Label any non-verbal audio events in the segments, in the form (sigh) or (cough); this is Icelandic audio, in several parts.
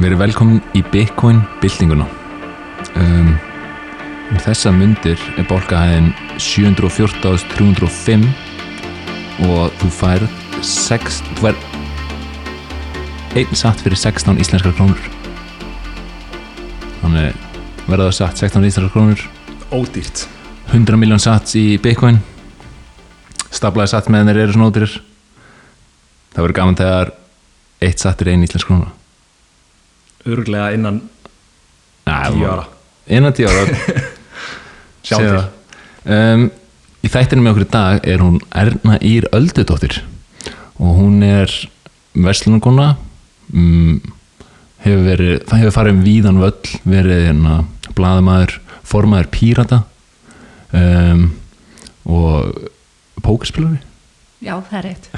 Verið velkomin í Bitcoin byltinguna. Um, um þessa mundir er bólkahæðin 714.305 og þú færð 6, þú færð einn satt fyrir 16 íslenskar krónur. Þannig verða það satt 16 íslenskar krónur, Ódýrt 100 miljón satt í Bitcoin, stablaði satt meðan þeir eru svona ódýrir. Það verður gaman þegar eitt satt er einn íslensk króna. Örglega innan 10 ára. Innan tíu ára (laughs) Sjáum Séu til. um, í þættinu með okkur í dag er hún Erna Ír Öldudóttir. Og hún er verslunarkona um, hefur verið það hefur farið um víðan völl verið hérna blaðamaður, formaður pírata. Um, og pókerspilari Já, það er rétt.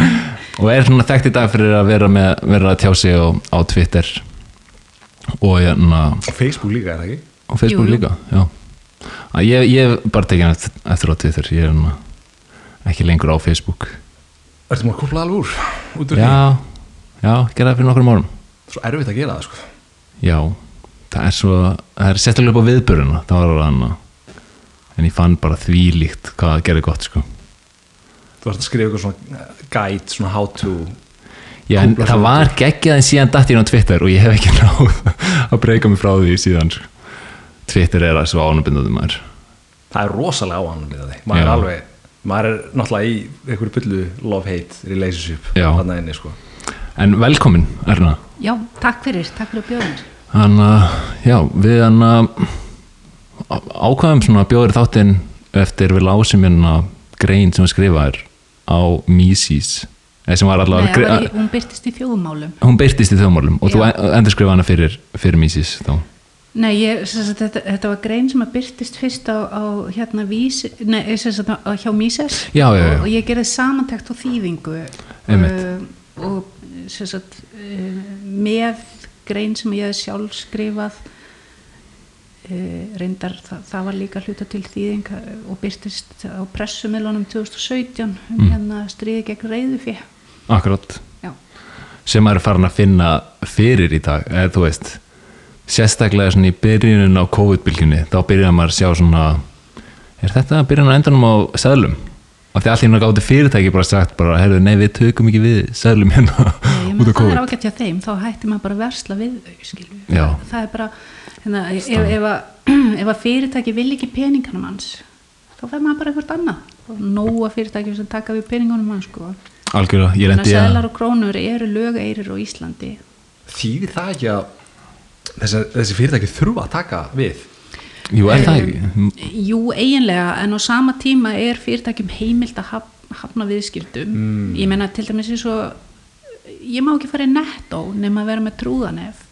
(laughs) og er svona þekkt í dag fyrir að vera, með, vera að tjá sig á, á Twitter og hérna Og Facebook líka er það ekki? á Facebook Jú, jú. líka já. Að ég, ég hef bara tekið hann eftir, á Twitter ég er hérna ekki lengur á Facebook Ertu maður að kúpla alveg úr? Út úr já, já, gera það fyrir nokkrum árum Svo erfitt að gera það sko já, það er svo það er sérstaklega upp á viðböruna það var alveg hann en ég fann bara því líkt hvað það gerði gott sko. Þú varst að skrifa eitthvað svona guide, svona how to já, en það var geggjað en síðan datt ég inn á Twitter og ég hef ekki (laughs) náð að breyka mig frá því síðan sko. Twitter er að svo ánabindandi maður Það er rosalega því Maður er Já. alveg Maður er náttúrulega í einhverju bullu love-hate relationship Já. Þarna inni sko en velkomin, Erna Já, takk fyrir, takk fyrir bjóðin. Þannig að, já, við hann að ákvæðum svona bjóður þáttinn eftir við lásum hérna grein sem skrifaðir á Mises eða sem var Nei, var hún byrtist í þjóðmálum. hún byrtist í þjóðmálum og þú Já. endur skrifaði hana fyrir, fyrir Mises þá Nei, ég, sagt, þetta, þetta var grein sem að byrtist fyrst á, á hérna vís, nei, sagt, á, hjá Mises Já, og, og ég gerði samantækt þýðingu Einmitt. uh, og sem sagt, uh, með grein sem ég hef sjálf skrifað uh, reyndar það, það var líka hluta til þýðing uh, og byrtist á pressumilunum 2017 um Mm. hérna stríði gegn reyðufé akkurat, Já, sem maður er farin að finna fyrir í dag, eða þú veist sérstaklega í byrjunin á COVID-bylginni, þá byrjar maður að sjá svona er þetta byrjun á endanum á seðlum? Af því allir gátti fyrirtæki bara sagt bara, heyrðu, nei við tökum ekki við seðlum hérna Nei, (laughs) út af menn það er COVID. ágætt hjá þeim þá hætti maður bara að versla við þau það, er bara hérna, ef, ef, að, (clears throat) ef að fyrirtæki vil ekki peninganum hans þá fer maður bara eitthvað annað. Og nóga fyrirtæki sem taka við peningunum hans sko. Algjörlega, ég lendi að seðlar og krónur eru lögeirir á Íslandi. Þýðir það ekki að þessi, þessi fyrirtæki þurfa að taka við? Jú, er það ekki? Jú, eiginlega, en á sama tíma er fyrirtækjum heimilt að haf, hafna viðskildum ég meina til dæmis eins og ég má ekki fara í nettó nema að vera með trúðanef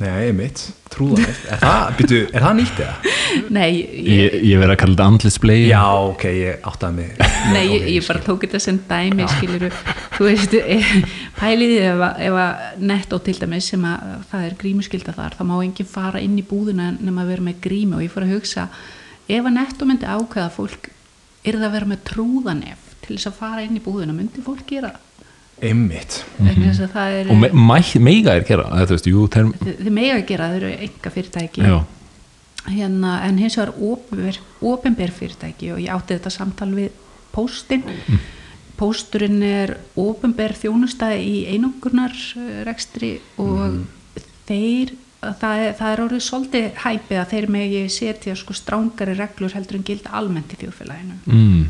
Nei, mitt, trúða Er það, er það nýtt eða? Nei, ég, ég, ég verið að kalla þetta andlisblei Já, ok, ég áttaði mig. Nei, ég, ég bara tók þetta sem dæmi skiluru, þú veist eh, pæliði ef, ef að nettó til dæmis sem að það er grímuskylda þar þá má enginn fara inn í búðina nema að vera með grímu. Og ég fór að hugsa ef að nettó myndi ákveða fólk yrði að vera með trúðanef til þess að fara inn í búðina, myndi fólk gera það Einmitt. Að það er og me, meiga er gera þú veist, jú, term, þið, mega að gera, þau eru enga fyrirtæki já, hérna, en hins vegar opinber fyrirtæki og ég átti þetta samtal við póstinn. Pósturinn er opinber þjónustæði í einungurnar rekstri og þeir það er, það er orðið svolítið hæpið að þeir megi setja sko strángari reglur heldur en gilda almennt í þjóðfélaginu. Mm,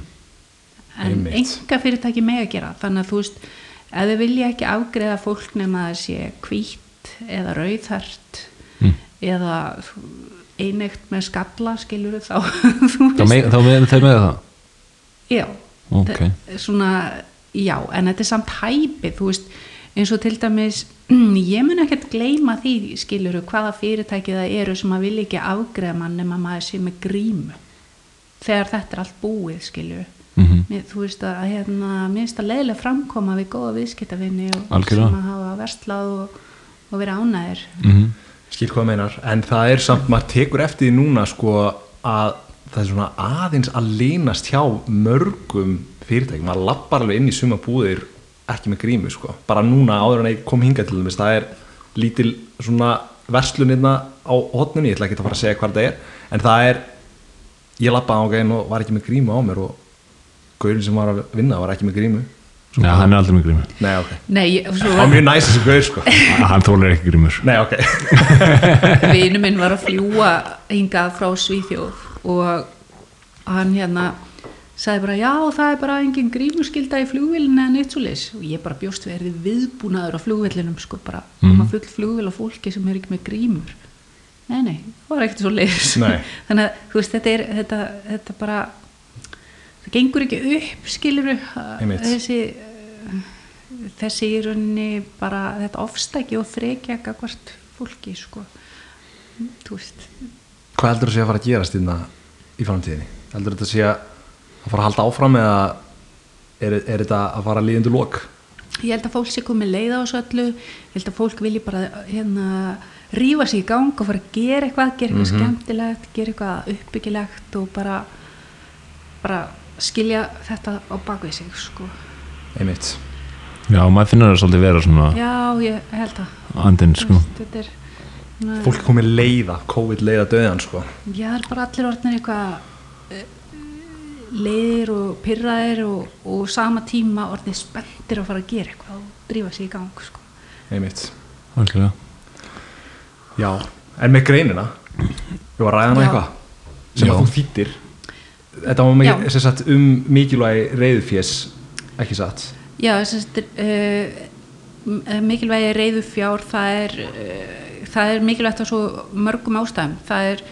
en Einmitt. enga fyrirtæki mega gera þannig að þú veist, ef þau vilja ekki afgreða fólk nema að sé hvít eða rauðhært mm. eða einegt með skalla skilur þá (laughs) þá meiga þeir meiga það? Já, ok, þe- svona já, en þetta er samt hæpið þú veist, eins og til dæmis (clears throat) ég mun ekkert gleyma því skilur hvaða fyrirtæki það eru sem að vilja ekki afgreða mann nema maður sé með grímu. Þegar þetta er allt búið skilur mm Mér, þú veist að hérna, mér finnst það leiðilega framkoma við góða viðskiptavinni og Algjörlega. sem að hafa verslað og, og verið ánæðir -hmm. Skil hvað meinar. En það er samt, maður tekur eftir því núna sko að það er svona aðeins að leynast hjá mörgum fyrirtækjum. Maður lappar alveg inn í suma búðir ekki með grímu sko. Bara núna áður en ég kom hinga til þess það er lítil svona verslunina á hotnunni, ég ætla ekki að fara að segja hvað það er en það er ég lappaði á gæðin og var ekki með grímu á mér og gaurin sem var að vinna var ekki með grímu. Já, hann er aldrei með grímu. Nei, ok, Nei, ég- svo það var mjög næst þessi gaur sko. (laughs) Hann þólar ekki grímur. Nei, ok. (laughs) Vinu minn var að fljúa hingað frá Svíþjóð og hann hérna sagði bara já það er bara engin grímuskylda í flugvélinu eða neitt svo leis og ég bara bjóst við erði viðbúnaður á flugvélinum sko bara mm. Mhm. full flugvél á fólki sem er ekki með grímur. Nei nei, það var ekkert svo leis Nei. (laughs) þannig að þú veist þetta er þetta, þetta bara það gengur ekki upp skiluru þessi þessi í rauninni bara þetta ofstæki og frekja gagvart fólki sko. Þú veist. Hvað heldur þú sé að fara að gerast þarna í framtíðinni? Heldur þetta sé að fara að halda áfram eða er, er þetta að fara að líðundu lók? ég held að fólk sé komið leið á þessu öllu. Ég held að fólk vilji bara hérna rífa sig í gang og fara að gera eitthvað gera eitthvað skemmtilegt, gera eitthvað uppbyggilegt og bara bara skilja þetta á bakvið sig sko. Einmitt Já, maður finnur það svolítið vera svona já, ég held að andinn, Þú sko þetta er svona- Fólk komið leiða, COVID leiða döðan sko Já, það er bara allir orðnir eitthvað eh, leiðir og pyrraðir og, og sama tíma orðnir spenntir að fara að gera eitthvað og drífa sig í gang sko. Einmitt Algjörlega. Já, en með greinina Við varum að ræða Já. eitthvað sem Já. að þú þýttir Þetta var mikið, sagt, um mikilvægi reyðufjés ekki satt? Já, þess að mikilvægi reyðu fjár það er, uh, það er mikilvægt á svo mörgum ástæðum. Það er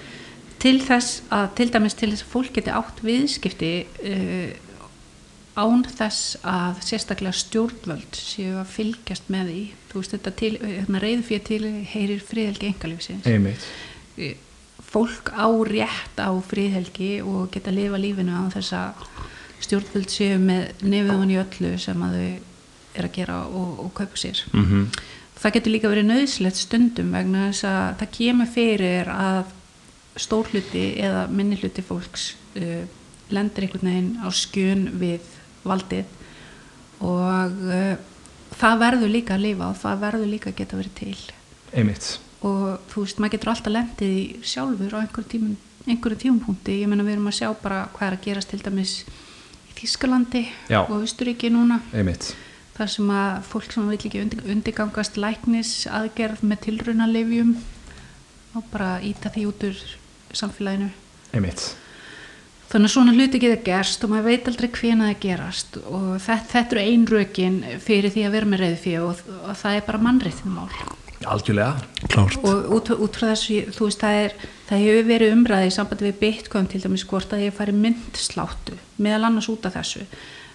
til þess að til dæmis til þess að fólk geti átt viðskipti uh, án þess að sérstaklega stjórnvöld séu að fylgjast með því. Þú veist þetta til, hérna, reyðu fjár til heyrir friðhelgi engalífsins Einmitt fólk á rétt á fríðhelgi og geta að lifa lífinu á þess að stjórnvöld séu með nefðun í öllu sem að þau er að gera og, og kaupa sér. Mm það getur líka verið nöðslegt stundum vegna þess að það kemur fyrir að stór hluti eða minni hluti fólks uh, lendir einhvern veginn á skjön við valdið og uh, það verður líka að lifa og það verður líka að geta verið til. Einmitt og þú veist, maður getur alltaf lendið í sjálfur á einhverjum tímum einhverjum tímumpunkti, ég meina við erum að sjá bara hvað er að gerast til dæmis í Þískalandi Já. og Austuríki núna. Einmitt. Þar sem að fólk sem vil ekki undir, undirgangast læknis aðgerð með tilraunalefjum og bara íta því út úr samfélaginu. Einmitt. Þannig að svona hluti geta gerst og maður veit aldrei hvena það gerast. Og þetta, þetta eru ein rökin fyrir því að vera með reyði fyrir og, og það er bara mannréttinmál Algjörlega Klárt. og út, út frá þessu, þú veist, það, er, það hefur verið umræði í sambandi við Bitcoin til dæmis hvort að ég fari myndsláttu meðal annars út af þessu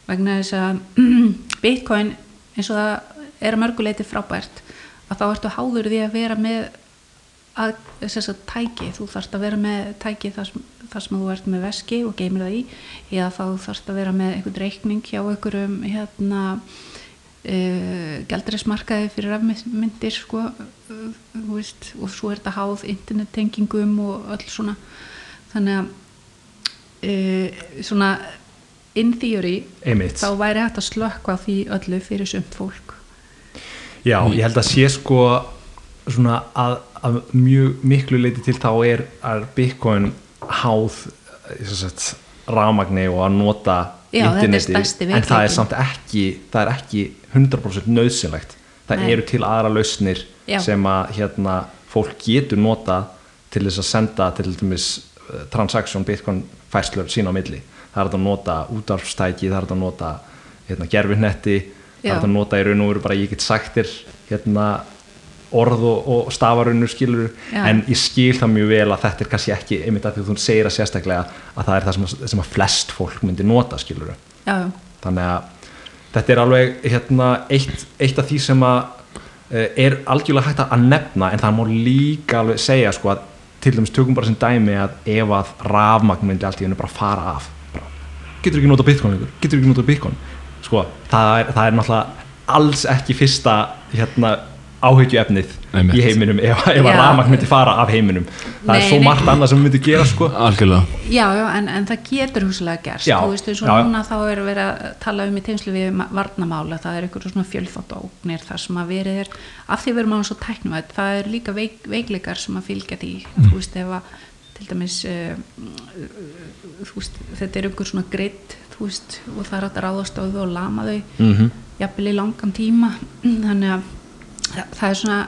vegna þess að (clears throat) Bitcoin eins og það er að mörguleiti frábært að þá ertu háður því að vera með að, þess að tæki, þú þarfst að vera með tæki þar sem, þar sem þú ert með veski og geymir það í eða þá þarfst að vera með einhvern reikning hjá einhverjum hérna uh, gældrismarkaði fyrir rafmyndir sko, uh, veist, og svo er þetta háð internettengingum og öll svona. Þannig að uh, svona in theory Einmitt. þá væri hægt að slökka því öllu fyrir sumt fólk. Já, ég held að sé sko svona að, að mjög miklu leiti til þá er að Bitcoin háð sagt, rafmagni og að nota Já, er stærsti en það er samt ekki það er ekki 100% nöðsynlegt það Nei. eru til aðra lausnir Já. sem að hérna, fólk getur nota til þess að senda til dæmis uh, transaction Bitcoin færslur sína á milli það er að nota útvarfstæki það er að nota hérna, gerfinetti það er að nota í raun og veru bara ég get sagt þér hérna, orð og, og stafarunur skilur Já. en ég skil það mjög vel að þetta er kannski ekki einmitt að því að þú segir að sérstaklega að það er það sem að, sem að flest fólk myndi nota skilur já, þannig að þetta er alveg hérna, eitt, eitt af því sem að uh, er algjörlega hægt að nefna en það má líka alveg segja sko að til dæmis tökum bara sem dæmi að ef að rafmagn myndi allt í hennu bara fara af. Bara, getur ekki nota bitcoin ykkur, getur ekki nota bitcoin? Sko, það er, það er náttúrulega alls ekki fyrsta hérna, áhyggju efnið Einmitt. í heiminum ef, ef að Já. rafmagn myndi fara af heiminum það er Nei, svo nei. margt annað sem við myndi gera sko algjörlega Já, já, en, en það getur húslega gerst Já, þú veist, eins og já, já. núna þá er verið að tala um í tengslu við varnarmála, það er einhverjum svona fjölþátt ógnir þar sem að verið er af því við erum alveg svo tæknum það er líka veik, veikleikar sem að fylgja því þú veist, ef að til dæmis uh, þú veist, þetta er einhver svona greitt þú veist, og það er að ráðast á þau og lama þau mm -hmm. jafnvel í langan tíma þannig að það, það er svona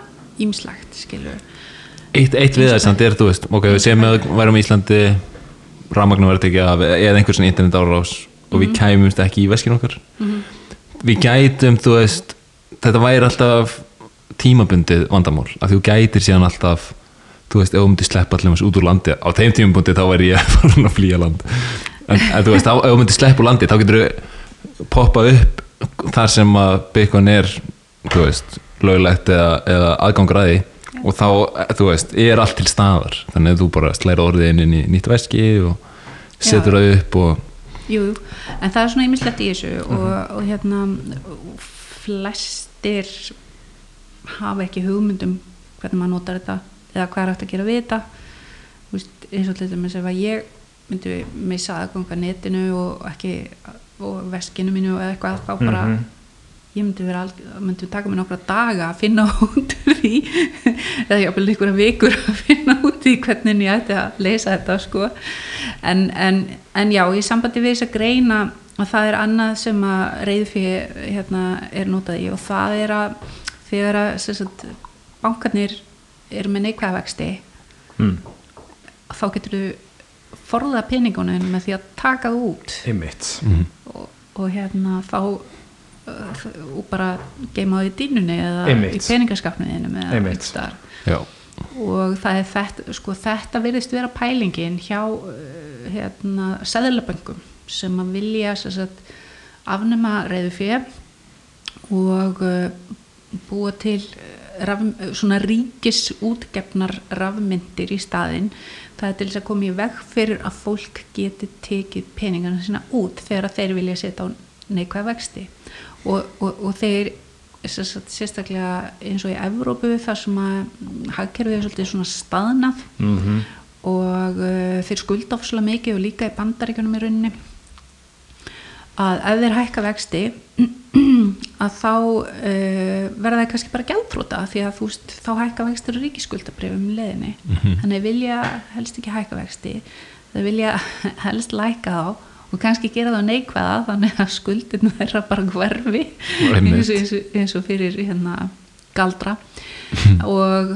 ýmslagt, skilur Eitt, eitt við það samt er, þú veist, ok, við segjum að við værum í Íslandi rafmagnu verið tekið af eða einhver svona internet árás og við kæmumst ekki í veskinu okkar. Við gætum, þú veist þetta væri alltaf tímabundið vandamál, að þú gætir síðan alltaf þú veist, ef þú myndir sleppa allir út úr landi á þeim tímabundi þá væri ég (laughs) farin að flýja land. En, en þú veist, þá- ef þú myndir sleppa úr landi þá getur þú poppa upp þar sem að Bitcoin er þú veist, löglegt eða, eða aðgangur að því. Og þá, þú veist, er allt til staðar. Þannig að þú bara slæra orðið inn, inn í nýtt veski og setur það upp og Jú, en það er svona ýmislegt í þessu og, og hérna flestir hafa ekki hugmyndum hvernig maður notar þetta eða hvað er hægt að gera við þetta. Veist, eins og til dæmis ef að ég myndi missa aðganga netinu og ekki og veskinu mínu eða eitthvað þá bara Mhm. Ég myndi vera alg, myndi taka mér nokkra daga að finna (laughs) út úr því eða jáfnvel einhverja vikur að finna út í hvernig ég ætti að leysa þetta sko. En, en, en já, í sambandi við þess að greina að það er annað sem að reyðfí hérna er notað í og það er að þegar að bankarnir eru með neikvæða vexti mm. þá getur þú forða peningunum með því að taka það út. Einmitt. Og, og hérna þá og bara geima það í dýnunni eða Einmitt. í peningaskapniðinum eða Einmitt. staðar. já, og það er þetta sko þetta virðist vera pælingin hjá uh, hérna seðlaböngum sem að vilja sem sagt, afnema reyðu fyrir og uh, búa til uh, raf, svona ríkis útgefnar rafmyndir í staðinn það er til þess að koma í veg fyrir að fólk geti tekið peningarna sína út þegar þeir vilja setja á neikvæða vexti og, og, og þeir sérstaklega eins og í Evrópu þar sem að mm, hagkerfið er svolítið svona staðnað mm og uh, þeir skulda ofslega mikið og líka í bandaríkjunum í rauninni að ef þeir hækka vexti (clears throat) að þá uh, verða þeir kannski bara gjaldfróta því að þú veist þá hækka vextir og ríkiskuldabrifum í leðinni þannig þeir vilja helst ekki hækka vexti þeir vilja (laughs) helst læka þá og kannski gera það neikvæða þannig að skuldin verða bara hverfi eins og, eins, og, eins og fyrir hérna galdra. (laughs) Og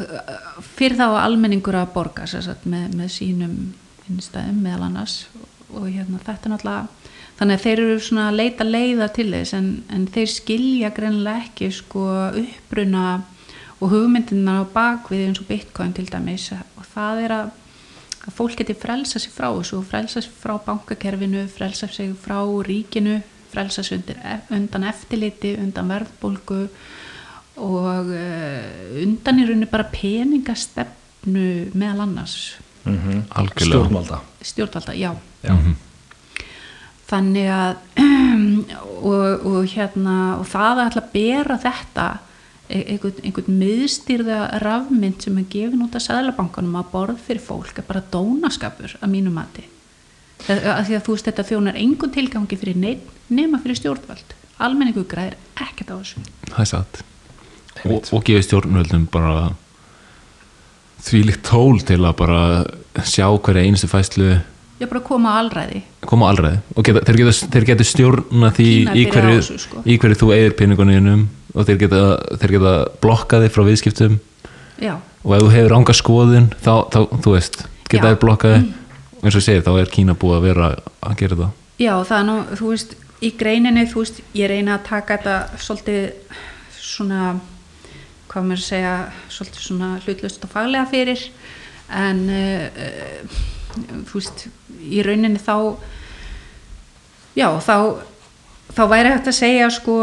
fyrir þá almenningur að borga sagt, með, með sínum innstæðum meðal annars. Og hérna þetta er náttúrulega þannig að þeir eru svona að leita leiða til þess en, en þeir skilja greinlega ekki sko uppruna og hugmyndina á bakvið eins og bitcoin til dæmis. Og það er að, að fólk geti frelsa sig frá þessu frelsa sig frá bankakerfinu, frelsa sig frá ríkinu, frelsa sig undir, undan eftirliti, undan verðbólgu og uh, undan í rauninni bara peningastefnu meðal annars -hmm. algjörlega stjórnvalda stjórnvalda, já Já. þannig að (clears throat) og, og hérna og það að ætla að bera þetta e- einhvern, einhvern miðstýrða rafmynd sem er gefin út af sæðlabankanum að borð fyrir fólk er bara dónaskapur að mínu mati. Það- að því að þú veist þetta þjónar engun tilgangi fyrir neitt nema fyrir stjórnvald almenningu græðir ekkert á þessu. Það er satt. Og, og gefið stjórnvöldum bara þvílíkt tól til að bara sjá hverja einustu fæslu ég bara koma á alræði. Koma á alræði. Og geta, þeir, geta, þeir geta stjórna því í hverju, þessu, sko. í hverju þú eigir peningunum og þeir geta, þeir geta blokkaði frá viðskiptum. Já, og ef þú hefur ánga skoðun þá, þá þú veist, geta Já. þeir blokkaði og eins og segir, þá er Kína búið að vera að gera það. Já, það er nú, þú veist, í greininni, þú veist, ég reyna að taka þetta svolítið svona, hvað að segja, svolítið svona hlutlust og faglega fyrir, en uh, veist, í rauninni þá, já, þá, þá væri hægt að segja sko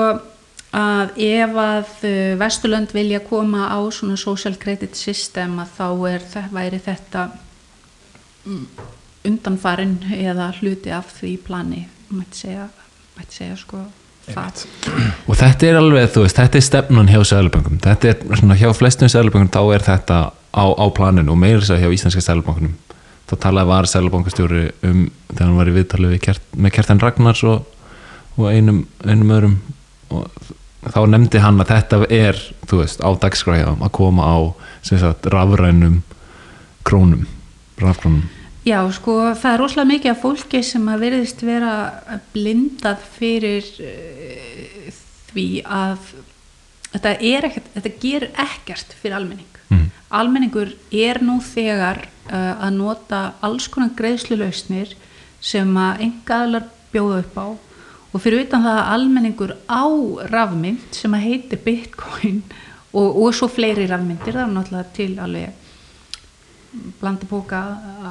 að ef að uh, Vesturlönd vilja koma á svona social credit system að þá er, væri þetta undanfarin eða hluti af því plani mætti segja, mætti segja sko það. Og þetta er alveg, þú veist, þetta er stefnun hjá Sæðalaböngum, þetta er svona hjá flestum Sæðalaböngum, þá er þetta á, á planinu og meira þess að hjá Íslenska Sæðalaböngunum þá talaði var Sæðalaböngastjóri um þegar hann var í viðtalið við kert, með Kertan Ragnars og, og einum, einum öðrum og þá nefndi hann að þetta er, þú veist, á dagskræðum að koma á, sagt, rafrænum krónum, rafkrónum Já, sko, það er rosalega mikið af fólki sem að veriðist vera blindað fyrir uh, því að þetta er ekkert, þetta gerir ekkert fyrir almenning. Almenningur er nú þegar uh, að nota alls konar greiðslulausnir sem að engaðlar bjóða upp á. Og fyrir utan það að almenningur á rafmynd sem að heitir bitcoin (laughs) og, og svo fleiri rafmyndir, það er náttúrulega til alveg blandi bóka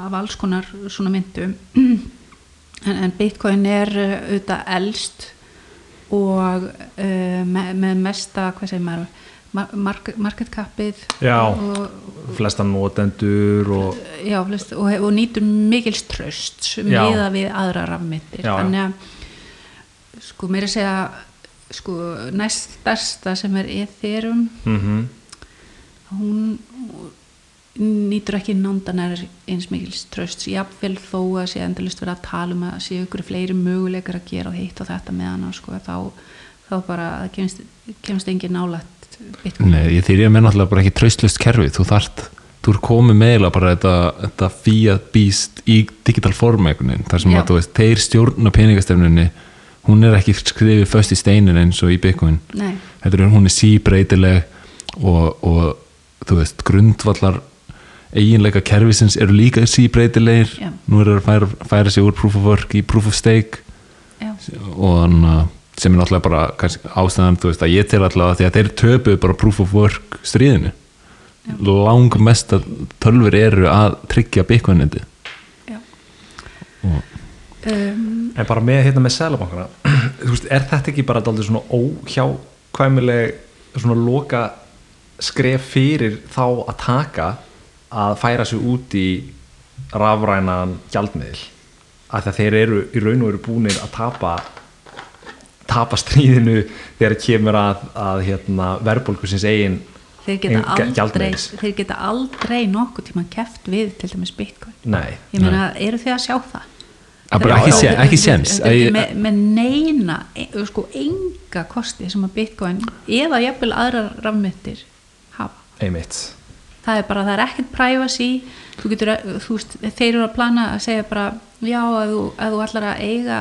af alls konar svona myndum (clears throat) en, en bitcoin er uh, auðvitað elst og uh, með, með mesta hvað segir maður market, market capið Já. og, flesta notendur og já, flest, og, og nýtur mikils tröst Já. miða við aðra rafmyndir þannig að sko mér að segja sko næst stærsta sem er Ethereum mm hún nýtur ekki nándanar eins mikils tröst jáfnvel þó að sé endalist verið að tala um að sé ykkur fleiri möguleikar að gera og hitt og þetta með hana sko, þá, þá bara kemst, kemst engin nálægt bitcoin. Nei, ég þýrja með náttúrulega bara ekki tröstlust kerfi, þú þart þú er komið meila bara þetta, þetta fiat býst í digital form þar sem Já. að þú veist, þeir stjórna peningastefnunni, hún er ekki skrifið föst í steinin eins og í Bitcoin. Þetta er hún er síbreytileg og, og þú veist, grundvallar eiginleika kerfisins eru líka síbreytilegir. Já. nú er það að færa, færa sig úr proof of work í proof of stake. Já, og hann uh, sem er náttúrulega bara kannski, ástæðan þú veist að ég til allavega því að þeir töpuðu bara proof of work stríðinu. Lang mest að tölfur eru að tryggja já. Og um, en bara með hérna með selabankana (clears throat) er þetta ekki bara daldið svona óhjákvæmileg svona loka skref fyrir þá að taka að færa sig út í rafrænan gjaldmiðl að þeir eru í raun og eru búinir að tapa tapa stríðinu þegar kemur að, að hérna, verðbólgu sinns eigin þeir geta Enga- aldrei þeir geta aldrei nokkuð tíma keft við til dæmis bitcoin. Nei, ég meina, eru þið að sjá það? Að er- ekki er Að ég- ekki með, með neina e- sko, enga kosti sem að bitcoin eða jafnvel aðrar rafmyndir hafa. Einmitt. Það er bara, það er ekkert privacy. Þú getur, að- þú veist, þeir eru að plana að segja bara, já, ef þú, ef þú ætlar að eiga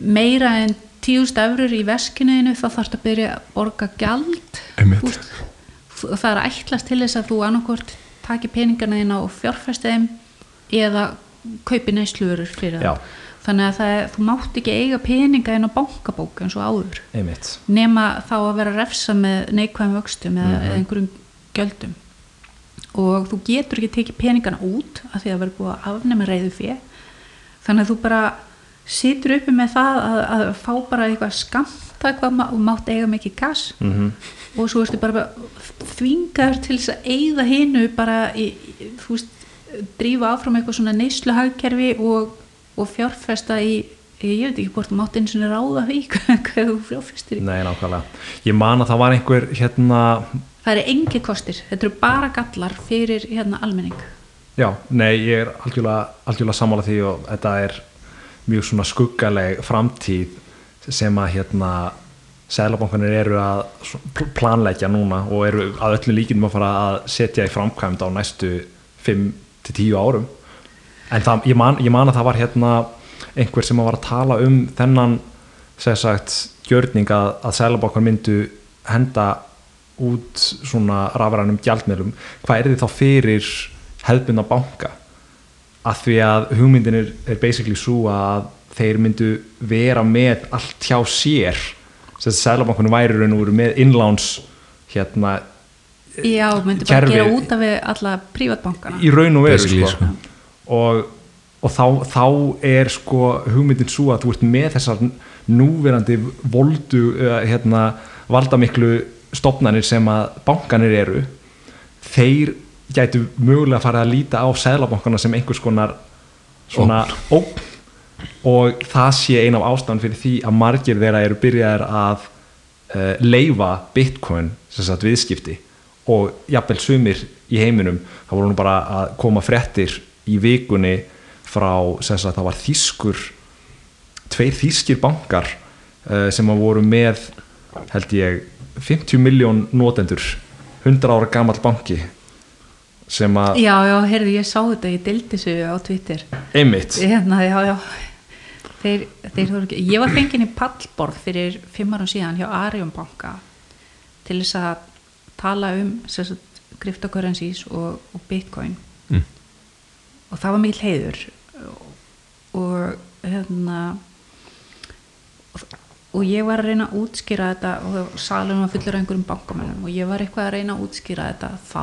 meira en tíust efrur í veskinuðinu þá þarfst að byrja að borga gjald. Og það er ætlast til þess að þú annarkvort taki peningana þína og fjárfesti þeim eða kaupi neysluverur fyrir Já. það þannig að það þú mátt ekki eiga peninga inn á bankabók eins og áður. Einmitt. Nema þá að vera refsa með neikvæðum vöxtum eða, Mhm. eða einhverjum gjöldum. Og þú getur ekki tekið peningana út af því að vera búið að afnema reyðu fjö þannig að þú bara situr uppi með það að, að fá bara eitthvað skamta hvað ma- mátt eiga mikið gas. Mm og svo ertu bara þvingaður til þess að eigða hinu bara í, þú veist, drífa áfram eitthvað svona neysluhagkerfi og, og fjárfesta í ég veit ekki hvort þú mátt eins og ráða því (laughs) hvað þú fjárfestir í. Nei, nákvæmlega. Ég man að það var einhver hérna það eru engi kostir, þetta eru bara gallar fyrir hérna almenning. Já, nei, ég er algjörlega, algjörlega sammála því og þetta er mjög svona skuggaleg framtíð sem að hérna Sælabankanir eru að planleggja núna og eru að öllu líkindum að fara að setja í framkvæmd á næstu 5-10 árum. En það, ég, man, ég man að það var hérna einhver sem var að tala um þennan sagt gjörning að, að Sælabankan myndu henda út svona rafrænum gjaldmiðlum. Hvað er þið þá fyrir hefðbundna banka að því að hugmyndin er, er basically svo að þeir myndu vera með allt hjá sér. Sem að Sælabankunum væri raun og veru með innláns hérna já, myndi bara gera út af alla prívatbankana í raun og veru Basically, sko. og, og þá, þá er sko hugmyndin svo að þú ert með þessar núverandi voldu uh, hérna, valdamiklu stopnarnir sem að bankanir eru. Þeir gætu mögulega að fara að líta á seðlabankana sem einhvers konar svona ógn. og það sé ein af ástæðan fyrir því að margir þeirra eru byrjaðir að uh, leifa bitcoin sem sagt viðskipti. Og jafnvel sumir í heiminum það voru nú bara að koma fréttir í vikunni frá sem sagt það var þýskur tveir þýskir bankar uh, sem að voru með held ég 50 miljón notendur 100 ára gamall banki sem að Já, já, heyrðu, ég sá þetta, ég deildi þessu á Twitter. Einmitt. Hérna, já, já. Þeir, þeir ekki, ég var fengin í pallborð fyrir fimm árum síðan hjá Arion banka til þess að tala um cryptocurrencies og, og bitcoin. Mm. og það var mikil heiður. Og hérna og, og ég var að reyna að útskýra þetta og salum var fullur af einhverjum bankamennum og ég var eitthvað að reyna að útskýra þetta þá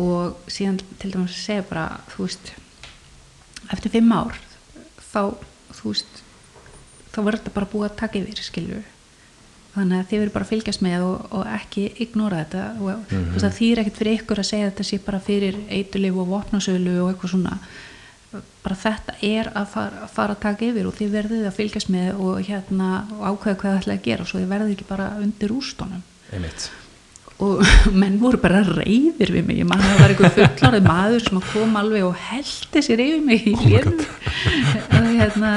og síðan til dæmis að segja bara þú veist eftir fimm ár þá þú veist þá verður þetta bara búið að taka yfir skilju þannig að þið verður bara að fylgjast með og, og ekki ignora þetta. Og mm -hmm. þú veist að þýr ekkert fyrir ykkur að segja þetta sé bara fyrir eitulif og vopnasölu og eitthvað svona. Bara þetta er að fara, fara að taka yfir og þið verðið að fylgjast með og hérna og ákveða hvað það ætla að gera svo þið verðið ekki bara undir ústónum einmitt og (laughs) menn voru bara reyðir við mig. Ég man að það var einhver fullarið maður sem kom alveg og heldi sér yfir mig í lérn og hérna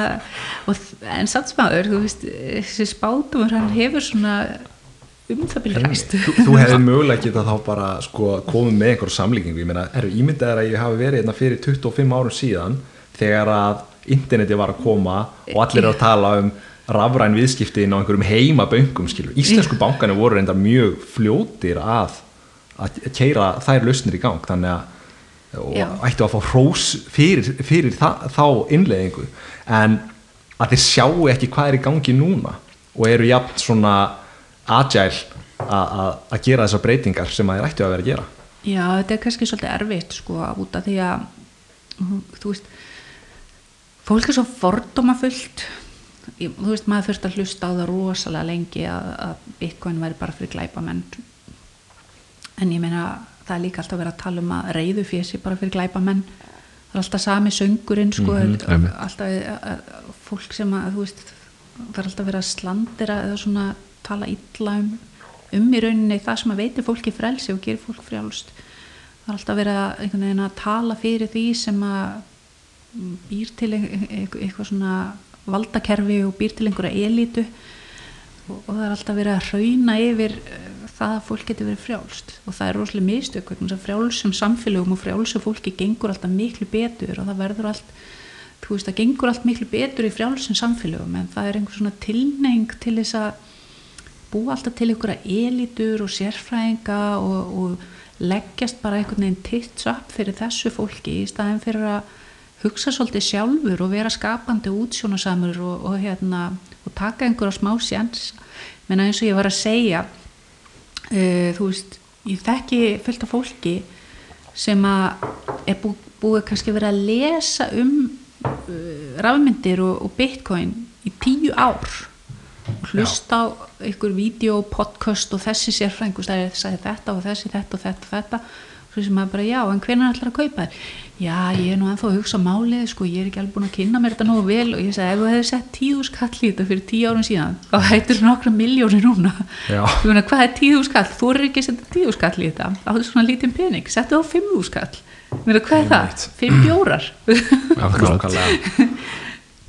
og, en satsmaður, þú veist þessi spátumur, hann hefur svona um það byrja ræst. þú, þú hefði mögulega getað þá bara sko, komið með einhverju samlíkingu. Ég meina, eru ímyndaðar að ég hafi verið hérna fyrir 25 árum síðan þegar að interneti var að koma og allir eru að tala um rafræn viðskipti inn á einhverjum heimaböngum íslensku bankanu voru reynda mjög fljótir að að keira þær lausnir í gang þannig að ættu að fá hrós fyrir, fyrir það, þá innleðingu en að þeir sjáu ekki hvað er í gangi núna og eru jafn svona agile að- gera þessar breytingar sem að þeir ættu að vera að gera. Já, þetta er kannski svolítið erfitt sko út af því að mm, þú veist fólk er svo fordómafullt Ég- þú veist maður þurft að hlusta á það rosalega lengi að, að bitcoin væri bara fyrir glæpamenn. En ég meina það er líka alltaf verið að tala um að reyðu fjösi bara fyrir glæpamenn. Það er alltaf sami söngurinn sko, mm einmitt. alltaf að, að, fólk sem að þú veist það er alltaf verið að slandira eða svona tala illa um um í rauninni það sem að veitir fólki frelsi og gerir fólk frjálst. Það er alltaf verið að, að tala fyrir því sem að býr til ein- eitthvað svona valdakerfi og býr til einhverja elítu. Og, og það er alltaf verið að hrauna yfir eh, það að fólk getur verið frjálst. Og það er rosalega mistök frjálsum samfélögum og frjálsum fólki gengur alltaf miklu betur og það verður allt þú veist það gengur allt miklu betur í frjálsum samfélögum. En það er einhver svona tilneng til þess að búa alltaf til einhverja elítur og sérfræðinga og, og leggjast bara einhvern veginn tits upp fyrir þessu fólki í staðin fyrir að hugsa svolítið sjálfur og vera skapandi útsjónasamur og, og, hérna, og taka einhverja smá sjans. Menna eins og ég var að segja uh, þú veist ég þekki fullt af fólki sem að er bú, búið kannski verið að lesa um uh, rafmyndir og, og bitcoin í tíu ár. Og hlusta á einhver vídeo, podcast og þessi sérfræðingur sagði, sagði þetta og þessi, þetta og þetta og þetta sem maður bara, já, en hvernig ætlar að kaupa þér? Já, ég er nú ennþá að hugsa málið, sko, ég er ekki alveg búin að kynna mér þetta nógu vel og ég sagði, ef þú hefði sett tíu skall í þetta fyrir tíu árum síðan, þá hættir nokkra miljónir núna. (laughs) Meina, hvað er tíu skall? Þú er ekki að setja tíu skall í þetta, áttu svona lítinn pening, settu þá fimm skall. Ég meina, hvað er það? Fimm bjórar? (laughs)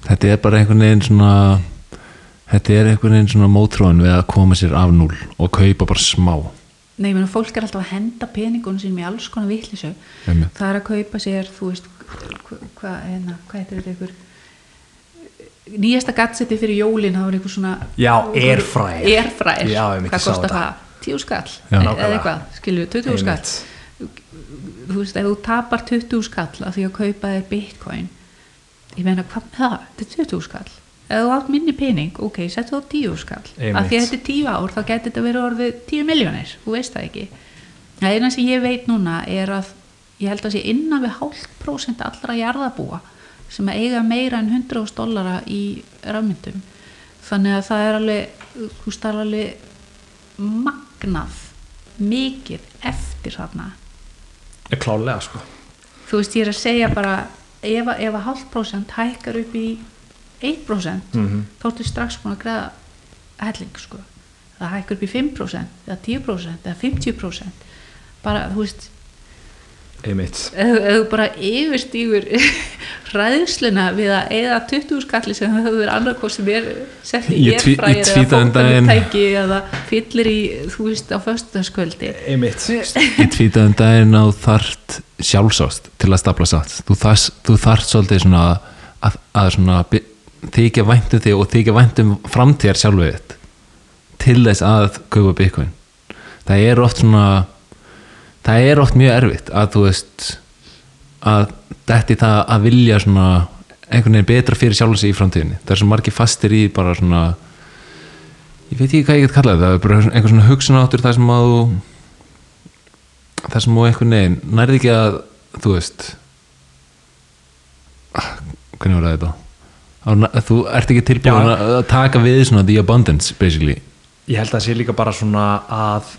Þetta er bara einhvern veginn svona þetta er einhvern veginn svona mótróin við að koma sér af núl og kaupa bara smá Nei, meina, fólk er alltaf að henda peningunum sínum í alls konar. Einmitt. Það er að kaupa sér, þú veist, hva- hvað, hérna, hvað heitir þetta ykkur? Nýjasta gadgeti fyrir jólin, það var einhver svona... Já, airfryer. Airfryer. Já, Hvað kostar það? Tíu skall? Já. Eða eitthvað, skilju, 20 skall? Þú veist, ef þú tapar 20 skall af því að kaupa þér bitcoin, ég meina, hvað það? Þetta er 20 skall. Ef þú átt minni pening, ok, settu þá 10 skall. Af því að þetta er 10 ár, þá getur þetta verið orðið 10 miljónir, þú veist það ekki. Það eina sem ég veit núna er að ég held að sé innan við hálft prósent allra jarðabúa sem að eiga meira en 100.000 dollara í rafmyndum. Þannig að það er alveg, þú er alveg magnað mikið eftir þarna Er klálega sko þú veist ég er að segja bara ef, að- hálft prósent hækkar upp í 1% Mhm. þá ertu strax búin að greiða helling sko. það hækkur upp í 5% eða 10% eða 50% bara, þú veist einmitt. þú bara yfirstígur (laughs) hræðsluna við að eða 20 skalli sem það hefur verið annarkoð sem er sett í erfræðir eða tweetaði um eða fyllir í, þú veist, á föstudagskvöldi. Einmitt. (laughs) Ég tvítaði um daginn á þart sjálfsást til að stapla satt. Þú, þars, þú þart svolítið svona að, að svona þykja væntum þig og þykja væntum framtíðar sjálfið þitt til þess að kaupa bitcoin. Það er oft svona það er oft mjög erfitt að þú veist að þetta í það að vilja svona einhvern veginn betra fyrir sjálf sig í framtíðinni. Það er svo margir fastir í bara svona ég veit ekki hvað ég get kallað það er bara einhver svona hugsunáttur það sem að það sem þú einhvern veginn nærði ekki að þú veist hvernig það þetta? að þú ert ekki tilbúin Já. að taka við svona the abundance basically ég held að það sé líka bara svona að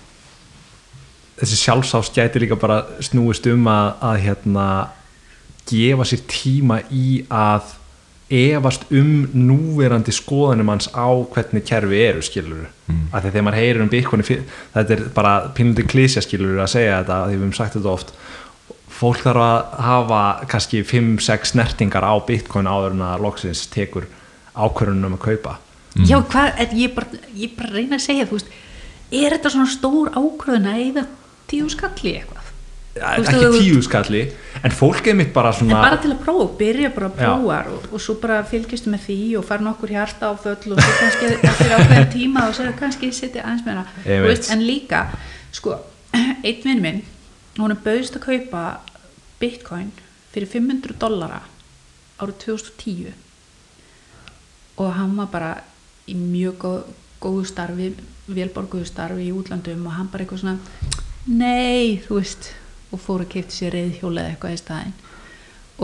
þessi sjálfsást gæti líka bara snúist um að, að hérna gefa sér tíma í að efast um núverandi skoðanum hans á hvernig kerfi eru skilur mm. að þegar maður heyrir um fyr- þetta er bara pínlundi klísja skilur að segja þetta, því við höfum sagt þetta oft fólk þarf að hafa kannski 5-6 snertingar á Bitcoin áður en að loksins tekur ákvörunum að kaupa. Já, hvað, ég bara, ég bara reyna að segja, þú veist er þetta svona stór ákvöðun að eða tíu skalli eitthvað? Veist, ekki þú- tíu skalli en fólk er mitt bara svona bara til að prófa, byrja bara að prófa og, og svo bara fylgistu með því og fara nokkur hjarta á föll og svo kannski (laughs) eftir ákveðin tíma og svo kannski setja aðeins veit. veist, en líka, sko (clears throat) einn vinn minn, hún er bauðist að kaupa bitcoin fyrir 500 dollara árið 2010 og hann var bara í mjög góð, góðu starfi velborguðu starfi í útlandum og hann bara eitthvað svona nei, þú veist og fór að keipta sér reyðhjóla eða eitthvað í staðinn.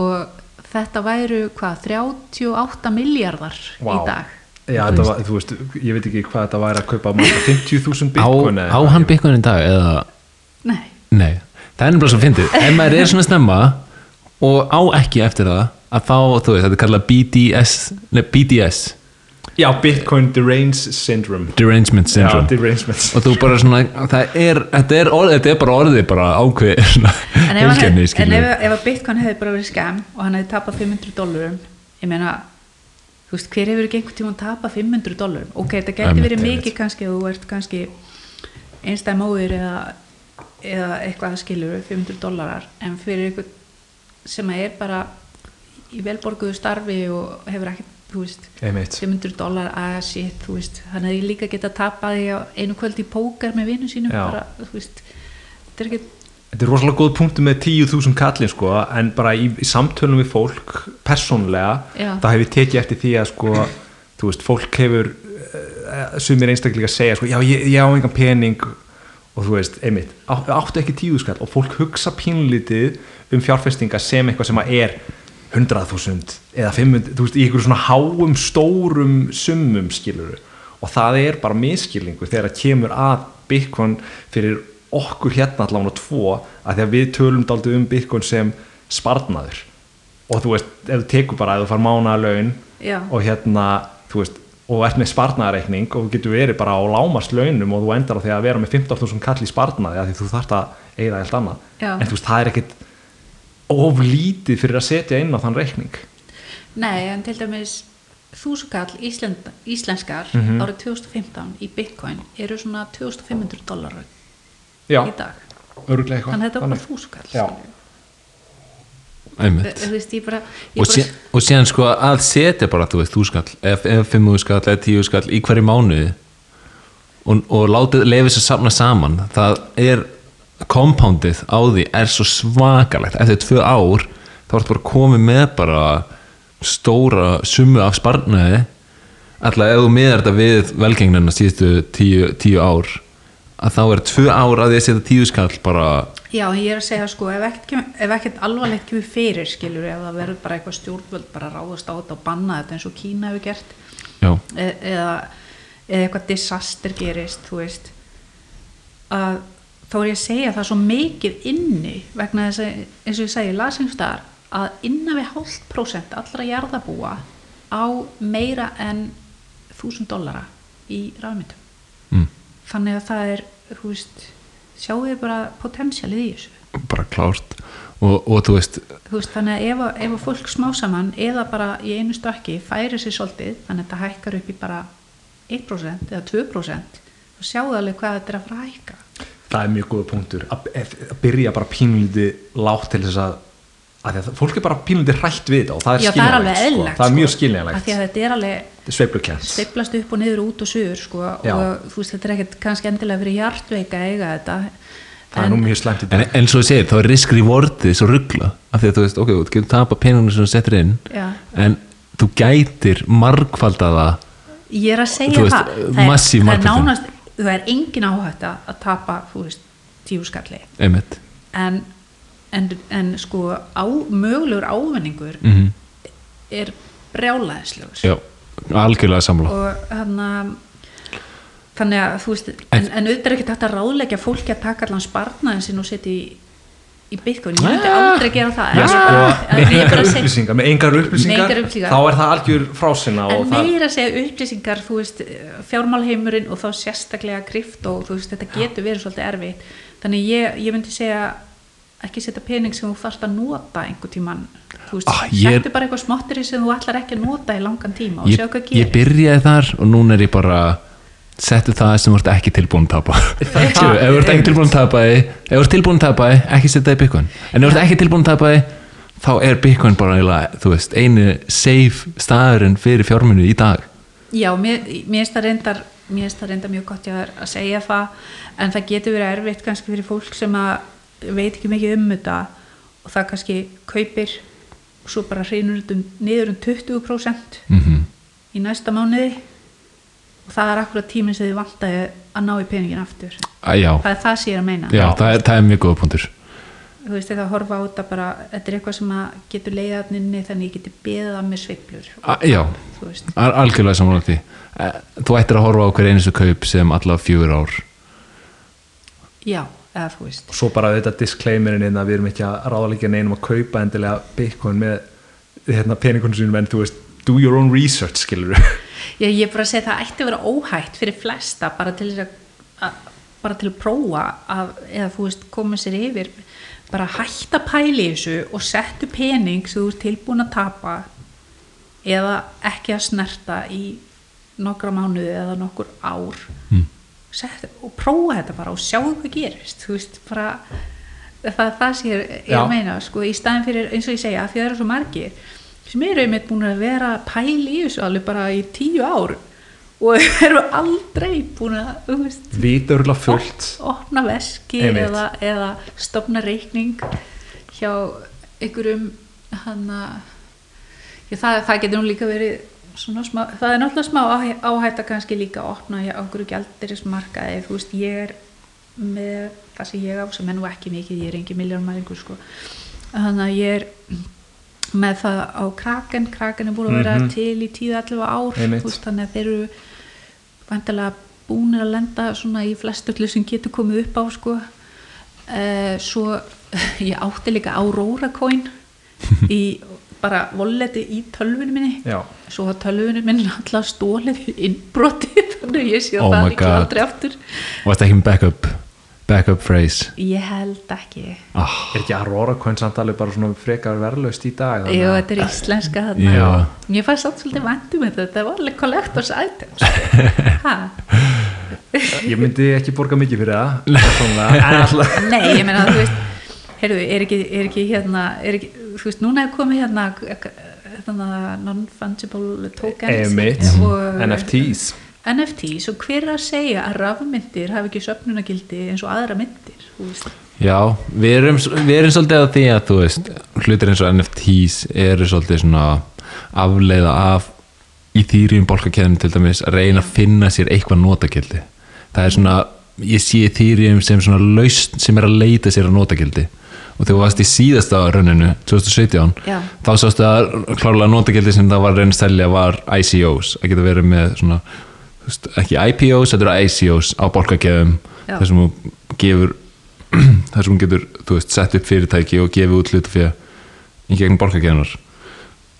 Og þetta væru hvað, 38 miljardar í Vá. dag. Já, þetta var, þú veist, ég veit ekki hvað þetta væri að kaupa marga 50.000 á, bitcoin eða á eitthvað. hann bitcoin í dag eða? Nei, Nei, það er nefnilega svo fyndið. Ef maður er svona snemma og á ekki eftir það að þá, þú veist, þetta er kallað BDS nei, BDS, Já, Bitcoin Derange Syndrome. Derangement Já, Syndrome. Derangement og þú bara svona, það er þetta er, orð, þetta er bara orðið bara ákveð svona en ef, hann heilkenni, hef, en ef, ef að bitcoin hefði bara verið skam og hann hefði tapað 500 dólarum ég meina, þú veist, hver hefur ekki einhvern tíma tapað 500 dólarum ok, þetta gæti Einmitt, verið mikið kannski þú ert kannski einstæð móðir eða, eða eitthvað skilur 500 dólarar en fyrir einhvern sem er bara í velborguðu starfi og hefur ekkert, veist Einmitt 500 dólar, að shit, veist hann hefði líka getað tapað því á einu kvöld í póker með vinnu sínum bara, veist, þetta er ekki Þetta er rosalega góð punktu með 10.000 kallin sko, en bara í, í samtölum við fólk persónlega, Já. þá hef ég tekið eftir því að sko, þú veist, fólk hefur uh, sumir einstaklega að segja sko, já, ég, ég á engan pening og þú veist, einmitt, áttu ekki tíu skall og fólk hugsa pínlítið um fjárfestinga sem eitthvað sem að er 100.000 eða 500 þú veist, í einhverju svona háum stórum summum skiluru og það er bara miskilningu þegar það kemur að Bitcoin fyrir okkur hérna allan á tvo að því að við tölum daldið um Bitcoin sem sparnaður og þú veist, ef þú tekur bara að þú far mánaða laun Já. og hérna, þú veist og ert með sparnaðareikning og getur verið bara á lámast launum og þú endar á því að vera með 15.000 kall í sparnaði að því þú þarft að eigða allt annað Já. en þú veist, það er ekkit of lítið fyrir að setja inn á þann reikning Nei, en til dæmis þúsukall Ísland, íslenskar Mhm. árið 2015 í bitcoin eru svona 2500 dólarar já, í dag öruglega eitthvað þannig að þetta var bara þannig. Einmitt. Veist, ég bara, ég og, sé, og síðan sko að setja bara þú veist, þú skall, ef, ef fimmu skall eða tíu skall í hverju mánuði. Og, og látið lefi sér safna saman. Það er compoundið á því er svo svakalegt. Eftir tvö ár þá ertu bara komið með bara stóra summu af sparnaði. Alltaf ef þú miðar þetta við velgengnina síðustu tíu, tíu ár að þá er tvö ár að því að setja tíu skall bara Já, ég er að segja sko, ef ekkert, ef ekkert alvarlegt kemur fyrir, skilur, ef það verður bara eitthvað stjórnvöld bara ráðast á þetta og banna þetta eins og Kína hefur gert e eða, eða eitthvað disaster gerist, þú veist að þá er ég að segja það svo mikið inni vegna þess að, eins og ég segi, lasingstæðar að innan við hálft prósent allra jarðabúa á á meira en þúsund dollara í rafmyndum mm. þannig að það er, þú veist sjáu þið bara potensialið í þessu? Bara klárt. Og, og þú veist, þú veist, þannig að ef, að- ef fólk smá saman eða bara í einu stökki færi sér svolítið, þannig að þetta hækkar upp í bara 1% eða 2% þá sjáu alveg hvað þetta er að fara að hækka. Það er mjög góða punktur. Að, að byrja bara pínlítið lágt til þess að, að, fólk er bara pínlítið hrætt við þetta og það er er skiljanlegt sko. það er mjög sko, af skiljanlegt því að þetta er alveg steiflast upp og niður og út og suður sko, og þú veist, þetta er ekkert kannski endilega fyrir hjartveika eiga þetta. Það er nú mjög slæmt í en, dag. En svo ég segir, þá er risk rewardið svo ruggla, af því að þú veist, ok, þú getur tapa peningunum sem þú settir inn Já. en þú gætir margfaldaða ég er að segja veist, það. Það er, massív það er margföldun. nánast, það er engin áhætt að tapa, þú veist, tíu skalli. Einmitt. En, en, en sko á, mögulegur ávinningur mm er brjálæðislegur. Já, algjörlega samla og hann þannig að þú veist en, en auðvitað er ekki að ráðleggja fólki að taka allan sparnaðin sinn og setja í, í bitcoin, ég myndi Ah. aldrei gera það. En- sko, með engar að upplýsingar með engar upplýsingar, þá er það algjör frásina en og það, meira að segja upplýsingar þú veist, fjármálheimurinn og þá sérstaklega krypto, þú veist, þetta getur verið svolítið erfitt, þannig ég, ég myndi segja ekki setja pening sem þú þarft að nota einhver tíman þú veist, Ah, ég er- settu bara eitthvað smottir sem þú ætlar ekki að nota í langan tíma og ég, sjá hvað ég gerir byrjaði þar og núna er ég bara settu það sem þú ert ekki tilbúin að tapa. (laughs) Ef þú ert ekki tilbúin að tapa því ef þú ert tilbúin að tapa því, ekki setja það í bitcoin. En ef þú ert ekki tilbúin að tapa því þá er bitcoin bara þú veist, einu safe staðurinn fyrir fjármunu í dag. Já, mér, mér finnst það reyndar mér finnst það reyndar mjög gott að segja það en það getur verið erfitt kannski fyrir fólk sem að veit ekki mikið um þetta og það kannski kaupir og svo bara hreinur þetta niður um 20% mm í næsta mánuði og það er akkurat tíminn sem þið vantaði að ná í peningin aftur. Já, það er það sem ég er að meina. Já það, er, það er mjög góða punktur. Þú veist þegar að horfa á þetta bara þetta er eitthvað sem að getur leiðarninni þannig ég geti beðið af mér sveiflur. A, já, algjörlega samanlega því. Eh, þú ættir að horfa á hver einustu kaup sem allavega fjögur ár. Já, eða þú veist. Og svo bara þetta disclaimerin inn að við erum ekki að ráðalega neinum að kaupa endilega bitcoin með hérna, peningunum sínum en þú veist do your own research skilur (laughs) Já, ég er bara að segja að það ætti að vera óhætt fyrir flesta bara til að, að bara til að prófa að, eða þú veist koma sér yfir bara hætta pæli í þessu og settu pening sem þú ert tilbúin að tapa eða ekki að snerta í nokkra mánuði eða nokkur ár. Mm. Sett, og prófa þetta bara og sjáu hvað gerist þú veist bara það, það sé ég er að meina sko, í staðin fyrir eins og ég segja því það eru svo margir sem eru einmitt búin að vera að pæla í þessu alveg bara í tíu ár og (laughs) eru aldrei búin að viturlega fullt. op- opna veski eða, eða stopna reikning hjá einhverjum hann að það, það getur nú líka verið smá, það er náttúrulega smá áhæ- áhætta kannski líka að opna hjá einhverju gjaldirismarkaði, þú veist, ég er með það sem ég á sem er nú ekki mikið, ég er engin miljónmæringur sko, þannig að ég er með það á kraken kraken er búin að vera Mhm. til í 10-11 ár Einmitt. þú veist, þannig að þeir eru vantilega búinir að lenda svona í flestu öllu sem getur komið upp á sko uh, svo (laughs) ég átti líka Aurora coin (laughs) í bara volleti í tölvunum minni. Já, svo var tölvunum minn alltaf stólið í innbroti (laughs) þannig að ég sé Oh að það my er ekki aldrei aftur. Og þetta ekki með backup backup phrase? Ég held ekki. Ah, er ekki Aurora coin samt alveg bara svona frekar verðlaust í dag Jú, að- þetta er íslenska Ég fannst samt svolítið vandum þetta. Þetta var alveg collectors items. Ha? (laughs) ég myndi ekki borga mikið fyrir það (laughs) Nei, ég meina þú veist Heyrðu, er ekki, er ekki hérna er ekki, Þú veist, núna er komið hérna hérna non-fungible tokens Emit, og NFTs NFTs og hver er að segja að rafmyndir hafi ekki söfnunagildi eins og aðra myndir já, við erum, við erum svolítið á því að þú veist, hlutir eins og NFTs eru svolítið svona afleiða af í þýrjum bólkakeðum til dæmis að reyna að finna sér eitthvað notagildi. Það er svona, ég sé þýrjum sem svona laust sem er að leita sér að notagildi og þegar þú varst í síðasta rauninu 2017, Já. þá sástu að klárlega notagildi sem það var selja var ICOs, að geta verið með svona þú veist, ekki IPOs, þetta eru ICOs á Já. þar sem þú gefur (clears throat) þar sem hún getur, þú veist, sett upp fyrirtæki og gefið út hlut fyrir í gegn borgargeðunar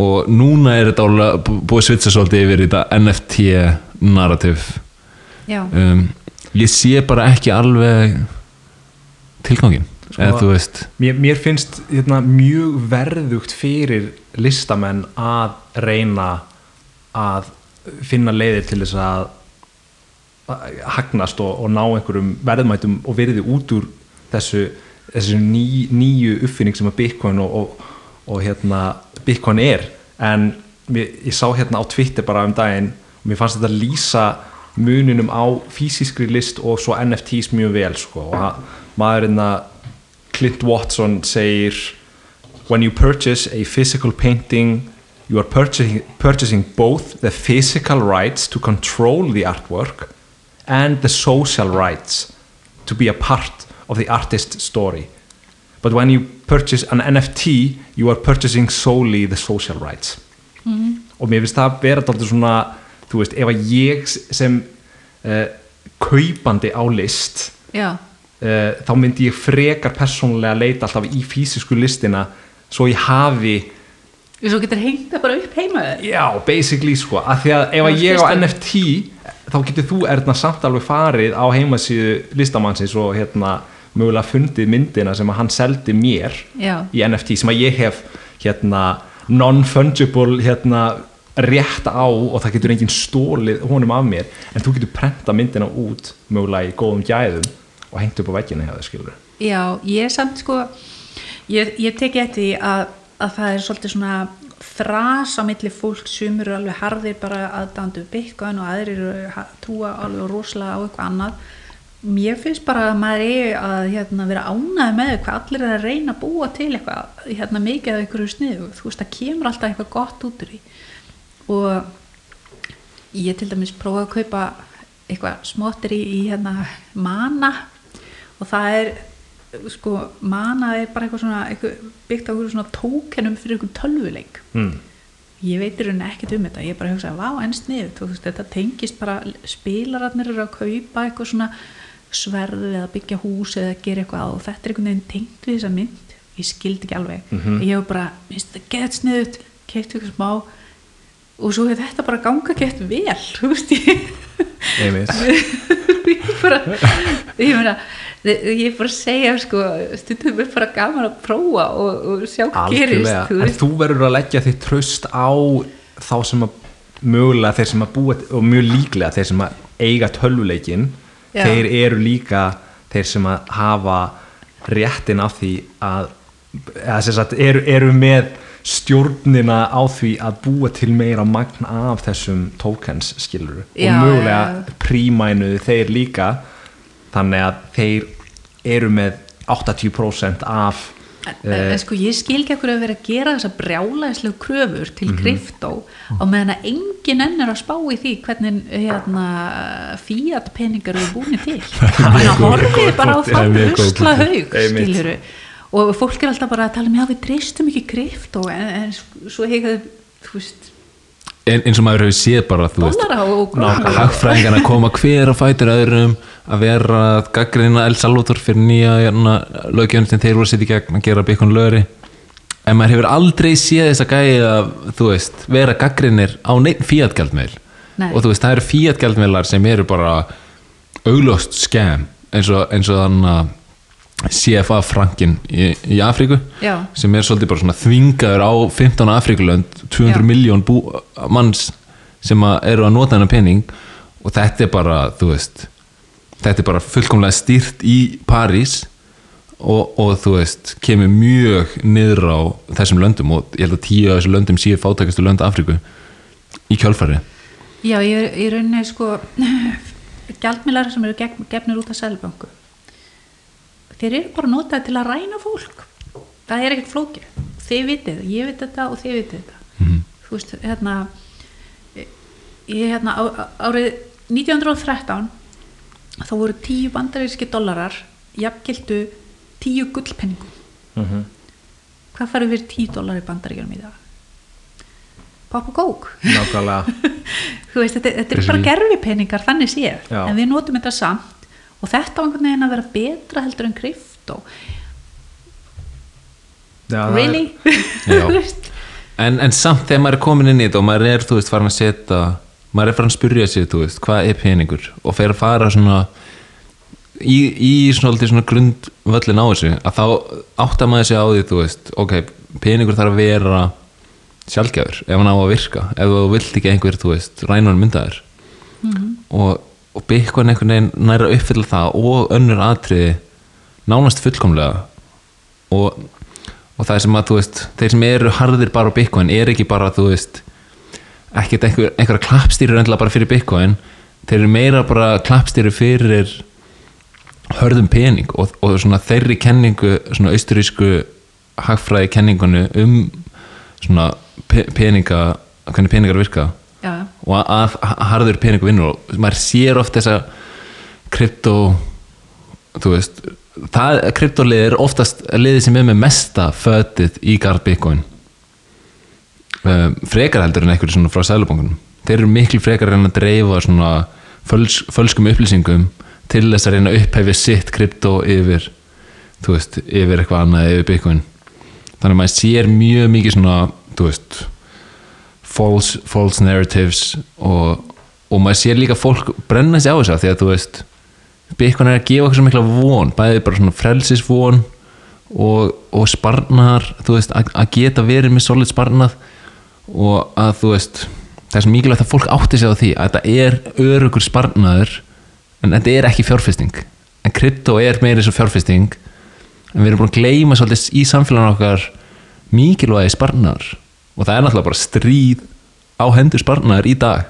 og núna er þetta bú- búið svitsa svolítið yfir þetta NFT narrativ um, ég sé bara ekki alveg tilgangin veist mér, mér finnst hérna, mjög verðugt fyrir listamenn að reyna að finna leiðir til þess að að hagnast og, og ná einhverjum verðmætum og verði út úr þessu, þessu ný, nýju uppfinning sem að Bitcoin og, og, og hérna, Bitcoin er en mér, ég sá hérna á Twitter bara um daginn og mér fannst þetta lýsa muninum á fysiskri list og svo NFTs mjög vel sko. og maðurinn að Clint Watson segir when you purchase a physical painting you are purchasing, purchasing both the physical rights to control the artwork and the social rights to be a part of the artist's story. But when you purchase an NFT you are purchasing solely the social rights. Og mér finnst það vera dálítið svona þú veist, ef að ég sem uh, kaupandi á list já, uh, þá myndi ég frekar persónulega leita alltaf í fysisku listina svo ég hafi svo getur hengt það bara upp heima þér já, basically sko, að því að ef að ég á. NFT þá getur þú erna samt alveg farið á heimasíðu listamannsins og hérna mögulega fundið myndina sem að hann seldi mér já, í NFT sem að ég hef hérna non-fungible hérna rétt á og það getur enginn stólið honum af mér. En þú getur prenta myndina út mögulega í góðum gæðum og hengt upp á veggina hjá þau skilur já, ég er samt sko ég, ég teki eftir því að, að það er svolítið svona þras á milli fólk sumur eru alveg harðir bara aðdándu bitcoin og aðrir eru trúa alveg rosalega á eitthvað annað. Mér finnst bara að maður eigi að hérna, vera ánæði með hvað allir er að reyna að búa til eitthvað hérna, mikið af einhverju sniðu þú veist það kemur alltaf eitthvað gott út úr því. Og ég til dæmis prófaði að kaupa eitthvað smottir í, í hérna mana og það er sko mana er bara eitthvað svona eitthvað, byggt á eitthvað svona tókenum fyrir eitthvað tölvuleik mm. ég veit í rauninni ekkert um þetta ég bara hugsa, vá, enn snið þetta tengist bara, spilararnir eru að kaupa eitthvað svona sverðu eða byggja hús eða gera eitthvað og þetta er einhvern veginn tengt við þessa mynd ég skildi ekki alveg Mhm. ég hef bara, minnst þetta gett sniðut keitt eitthvað smá og svo hefur þetta bara ganga gett vel þú veist ég Einmitt. (laughs) ég bara ég meina ég er bara að segja sko, stundum er bara gaman að prófa og, og sjá hvað gerist þú en þú verður að leggja þitt tröst á þá sem að mögulega þeir sem að búa og mjög líklega þeir sem að eiga tölvuleikin Já. þeir eru líka þeir sem að hafa réttin af því að sagt, eru, eru með stjórnina á því að búa til meira magn af þessum tokens skilur og Já, mögulega já. prímænuðu þeir líka þannig að þeir eru með 80% af En, en sko ég skil ekki ekkur að vera að gera þessa brjálæðislega kröfur til kryptó á meðan að engin enn er að spá í því hvernig hérna, fíat peningar eru búin til. (laughs) Þannig að horfið bara á Það er þann mjög góð usla punktur. haug skiluru og fólk er alltaf bara að tala um já við treystum ekki kryptó en, en svo hefur þú veist. En, eins og maður hefur séð bara og að koma hver að fætur öðrum að vera að gaggrina El Salvador fyrir nýja hérna, lögjöfn sem þeir voru að setja í gegn að gera byggun lögri en maður hefur aldrei séð þess að gæði að þú veist, vera gaggrinir á neitt fíatgjaldmeil Nei. og þú veist, það eru fíatgjaldmeilar sem eru bara augljóst skem eins og, eins og þann að CFA frankin í, í Afríku Já. sem er svolítið bara svona þvingaður á 15 Afríkulönd 200 Já. miljón manns sem að eru að nota hennar pening og þetta er bara, þú veist þetta er bara fullkomlega stýrt í París og, og þú veist, kemur mjög niður á þessum löndum og ég held að tíu af þessum löndum séu fátækastu lönd Afríku í kjálfari Já, ég er í rauninni sko (clears throat) gjaldmiðlar sem eru gefnir út af selbanku þeir eru bara notaði til að ræna fólk. Það er ekkert flóki þið vitið, ég veit þetta og þið vitið þetta. Mhm. þú veist, hérna ég hérna á, á- árið 1913 þá voru tíu bandaríski dollarar jafngildu tíu gullpenningum Mhm. hvað farið fyrir tíu dollar í bandaríkjum í dag? Pop og kók (laughs) veist, þetta, þetta er bara gerfipeningar þannig séð, Já. en við notum þetta samt og þetta á einhvern veginn að vera betra heldur en kryptó Já, er- really? (laughs) Veist, en, en samt þegar maður er komin inn í þetta og maður er, þú veist, farin að setja maður er farin að spyrja sig, þú veist, hvað er peningur? Og fer að fara svona í, í svona, svona grundvöllin á þessu, að þá áttar maður sig á því, þú veist, ok peningur þarf að vera sjálfgjafur ef hann á að virka, ef þú vilt ekki einhver, þú veist, rænan myndaður. Og, og Bitcoin einhvern veginn næra uppfylla það og önnur atriði nánast fullkomlega. Og, og það sem að þú veist þeir sem eru harðir bara á Bitcoin er ekki bara þú veist ekkert einhver, einhverja klappstýrir endilega bara fyrir Bitcoin. Þeir eru meira bara klappstýrir fyrir hörðum pening og, og svona þeirri kenningu svona austurísku hagfræði kenningunni um svona pe peninga hvernig peningar virka. Já, og að harður peningu vinnur og maður sér oft þessa krypto þú veist kryptolið er oftast liðið sem er með mesta fötið í garð Bitcoin um, frekar heldur en svona frá sælubankunum þeir eru miklu frekar en að dreifa föls, fölskum upplýsingum til þess að reyna að upphæfi sitt krypto yfir veist, yfir eitthvað annað yfir Bitcoin. Þannig að maður sér mjög mikið svona, veist false, false narratives og, og maður sér líka fólk brenna sig á þess að því að veist Bitcoin er að gefa okkur svo mikla von bæði bara svona frelsisvon og, og sparnar veist, að, að geta verið með solid sparnað og að þú veist það er svo mikilvægt að fólk átti sig á því að þetta er örugur sparnaður en þetta er ekki fjárfesting. En krypto er meira svo fjárfesting en við erum búin að gleyma svolítið í samfélaginu okkar mikilvægi sparnaður og það er náttúrulega bara stríð á hendur sparnaður í dag.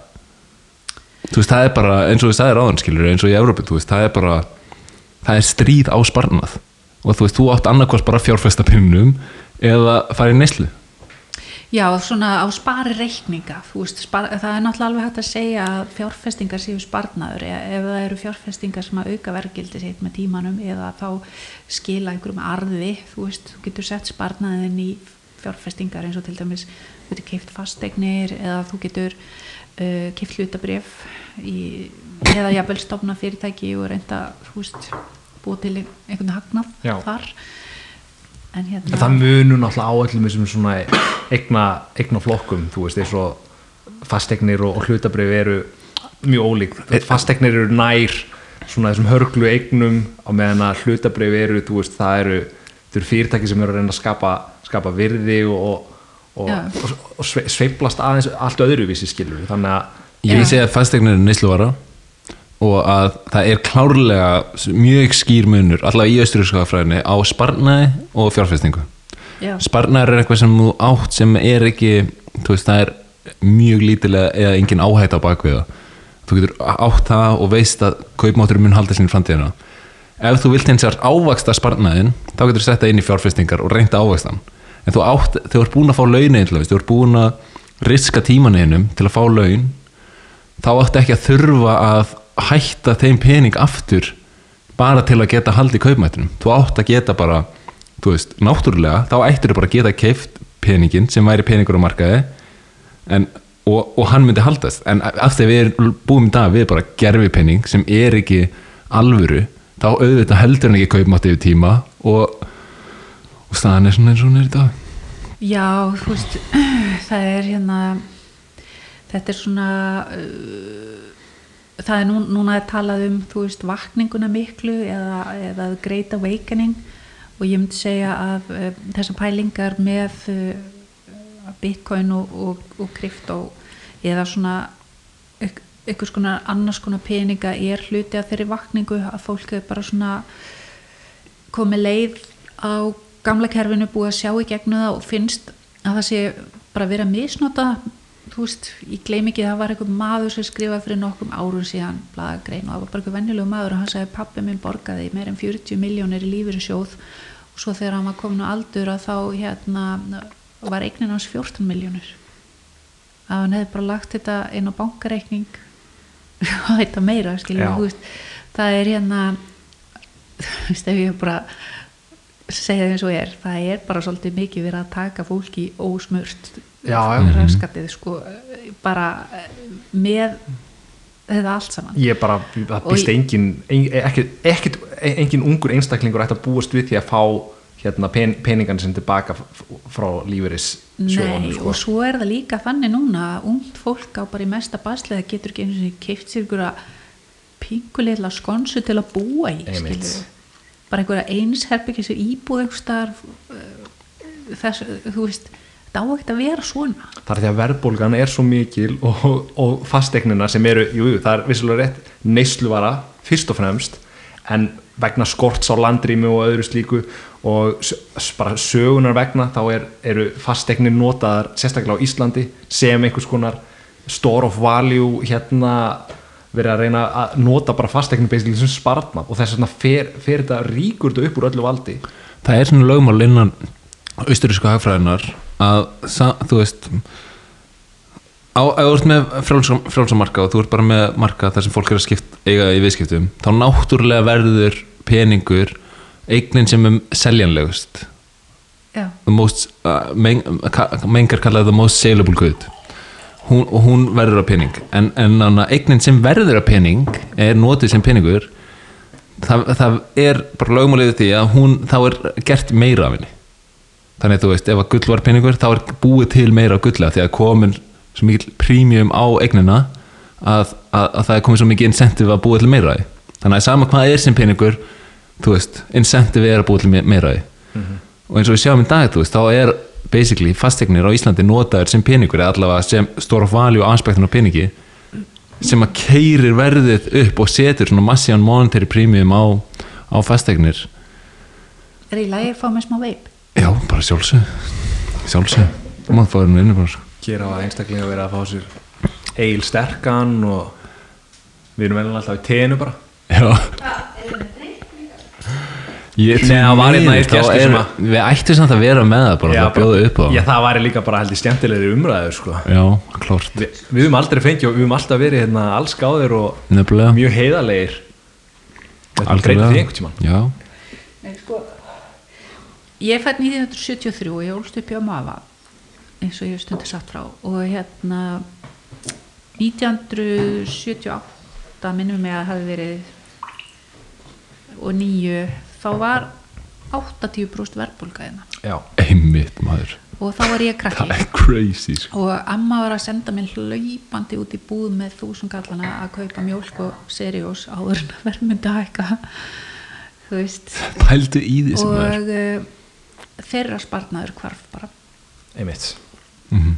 Þú veist, það er bara eins og við sagðir áðan skilur eins og í Európi, þú veist, það er bara það er stríð á sparnað. Og þú veist, þú átt annarkvæmst bara fjárfesta pinnum eða fara í neyslu Já, svona á spari reikninga, veist, spar, það er náttúrulega alveg hægt að segja að fjárfestingar séu sparnaður e- ef það eru fjárfestingar sem að auka verðgildi sitt með tímanum eða þá skila einhverjum arði, þú veist, þú getur sett sparnaðin í fjárfestingar eins og til dæmis, þú getur keift fasteignir eða þú getur uh, keift hlutabrif í, eða jafnvel stofna fyrirtæki og reynda, þú veist, búið til einhvern hagnað Já. þar. En hérna, En það munur náttúrulega á öllum þessum svona eigna, eigna flokkum, þú veist, eins og fasteignir og, og hlutabrif eru mjög ólík. Fasteignir eru nær svona þessum hörglu eignum á meðan að hlutabrif eru, þú veist, það eru, það eru fyrirtæki sem eru að reyna að skapa, skapa virði og, og, og, og sve- sveiflast aðeins allt öðruvísi skilur. Þannig að Ég segja að fasteignir er neysluvara og að það er klárlega mjög skýr munur, allavega í austurískafræðinni á sparnaði og fjárfestingu. Já, sparnaður er eitthvað sem þú átt sem er ekki, þú veist, það er mjög lítilega eða engin áhætt á bakviða þú getur átt það og veist að kaupmáttur mun halda sinni framtíðina. Ef þú vilt hins vegar ávaksta sparnaðin þá getur þú sett það inn í fjárfestingar og reynda ávakstan en þú átt, þú ert búin að fá launin þú ert búin að riska tímaninum til að fá laun þá áttu ekki að þurfa að hætta þeim pening aftur bara til að geta haldið kaupmættunum þú átt að geta bara þú veist, náttúrulega, þá ættir þú bara að geta keift peningin sem væri peningur á markaði en, og, og hann myndi haldast, en af því að við erum búum í dag við bara gerfi pening sem er ekki alvöru, þá auðvitað heldur hann ekki kaupmátt yfir tíma og, og staðan er svona eins og hún er í dag. Já, þú veist, (clears throat) það er hérna, þetta er svona, uh, það er nú, núna að talað um, þú veist, vakninguna miklu eða, eða great awakening. Og ég myndi segja að uh, þessar pælingar með uh, bitcoin og, og, og krypto eða svona ykkur skona annars konar peninga er hluti af þeirri vakningu að fólk er bara svona komið leið á gamla kerfinu búið að sjá í gegnu það og finnst að það sé bara verið að misnota þú veist, ég gleym ekki það var einhver maður sem skrifaði fyrir nokkrum árum síðan blaðagrein og það var bara einhver venjulegu maður og hann sagði pappi minn borgaði meir en 40 miljónir í lífyrir sjóð og svo þegar hann var komin á aldur að þá hérna var eignin hans 14 miljónir að hann hefði bara lagt þetta inn á bankareikning. Og (laughs) þetta meira skiljum, það er hérna (laughs) þú veist, ef ég bara segja það eins og er það er bara svolítið mikið verið að taka fólki ósmurt Já, já. raskatið sko bara eh, með þetta allt saman ég bara, það Og býst engin ekkit, engin ungur einstaklingur ætti að búast við því að fá hérna pen, peningan sem tilbaka frá lífeyris Nei, sko. og svo er það líka þannig núna að ungt fólk á bara í mesta baslega getur ekki einu sinni keift sér ykkur að pinguleila skonsu til að búa í Einmitt. Bara einhverja einsherbyggis íbúð einhver starf þess, þú veist þetta á ekkert að vera svona. Það er því að verðbólgan er svo mikil og, og fasteignina sem eru, jú, það er vissulega rétt neysluvara fyrst og fremst en vegna skorts á landrými og öðru slíku og bara sögunar vegna þá er, eru fasteignir notaðar sérstaklega á Íslandi sem einhvers konar store of value hérna verið að reyna að nota bara fasteignir basically sem spartna og þess vegna fer, fer þetta ríkur þetta upp úr öllu valdi. Það er svona lögmál innan austurísku hagfræðinar að sa- þú veist á, ef þú ert með frjálsa, frjálsa marka og þú ert bara með marka þar sem fólk er að skipt, eiga í viðskiptum þá náttúrulega verður peningur eignin sem er seljanlegust. Já, the most, uh, mengar kallaði the most saleable good hún, og hún verður að pening. En, en eignin sem verður að pening er notið sem peningur. Það, það er bara lögmáliðið því að hún, þá er gert meira af henni. Þannig að þú veist, ef að gull var peningur þá er búið til meira af gulla því að komin svo mikil prímjum á eignina að, að, að það er komið svo mikið incentive að búið til meira af þannig að sama hvað er sem peningur þú veist, incentive er að búið til me- meira af því. Og eins og við sjáum í dag þú veist, þá er basically fasteignir á Íslandi notaður sem peningur eða allavega sem store of value aspektin á peningi sem að keirir verðið upp og setur svona massíðan monetary premium á, á fasteignir. Er í lagi að fá með smá veip já, bara sjálfsög sjálfsög, þú mátt fá þér nú inni bara. Hér hafa einstaklega verið að fá sér eil sterkan og við erum vel alltaf í tenu bara. Já Nei, það var einn gestur er- sem að- Við ættum samt að vera með það bara að bjóða upp á. Já, það væri líka bara held í skemmtilegri umræður sko. Já, klárt. Vi, Við höfum aldrei fengið og við höfum alltaf verið hérna, alls gáðir og Nefnilega. mjög heiðarlegir. Þetta er greið því einhvern tímann. Já, Nei, sko, ég fætt 1973 og ég ólst upp hjá Mafa eins og ég stundu satt frá. Og hérna 1978 minnum mig að hafi verið og nýju þá var 80% verðbólga hérna. Já, einmitt maður. Og þá var ég krakki. Crazy sko. og amma var að senda mér hlaupandi út í búð með þúsund kallana að kaupa mjólk og seriós áður en að verðmynda hækka. Þú veist. Pældu í því sem það er. Og uh, þeirra spartnaður hvarf bara. Einmitt. Mhm.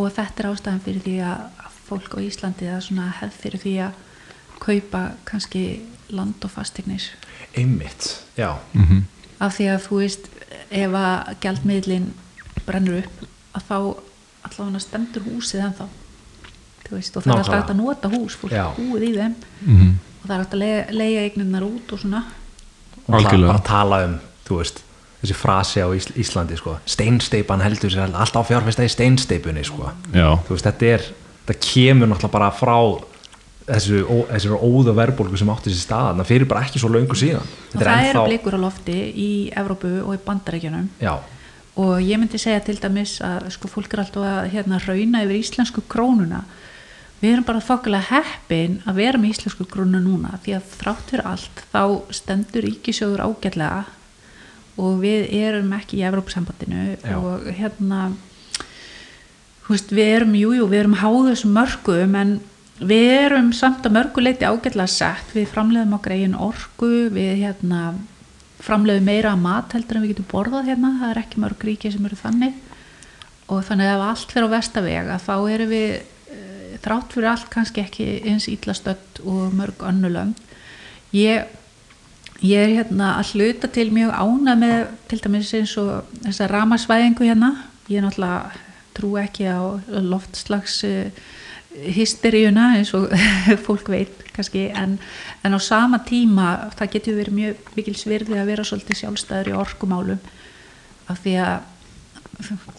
og þetta er ástæðan fyrir því að að fólk á Íslandi það er svona hefð fyrir því að kaupa kannski land og fastegnir Einmitt, já Mhm. af því að þú veist ef að gjaldmiðlin brennur upp að þá allavega stendur húsið ennþá þú veist og það er alltaf Nákvæmlega. að nota hús fólk Já. búið í þeim Mhm. og það er hægt að leiga, leiga eignirnar út og svona og ta Algjörlega. bara tala um, þú veist þessi frasi á Ís Íslandi sko. steinsteipan heldur sér alltaf fjárfesta í steinsteipunni sko. Já, þú veist, þetta er þetta kemur náttúrulega bara frá þessu, ó, þessu óða verðbólgu sem átti sér stað, það fyrir bara ekki svo löngu síðan. Og Þetta það ennþá- eru blikur á lofti í Evrópu og í Bandarækjunum Já, og ég myndi segja til dæmis að sko fólk er alltaf að hérna rauna yfir íslensku krónuna. Við erum bara þokkilega heppin að vera með íslensku krónu núna því að þrátt fyrir allt þá stendur ríkisjóður ágætlega og við erum ekki í Evrópusambandinu og hérna veist, við erum, jújú, jú, við erum háð þessum mörgum en við erum samt að mörguleiti ágætlega sett. Við framleiðum okkar eigin orku við hérna framleiðum meira mat heldur en við getum borðað hérna. Það er ekki mörg ríki sem eru þannig. Og þannig að ef allt fyrir á vestaveg að þá erum við eh, þrátt fyrir allt kannski ekki eins ítlastödd og mörg önnulönd ég ég er hérna að hluta til mjög ána með til dæmis eins og þessa ramasvæðingu hérna. Ég er náttúrulega trú ekki á loftslags uh, hysteríuna eins og (laughs) fólk veit kannski en, en á sama tíma það getur verið mjög mikil svirði að vera svolítið sjálfstæður í orkumálum. Af því að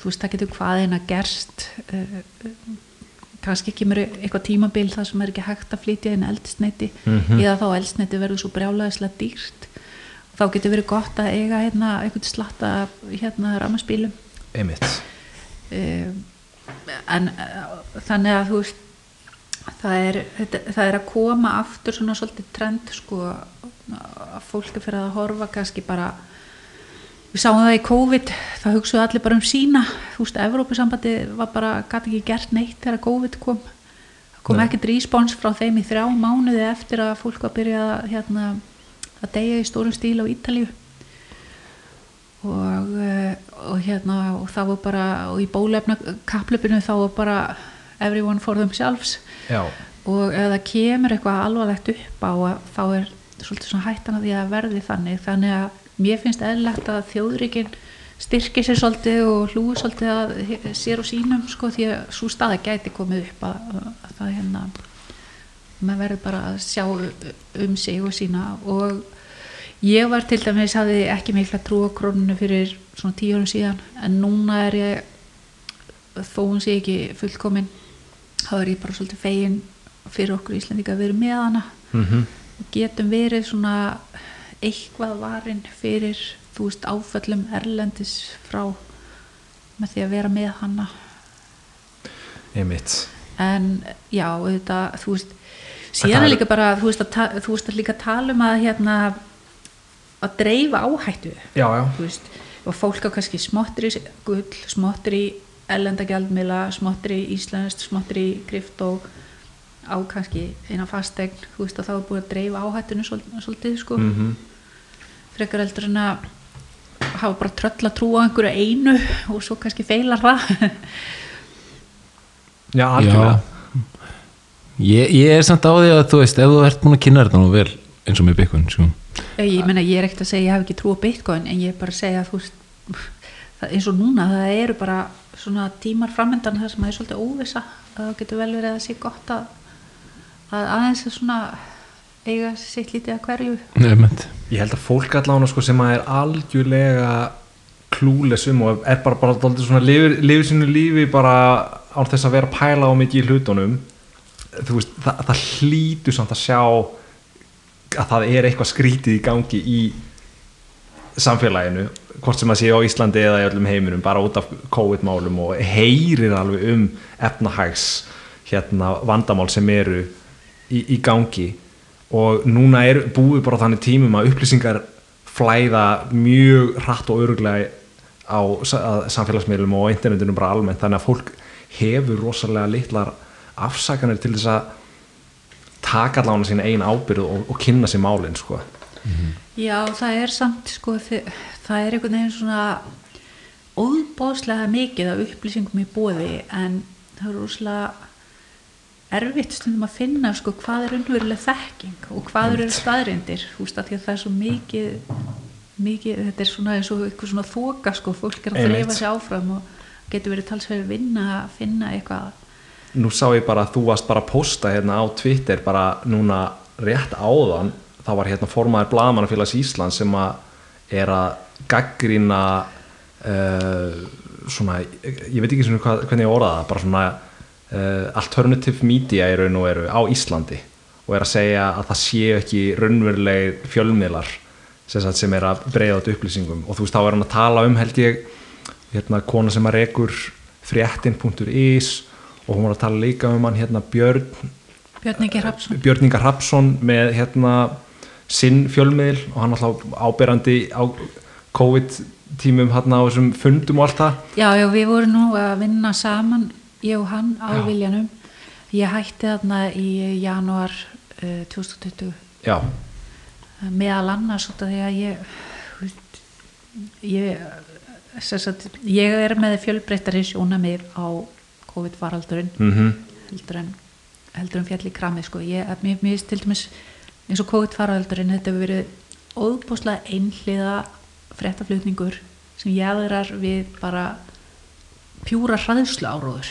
þú veist það getur hvað eina gerst uh, kannski kemur eitthvað tímabil það sem er ekki hægt að flytja inn eldsneiti Mhm. eða þá eldsneiti verður svo brjálæðislega dýrt. Þá getur verið gott að eiga hérna eitthvað slatta hérna ramaspílum einmitt. Um, en uh, þannig að þú veist það er, það er að koma aftur svona svolítið trend sko að fólk er fyrir að horfa kannski bara við sáum það í COVID það hugsaðu allir bara um sína. Þú veist, Evrópusambandi var bara gæti ekki gert neitt þegar COVID kom. Það kom ekkert respons frá þeim í þrjá mánuði eftir að fólk var að byrja hérna, að deyja í stórum stíl á Ítalíu og, eh, og hérna og það var bara, og í bólefna kapplöpinu þá var bara everyone for themselves. Já, og ef það kemur eitthvað alvarlegt upp á þá er svolítið svona hættan að því að verði þannig. Þannig að mér finnst eðlilegt að þjóðríkin styrki sér svolítið og hlúi svolítið að sér og sínum sko því að svo staða gæti komið upp að, að það hérna maður verður bara að sjá um sig og sína. Og ég var til dæmis hafði ekki mikla trú á krónunu fyrir svona tíu árum síðan en núna er ég þó hún sé ekki fullkomin þá er ég bara svolítið fegin fyrir okkur Íslandika að vera með hana. Mm og getum verið svona eitthvað varin fyrir þú veist áföllum erlendis frá með því að vera með hana. Einmitt. En já, auðvitað, þú veist síðan er líka bara, þú veist að, þú veist að líka tala um að hérna að dreifa áhættu já, já, og fólk á kannski smottir í gull, smottir í ellendagjaldmila, smottir í íslenskt smottir í kryptó á kannski eina fastegn þú veist að þá er búið að dreifa áhættinu svol- svolítið sko, mm frekar eldur en að hafa bara tröll að trúa á einhverju einu og svo kannski feilar það. (laughs) Já, algjörlega. Ég, ég er samt á því að þú veist ef þú ert búin að kynna þetta nú vel eins og með Bitcoin sko. Ég meina ég er ekkert að segja ég hef ekki trú á bitcoin en ég er bara að segja að þú veist eins og núna það eru bara svona tímar framöndan þar sem það er svolítið óvisa að það getur vel verið að sé gott að, að aðeins að svona eiga sitt lítið að hverju Nefnt. ég held að fólk allan sko, sem að er algjörlega klúles um og er bara, bara dálítið svona lifir, lifir sínu lífi bara án þess að vera pæla á mikið í hlutunum þú veist, það, það hlýtur samt að sjá að það er eitthvað skrítið í gangi í samfélaginu hvort sem að sé á Íslandi eða í öllum heiminum bara út af COVID-málum og heyrir alveg um efnahags hérna vandamál sem eru í, í gangi. Og núna er búið bara þannig tímum að upplýsingar flæða mjög hratt og öruglega á samfélagsmiðlum og á internetinu bara almennt. Þannig að fólk hefur rosalega litlar afsakanir til þess að taka allan sína einn ábyrð og, og kynna sér málin sko. Já, það er samt sko, það er einhvern veginn svona óbáslega mikið af upplýsingum í bóði en það er rosalega erfitt stundum að finna sko, hvað er unnveruleg þekking og hvað eru staðrindir veist að því að það er svo mikið, mikið þetta er svona eins og eitthvað svona þoka sko, fólk er að þreifa sig áfram og getur verið talsverið vinna að finna eitthvað Nú sá ég bara að þú varst bara að posta hérna á Twitter bara núna rétt áðan þá var hérna formaður Blaðmannafélags Íslands sem að er að gaggrina uh, svona, ég veit ekki svona hvernig ég orða það, bara svona uh, alternative media í raun og eru á Íslandi og er að segja að það séu ekki raunveruleg fjölmiðlar sem, er að breyða át upplýsingum. Og þú veist þá er hann að tala um held ég hérna kona sem að rekur fréttin.is og hún var að tala líka um hann hérna Björn Björn Ingi Hrafnsson. Björn Inga Hrafsson með hérna sinn fjölmiðl og hann alltaf áberandi á COVID tímum hérna á þessum fundum og allt það. Já, já, við vorum nú að vinna saman ég og hann á Já. Viljanum. Ég hætti þarna í janúar uh, 2020 já, meðal annars að ég ég sagt, ég er með fjölbreyttari sjónamið á COVID-faraldurinn mhm. heldur en, heldur en fjall í kramið sko. ég, finnst til dæmis eins og COVID-faraldurinn þetta hefur verið óðbúslega einhliða fréttaflutningur sem jæðrar við bara pjúra hraðslu áróður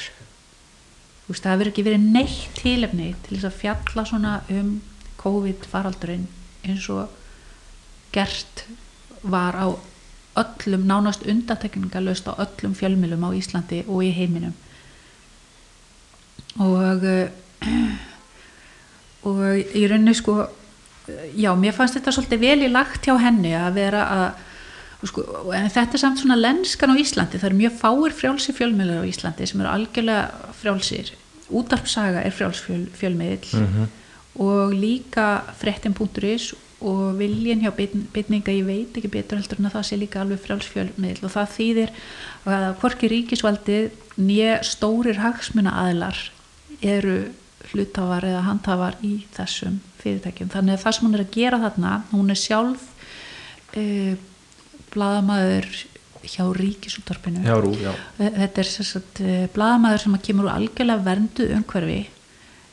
veist það hefur ekki verið neitt tilefni til þess að fjalla svona um COVID-faraldurinn eins og gert var á öllum nánast undantekningalöst á öllum fjölmilum á Íslandi og í heiminum og eh, og í rauninni sko já, mér fannst þetta svolítið vel í lagt hjá henni að vera að sko, en þetta er samt svona lenskan á Íslandi það eru mjög fáir frjálsi fjölmiðlar á Íslandi sem eru algjörlega frjálsir útarpsaga er frjáls fjöl, fjölmiðl Mhm. og líka frettin.is og viljin hjá bytninga ég veit ekki betur heldur en að það sé líka alveg frjálsfjölmiðl og það þýðir að hvorki ríkisvaldið nýja stórir hagsmuna aðlar eru hlutafar eða handhafar í þessum fyrirtækjum. Þannig að það sem hún er að gera þarna hún er sjálf eh, bladamæður hjá ríkisúttarpinu Já, rú, já. þetta er sagt, bladamæður sem kemur úr algjörlega verndu umhverfi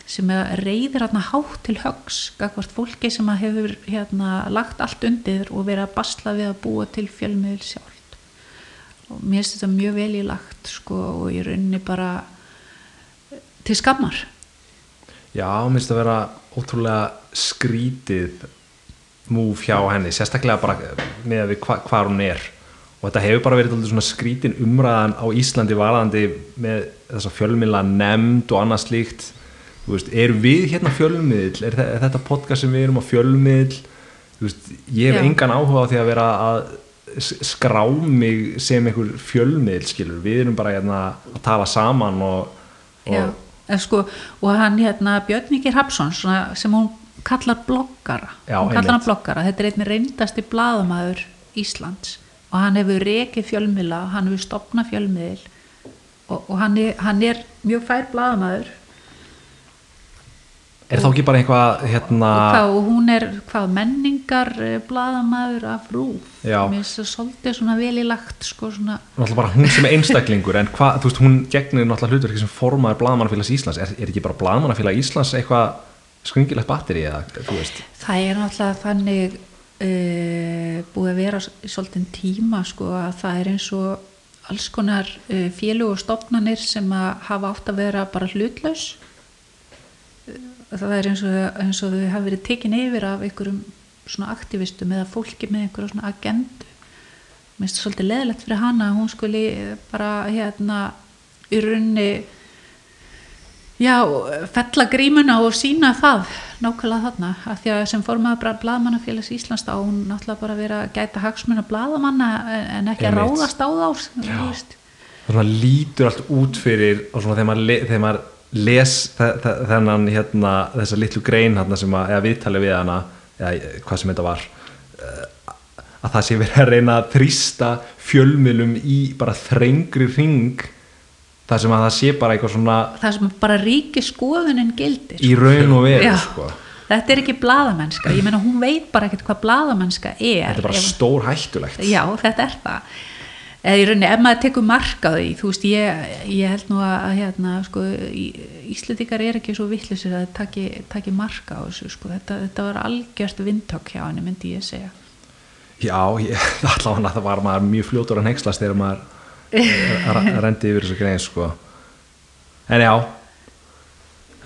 sem reyðir hérna hátt til högs gagvart fólki sem hefur hérna, lagt allt undir og verið að basla við að búa til fjölmiðil sjálf og mér finnst þetta mjög vel í lagt sko, og ég rauninni bara til skammar? Já, þetta að vera ótrúlega skrítið múf hjá henni, sérstaklega bara með að við hva, hvað hún er. Og þetta hefur bara verið svona skrítin umræðan á Íslandi varðandi með þessa fjölmila nefnd og annað slíkt. Veist, er við hérna fjölmiðl er, er þetta podcast sem við erum á fjölmiðl veist, ég hef Já. engan áhuga á því að vera að skrá mig sem einhver fjölmiðl skilur, við erum bara hérna að tala saman og, og, sko, og hann hérna Björnvíkir Hapsson sem hún kallar bloggara. Já, hún kallar hann bloggara, þetta er einnig reyndasti bladamæður Íslands. Og hann hefur rekið fjölmiðla, hann hefur stopnað fjölmiðl og, og hann, er, hann er mjög fær bladamæður Er þá ekki bara einhvað hérna... hvað, og hún er hvað, menningar eh, bladamæður af rúf mér finnst það svolítið svona velilagt sko, svona... hún sem er einstaklingur en hvað, þú veist, hún gegnir náttúrulega hlutverki sem formaður bladamannafélags Íslands. Er, er ekki bara bladamannafélag Íslands eitthvað skringilegt batteri eða, þú veist? Það er náttúrulega þannig uh, búið að vera svolítið tíma sko að það er eins og alls konar uh, félug og stopnarnir sem að hafa átt að vera bara hlutlaus það er eins og, eins og þau hafa verið tekin yfir af einhverjum svona aktivistum eða fólki með einhverjum svona agendu. Mér finnst það svolítið leðilegt fyrir hana hún skuli bara hérna í raunni já, fella grímuna og sína það nákvæmlega þarna. Af því að sem fórmaður bara bladmannafélags Íslands á hún náttúrulega bara verið að gæta hagsmunna bladamanna en ekki að ráðast á þá það lítur allt út fyrir og svona þegar maður, þegar maður les þennan hérna, þessa litlu grein hérna, sem að, eða viðtali við hana eða hvað sem þetta var eh, að það sé verið að reyna að þrýsta fjölmilum í bara þrengri ring það sem að það sé bara eitthvað svona það sem bara ríki skoðunin gildir í raun og veru sko. þetta er ekki bladamennska, ég menna hún veit bara ekkert hvað bladamennska er. Þetta er bara stór hættulegt já þetta er það eða í rauninni ef maður tekur marka því þú veist ég, ég held nú að hérna sko Íslandikar er ekki svo vittlisir að það taki marka á þessu sko þetta, þetta var algjörst vindtokk hjá henni myndi ég segja Já, ég, (laughs) allavega það var maður mjög fljótur að nexlast þegar maður rendi yfir þessu greið sko en já,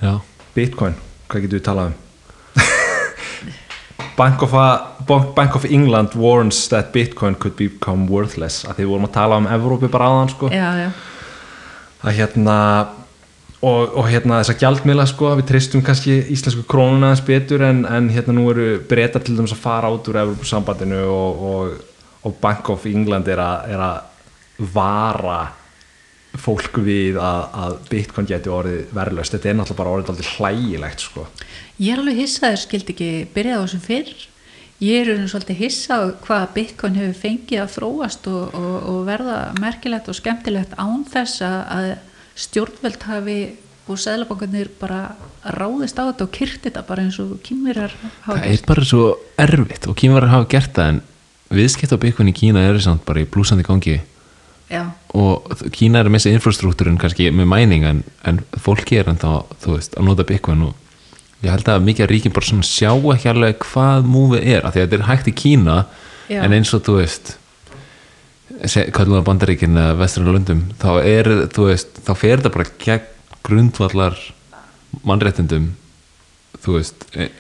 já. Bitcoin, hvað getur við talað um? (laughs) Bank of, a, Bank of England warns that Bitcoin could become worthless að því við vorum að tala um Evrópi bara aðan sko. já, já. að hérna og, og hérna þessa gjaldmila sko, við tristum kannski íslensku krónuna eins betur en, en hérna nú eru breytar til dæmis að fara át úr Evrópusambandinu og, og, og Bank of England er að, er að vara fólk við að, að Bitcoin geti orðið verðlöst, þetta er náttúrulega bara orðið hlægilegt sko Ég er alveg hissaður, skildi ekki byrjað á þessu fyrr. Ég er svolítið hissað hvað Bitcoin hefur fengið að fróast og, og, og verða merkilegt og skemmtilegt án þess að stjórnveld hafi og seglabankarnir bara ráðist á þetta og kyrkt þetta bara eins og kýmverjar hafa gert. Það er bara svo erfitt og kýmverjar hafa gert það en viðskipt á Bitcoin í Kína er samt bara í blúsandi gangi Já. og Kína er með þessi infrastruktúrin kannski með mæning en, en fólki er enda þú veist að nota Bitcoin og ég held að mikið að ríkin bara svona sjá ekki alveg hvað múfið er, af því að þetta er hægt í Kína Já. en eins og þú veist kallum það bandaríkin eða vestrinu lundum, þá er þú veist, þá fer þetta bara gegn grundvallar mannréttindum þú veist e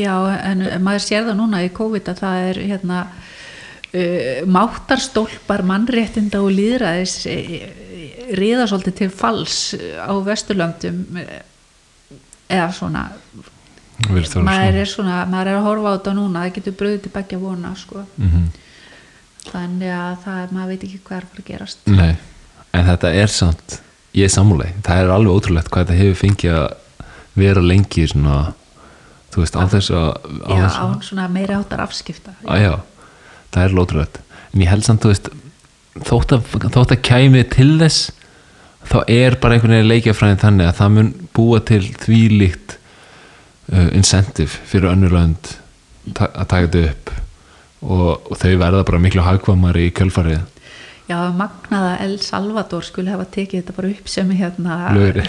Já, en maður sér það núna í COVID að það er hérna uh, máttarstólpar mannréttinda og líðræðis e, e, riða svolítið til fals á vesturlöndum eða svona maður er svona maður er að horfa á þetta núna það getur bröðið til begja vona sko. mm -hmm. þannig að það maður veit ekki hvað er fyrir að gerast. Nei, en þetta er samt ég er samúleg, það er alveg ótrúlegt hvað þetta hefur fengið að vera lengi svona þú veist, á þess að á já, á svona meiri áttar afskipta. Að já, það er lótrúlegt en ég held samt, þú veist þótt að, þótt að kæmi til þess þá er bara einhvern veginn leikjafræðin þannig að það mun búa til þvílíkt uh, incentive fyrir önnur lönd ta að taka þetta upp. Og, og þau verða bara miklu hagkvamari í kjölfarið. Já, magnaða El Salvador skulle hafa tekið þetta bara upp sem hérna Lögri.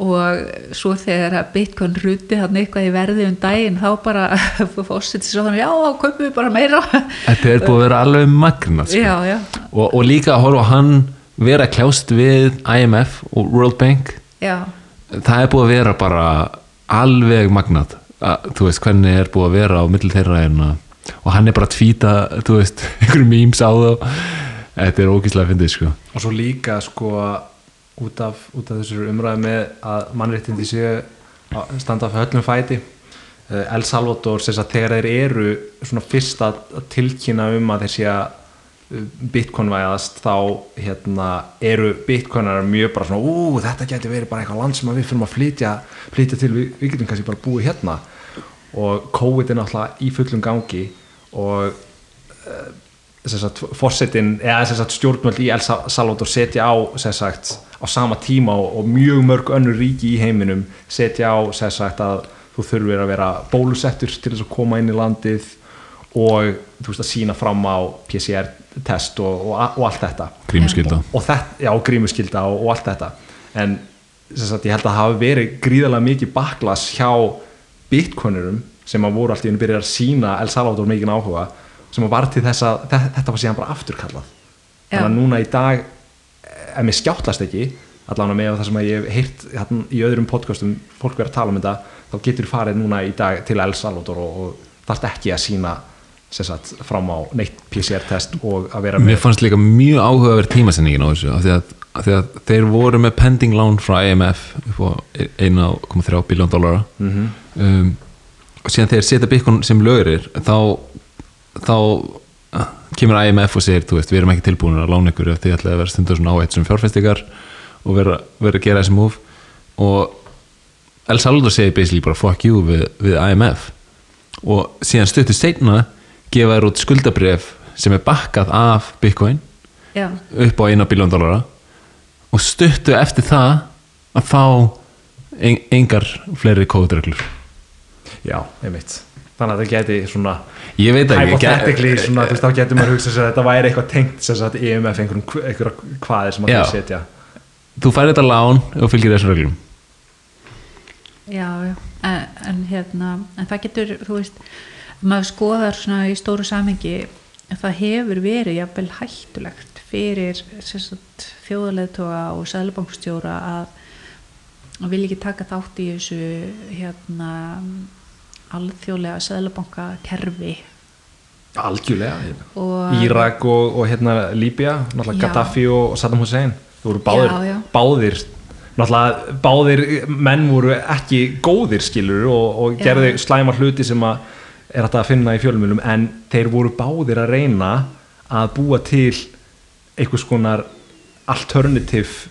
Og svo þegar að Bitcoin ruti hann eitthvað í verði um daginn þá bara fórsitt svo þannig, já, þá kaupum við bara meira. Þetta er búið að vera alveg magnað sko. Já, já, og, og líka að horfa á hann vera að kljást við IMF og World Bank. Já. Það er búið að vera bara alveg magnað. Að, þú veist hvernig er búið að vera á milli þeirra en að og hann er bara að tvíta, þú veist (laughs) einhverjum memes á þá. Þetta er ógíslega að fyndið sko. Og svo líka sko út af, af þessur umræði með að mannréttindi séu að standa fyrir höllum fæti. Eh, El Salvador sem að þegar þeir eru svona fyrst að að tilkynna um að þeir sé að bitcoinvæðast þá hérna, eru bitcoinar mjög bara svona ú þetta geti verið bara eitthvað land sem að við fyrir að flytja, flytja til, við, við getum kannski bara búið hérna. Og COVID er náttúrulega í fullum gangi og fórsetin eða sem sagt, stjórnvöld í El Sa- Salvador setja á sem sagt, á sama tíma og, og mjög mörg önnur ríki í heiminum setja á sem sagt, að þú þurfir að vera bólusettur til þess að koma inn í landið og þú veist að sína fram á PCR-test og, og, og allt þetta. Grímuskylda. Og þetta, já, grímuskylda og, og allt þetta. En sem sagt, ég held að það hafi verið gríðarlega mikið baklas hjá bitcoinurum sem að voru alltaf byrjar að sína El Salvador mikið áhuga sem að var til þess að þe- þetta var síðan bara afturkallað. Þannig að núna í dag ef mér skjáttlast ekki allan með það sem að ég hef heyrt hérna, í öðrum podcastum fólk verið að tala um þetta þá getur farið núna í dag til El Salvador og, og þarft ekki að sína sagt, fram á neitt PCR-test og að vera Mér fannst líka mjög áhugaverð tímasendingin á þessu af því að, af því að þeir voru með pending lán frá IMF upp á 1,3 biljón dólara Mhm. um, og síðan þeir setja Bitcoin sem lögurir þá, þá kemur IMF og segir, þú veist, við erum ekki tilbúin að lána ykkur ætlaði að vera stundur svona áhætt sem fjárfestingar og vera, vera að gera þessi move. Og El Salvador segir basically bara fuck you við, við IMF og síðan stuttu seinna gefa þær út skuldabref sem er bakkað af Bitcoin já, upp á eina biljón dólara og stuttu eftir það að fá en, engar fleiri kóðreglur. Já, einmitt Þannig að það geti svona ég veit ekki ég hypothetically ge- svona, þú veist, þá getur maður hugsað sér að þetta væri eitthvað tengt sem sagt EMF einhverjum einhverjum hvaðir sem að Já. þeir setja. Þú færi þetta lán og fylgir þessum reglum. Já, já. En, en hérna, en það getur þú veist, maður skoðar svona í stóru samhengi það hefur verið jafnvel hættulegt fyrir þjóðarleðtoga og sæðlubankstjóra að að vilja ekki taka þátt í þessu hérna alþjóðlega sæðlubanka kerfi Algjörlega og Írak og, og hérna Líbia. Gaddafi og Saddam Hussein þú voru báðir, Já, já. báðir náttúrulega báðir menn voru ekki góðir skilur og, og Já. gerðu slæmar hluti sem að er hægt að finna í fjölmjölum en þeir voru báðir að reyna að búa til einhvers konar alternative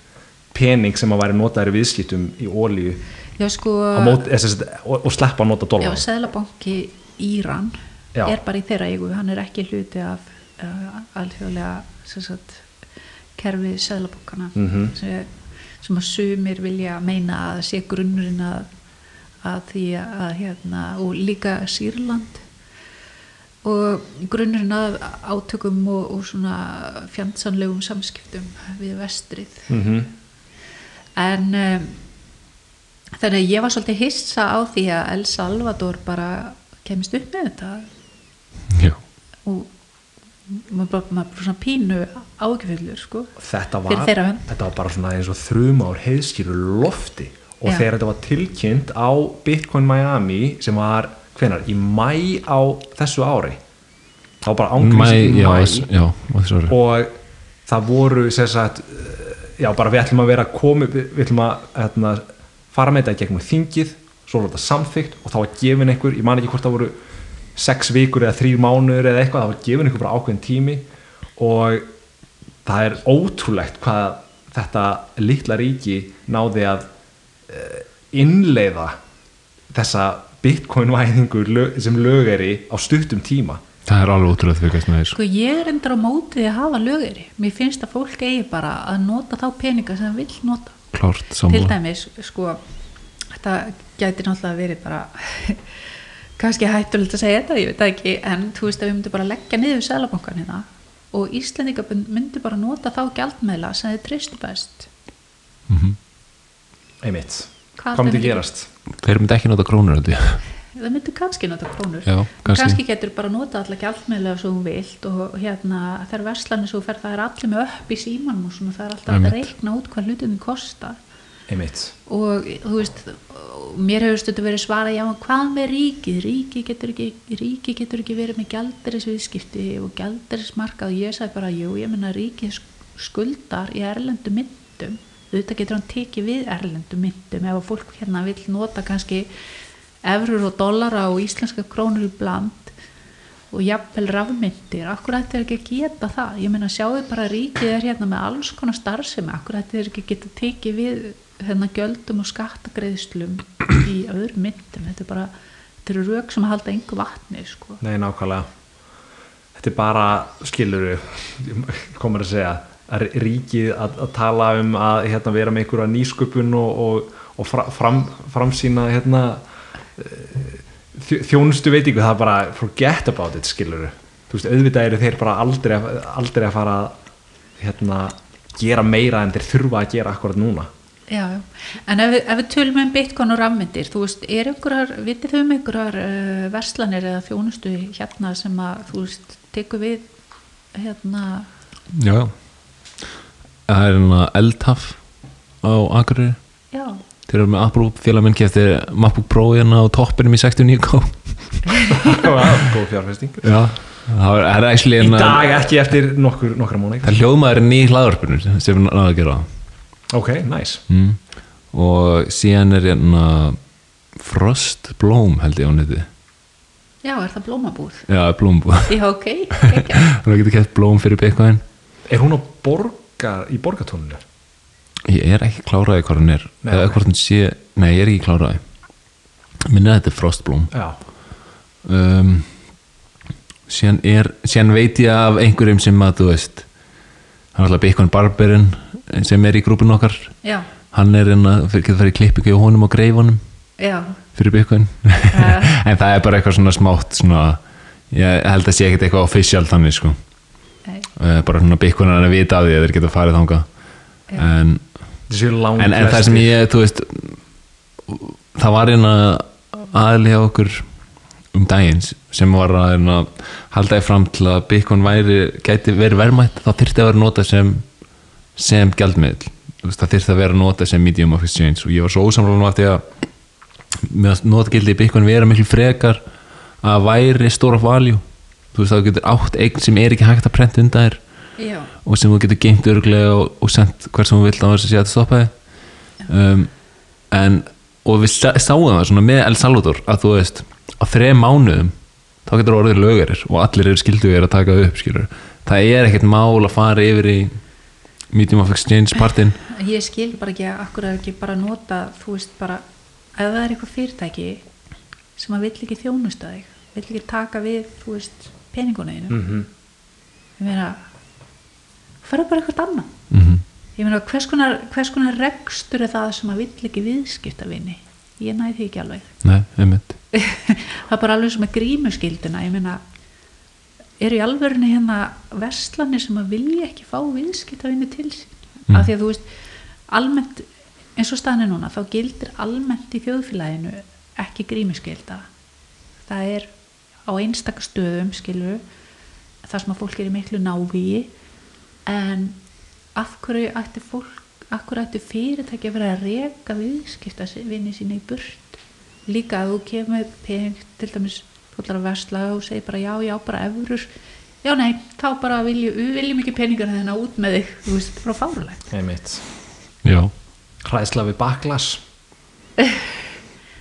pening sem að væri notaður viðskiptum í ólíu já sko mót, sagt, og, og sleppa að nota Já, dólar Sæðlabanki Íran Já. er bara í þeirra eigu, hann er ekki hluti af uh, alþjóðlega kerfi Sæðlabankana Mhm. sem, sem að sumir vilja meina að sé grunnurinn að, að því að hérna, og líka Sýrland. Og grunnurinn að átökum og, og svona fjandsanlegum samskiptum við vestrið. Mm en um, þannig að ég var svolítið hissa á því að El Salvador bara kemist upp með þetta. Já, og maður bara, maður bara svona pínu ágjöfullur sko. Þetta var, þetta var bara svona eins og þrjum ár heiðskýru lofti. Og Já. þegar þetta var tilkynnt á Bitcoin Miami sem var hvenar, í mæ á þessu ári. Þá bara mæ, ángríns í mæ já, á þessu ári. og það voru sagt, já bara við ætlum að vera komi, við, við ætlum að hérna, fara með þetta í gegnum þingið svo var þetta samþygt og þá var gefin einhver ég man ekki hvort það voru sex vikur eða þrýr mánuður eða eitthvað, það var gefin einhver bara ákveðin tími og það er ótrúlegt hvað þetta litla ríki náði að uh, innleiða þessa bitcoin væðingu lög, sem lögari á stuttum tíma það er alveg ótrúlega þvikast með þér Sko ég er endur á móti að hafa lögiri. Mér finnst að fólk eigi bara að nota þá peninga sem það vill nota. Klárt Til dæmis, sko, þetta gæti náttúrulega verið bara, (laughs) kannski hættulegt að segja þetta, ég veit það ekki, en þú veist að við myndum bara leggja niður selabankan hérna og Íslandinga myndi bara nota þá gjaldmeðla sem þið treystu best. Mhm. einmitt, Hvað myndi gerast? þeir myndi ekki nota krónur. Það myndi kannski nota krónur. Já, kannski. kannski getur bara nota alla gjaldmeðla svo þú vilt og hérna þær verslanir svo fer það er allir með upp í símanum og svona það er alltaf hægt að reikna út hvað hlutinni kostar. einmitt, og þú veist mér hefur stundu verið svara já, hvað með ríkið, ríkið getur ekki ríkið getur ekki verið með gjalderisviðskipti og gjalderismarkað og ég sagði bara, jú, ég menna ríkið sk- skuldar í erlendu myndum auðvitað getur hann tekið við erlendu myndum ef að fólk hérna vill nota kannski efrur og dollara og íslenska krónur í bland og jafnvel rafmyndir, akkur ætti þeir ekki að geta það, ég meina sjáðu bara ríkið er hérna með alls konar starfsemi. Akkur ætti þeir ekki að geta tekið við hérna gjöldum og skattagreiðslum í öðrum myndum, þetta er bara þetta eru rauk sem halda engu vatni sko. nei nákvæmlega. Þetta er bara, skilur komur að segja að ríkið að, að tala um að hérna, vera með einhverja nýsköpun og, og, og fra, fram, framsýna hérna, þjónustu veitingu það er bara forget about it skilur þú veist auðvitað eru þeir bara aldrei, aldrei að fara að hérna, gera meira en þeir þurfa að gera akkurat núna. Já, já, en ef við, ef við tölum um bitcoin og rafmyndir, þú veist, er einhverjar, vitið þau um einhverjar uh, verslanir eða þjónustu hérna sem að, þú veist, tekur við hérna, já, já. Það er hérna eldhaf á Akureyri. Já, þeir eru með Apple félagmenn kefti MacBook Pro hérna á toppinum í 69K (laughs) góð fjárfesting. Já, það er- er actually í hérna- dag ekki eftir nokkur, nokkra múni það hljóðmaður er ný hlaðvarpinu sem við náðum að gera ok, nice. Mm. og síðan er hérna Frost Bloom held ég á neti já, er það blómabúð? já, blómbú Já, ok, (laughs) ekki. það getur keft blóm fyrir Bitcoin. Er hún á borgar, í borgartóninu ég er ekki kláraði hvað hann er. Nei, eða hvort hann sé, nei ég er ekki kláraði minna þetta er Frost Bloom já, um, síðan, er, síðan veit ég af einhverjum sem að þú veist hann er alltaf Bitcoin Barberin sem er í grúpun okkar. Já, hann er inn að getur farið í klippingu á honum og greifunum já, fyrir Bitcoin. (laughs) En það er bara eitthvað svona smátt svona, ég held að sé ekkert eitthvað official þannig sko. Nei, uh, bara svona Bitcoin er að vita af því að þeir geta farið þangað. Já. en, en, en það sem ég þú veist það var eina aðli á okkur um daginn sem var að hérna, halda því fram til að Bitcoin væri, gæti verið verðmætt þá þyrfti að vera nota sem sem veist, það þyrfti að vera nota sem medium of exchange. Og ég var svo ósamlega af því að með notagildi í Bitcoin vera miklu frekar að væri store of value. Þú veist, þá getur átt eign sem er ekki hægt að prenta undan þér já, og sem þú getur geimt örglega og, og sendt hver sem þú vilt á þess að sé að þetta stoppa þig. Um, en og við sá- sáum það svona með El Salvador að þú veist, á þreim mánuðum þá getur orðið lögarir og allir eru skildugir að taka upp, skilur það er ekkert mál að fara yfir í medium of exchange partin (laughs) ég skil bara ekki að akkur er ekki bara nota, þú veist bara ef það er eitthvað fyrirtæki sem að vill ekki þjónusta þig vill ekki taka við, þú veist peninguneginu, mm ég meina fara bara eitthvað annað? Mm -hmm. ég meina hvers konar, hvers konar rekstur er það sem að vill ekki viðskiptavinni ég næði því ekki alveg. Nei, (laughs) það er bara alveg sem með grímuskilduna ég meina eru í alvörunni hérna verslanir sem að vilja ekki fá viðskiptavinni til sín? Mm. af því að þú veist almennt eins og staðan er núna þá gildir almennt í þjóðfélaginu ekki grímuskilda það er á einstaka stöðum skilur það sem að fólk er í miklu návíi en af hverju ætti fólk af hverju ætti fyrirtæki að vera að reka viðskiptavinni sína í burt? Líka að þú kemur pening til dæmis þú ætlar að versla og segir bara já, já, bara efurur já, nei, þá bara viljum við viljum ekki peningar þennan út með þig þú veist, bara fárulegt einmitt. Já, hræðsla við baklas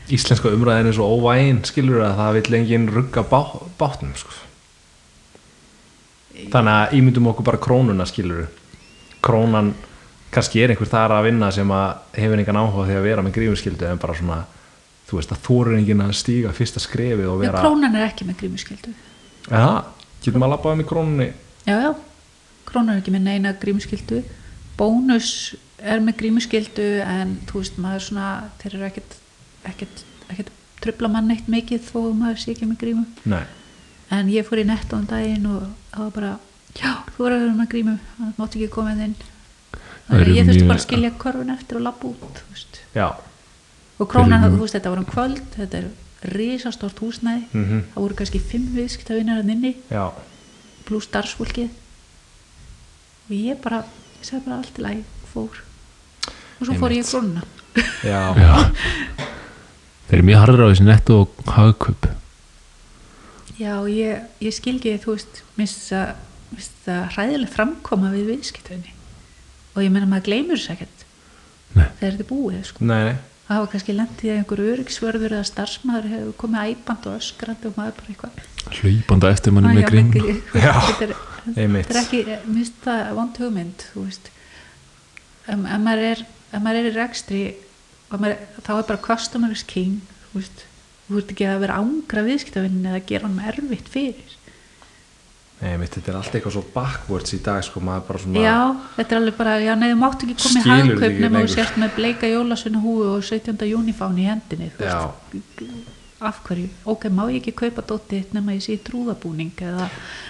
íslenska umræðin er svo óvægin skilur að það vill enginn rugga bá, bátnum sko. Þannig að ímyndum okkur bara krónuna skilur krónan kannski er einhver þar að vinna sem að hefur engan áhuga því að vera með grífumskildu en bara svona þú veist að þórir enginn að stíga fyrsta skrefið og Já, vera krónan er ekki með grímuskyldu. Já, getur maður að labbaði með krónunni? Já, já, krónan er ekki með neina grímuskyldu. Bónus er með grímuskyldu en þú veist maður svona þeir eru ekkert ekkert, ekkert trubla mann neitt mikið þó að maður sé ekki með grímu. Nei, en ég fór í netto um daginn og það var bara já, þú voru að vera með grímu þannig að máttu ekki koma inn Það þannig að ég þurfti bara að skilja korfun eftir og labba út og krónan, þú veist, þetta var um kvöld þetta er risastort húsnæði. Mm það voru kannski fimm viðskiptavinnar að inni. Já, pluss starfsfólkið. Og ég bara ég sagði bara allt í lagi, fór. Og svo fór ég í krónuna. Já, Já. Þeir eru mjög harður á þessi netto og hagköp. Já, ég, ég skilgi þú veist, minnst það hræðilegt framkoma við viðskiptavinni og ég meina maður gleymur þess ekkert. Þegar þetta búið sko. nei, nei. Það hafa kannski lendið að einhver öryggsvörður eða starfsmæður hefur komið æpand og öskrandi og maður bara eitthvað. Hlaupanda eftir manni með (laughs) Já, þetta er, ekki, minnst það vond hugmynd ef, maður er, er í rekstri maður, þá er bara customer is king veist, þú ert ekki að vera ángra viðskiptavinnin eða gera hann erfitt fyrir. Nei, mitt, þetta er allt eitthvað svo backwards í dag sko, maður bara svona já, þetta er alveg bara, já, nei, þú mátt ekki koma í hagkaup nema þú sért með bleika jólasunna húi og 17. júnifán í hendinni af hverju, ok, má ég ekki kaupa dóttið nema ég sé trúðabúning eða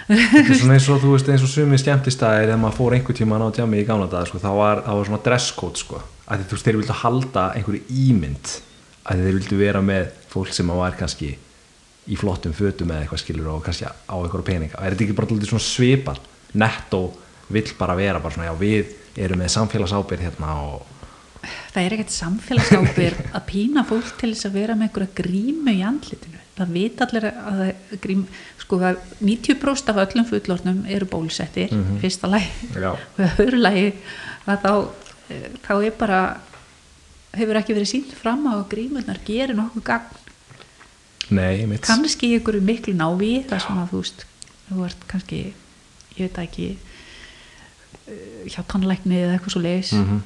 svona eins og þú veist eins og sumi skemmtistæðir þegar maður fór einhver tíma á djami í gamla dag sko, þá var, var svona dresscode sko. Að þú veist þeir vildu halda einhverju ímynd að þeir vildu vera með fólk sem var kannski í flottum fötum eða eitthvað skilur og kannski á einhverju peninga. Er þetta ekki bara lítið svona svipað? Netto vill bara vera bara svona já við erum með samfélagsábyrð hérna og það er ekkert samfélagsábyrð (laughs) að pína fólk til þess að vera með einhverja grímu í andlitinu. Það vita allir að það grím, sko að 90% af öllum fullornum eru bólusettir, fyrsta lagi. Já, og að öðru lagi að þá, eh, þá er bara hefur ekki verið sínt fram á að grímurnar gerir nokkuð gagn. Kannski í einhverju miklu návi þar sem að þú veist þú ert kannski, ég veit ekki eh, hjá tannlækni eða eitthvað svo leiðis mm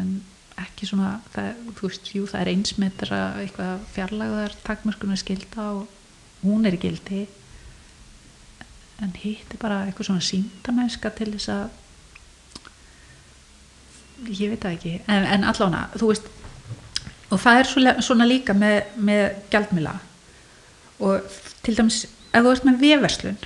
en ekki svona það, þú veist, jú það er einsmetra eitthvað fjarlægðar takmörkunar skilda og hún er gildi. En hitt er bara eitthvað svona síndamennska til þess að ég veit það ekki. En, en allána, þú veist og það er svona, svona líka með, með gjaldmila og til dæmis, ef þú ert með vefverslun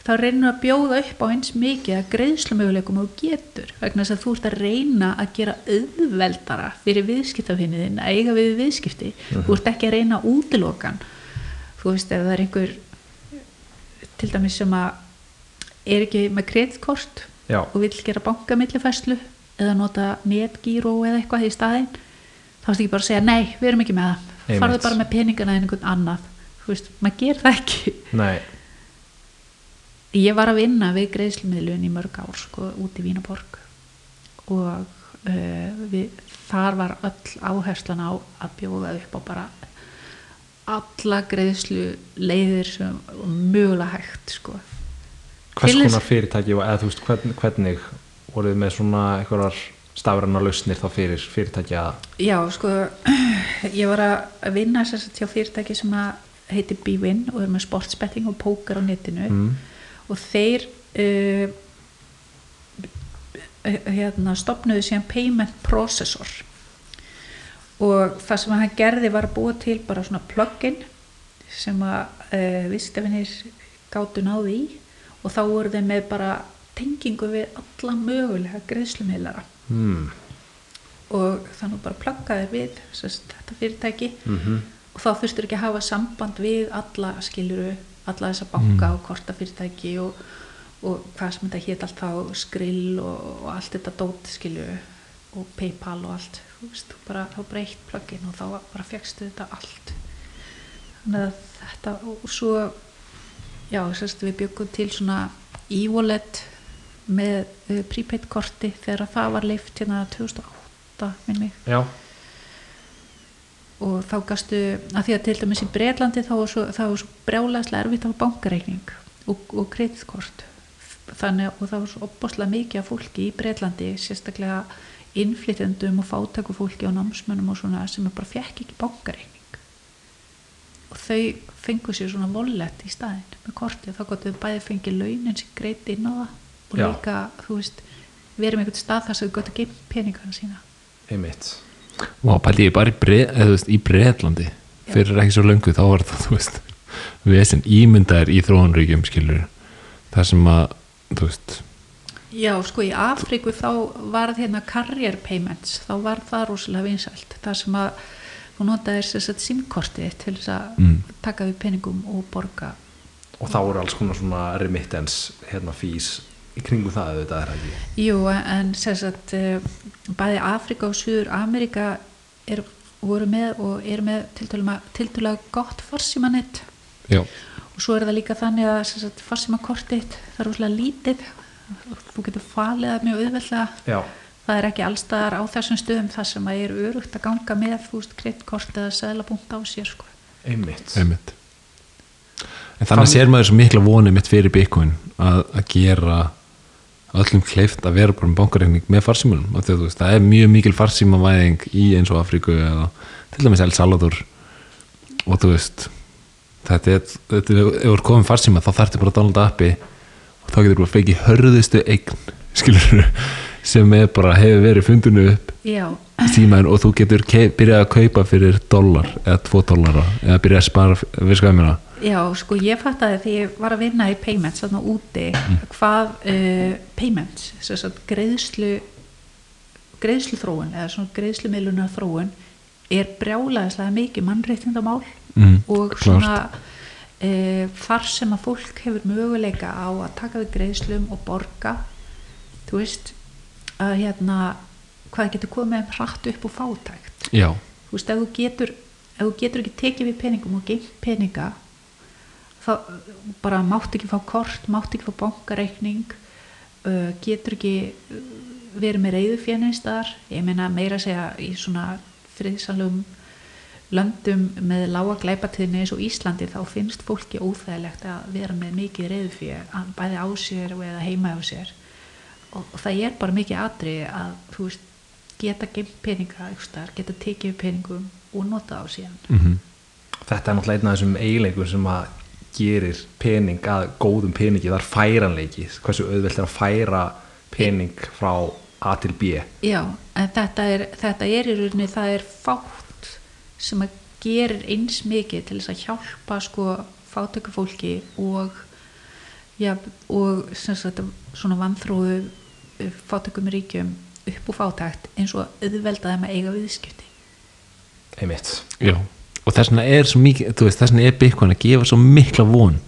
þá reynir að bjóða upp á eins mikið að greiðslumöguleikum og getur vegna þess að þú ert að reyna að gera auðveldara fyrir viðskiptafinniðin að eiga við viðskipti. Þú ert ekki að reyna útilokan. Þú veist ef það er einhver til dæmis sem að er ekki með kreditkort já, og vill gera bankamillifæslu eða nota netgíró eða eitthvað í staðinn þá ertu ekki bara að segja nei, við erum ekki með það. Farðu bara með peningana en einhvern annað. Þú veist, maður ger það ekki. Nei. Ég var að vinna við greiðslumiðlun í mörg ár sko, út í Vínaborg. Og uh, við, þar var öll áherslan á að bjóða upp á bara alla greiðslu leiðir sem mögulega hægt sko. hvers konar fyrirtæki eða þú veist hvernig, hvernig voruð með svona einhverjar stafræna lausnir þá fyrir fyrirtæki að Já, sko (clears throat) ég var að vinna sér satt hjá fyrirtæki sem að heiti BWin og er með sportsbetting og póker á netinu. Mm. og þeir uh, hérna, stopnuðu síðan payment processor. Og það sem hann gerði var að búa til bara svona plugin sem að uh, viðskiptafinir gátu náði í. Og þá voru þeir með bara tengingu við alla mögulega greiðslumhelara Mm. og þannig bara pluggaðir við sest, þetta fyrirtæki. Mm og þá þurftur ekki að hafa samband við alla skiluru, alla þessa banka og kortafyrirtæki og, og hvað sem þetta hétt allt þá skrill og, og allt þetta dót skiluru og paypal og allt. Þú veist, þú bara, þá bara eitt plugin og þá bara fegstu þetta allt. Þannig að þetta og svo já, sérst við byggum til svona e-wallet með uh, prepaid korti þegar það var leift hérna 2008 minn mig já, og þá gastu, að því að til dæmis í Breitlandi þá var svo, svo brjálæslega erfitt hafa bankareikning og, og kreditkort. Þannig og það var svo opbáslega mikið af fólki í Breitlandi sérstaklega innflytjendum og fátækufólki og námsmönnum og svona sem bara fekk ekki bankareikning og þau fengu sér svona vollet í staðinn með kortið, þá gott þau bæði fengið launin sem greiti inn á það og Já. líka, þú veist, verið með einhvern stað þar sem þau gott að geima peningana sína. Einmitt. Og pældi ég bara í, bre, eða, þú veist, í Bretlandi. Fyrir ekki svo löngu þá var það þú veist, við sem ímyndaðir í þróunríkjum skilur það sem að þú veist, Já, sko í Afríku þá var það hérna career payments, þá var það rosalega vinsælt, það sem að þú notaðir þess að simkortið til þess að Mm. taka við peningum og borga. Og þá eru alls konar svona remittance hérna fís í kringu það auðvitað er það ekki? Jú, en sem sagt eh, bæði Afrika og Suður Amerika er, voru með og eru með tiltölulega gott farsímanett já, og svo er það líka þannig að farsímakortið það er rosalega lítið. Þú getur falið það mjög auðveldlega. Já, það er ekki allstaðar á þessum stöðum þar sem að er örugt að ganga með þú veist kredtkort eða seðlapunkt á sér sko. einmitt. Einmitt. En þannig sér maður svo mikla vonið mitt fyrir Bitcoin að, að gera öllum kleift að vera bara með bankareikning með farsímunum, af því að þú veist, það er mjög mikil farsímavæðing í eins og Afríku eða til dæmis El Salvador. Og þú veist þetta er, þetta er, ef þú er komin farsíma þá þarftu bara að downloada appi og þá getur bara fengið hörðustu eign (laughs) skilur sem er bara hefur verið fundinu upp tímaðin og þú getur byrjað að kaupa fyrir dólar eða tvo dólara eða byrjað að spara, við sko að mér já, sko ég fattaði þegar ég var að vinna í payments þarna úti hvað uh, payments sem sagt greiðslu greiðslu þróun eða svona greiðslu miðlunar þróun er brjálæðislega mikið mannréttindamál mm, og svona uh, þar sem að fólk hefur möguleika á að taka við greiðslum og borga þú veist að hérna hvað getur komið hratt upp og fátækt. Já, þú veist, ef þú getur ef þú getur ekki tekið við peningum og geimt peninga bara mátt ekki fá kort, mátt ekki fá bankareikning uh, getur ekki verið með reyðufjörninstar ég meina meira að segja í svona friðsalum löndum með lága glæpatíðni eins og Íslandi þá finnst fólki óþægilegt að vera með mikið reyðufjör bæði á sér og eða heima á sér. Og, og það er bara mikið atrið að þú veist geta geimt peninga staðar, geta tekið peningum og nota á síðan. Mm þetta er náttúrulega einn af þessum eiginleikum sem að gerir pening að góðum peningi, það er færanleiki hversu auðvelt er að færa pening frá A til B. Já, en þetta er, þetta er í rauninni, það er fátt sem að gerir eins mikið til þess að hjálpa sko fátöku fólki og, já, og sem sagt, svona vanþróu fátökum ríkjum upp og fátækt eins og auðvelda þeim að eiga viðskipti. einmitt. Já og þess vegna er svo mikið, þú veist, þess vegna er Bitcoin að gefa svo mikla von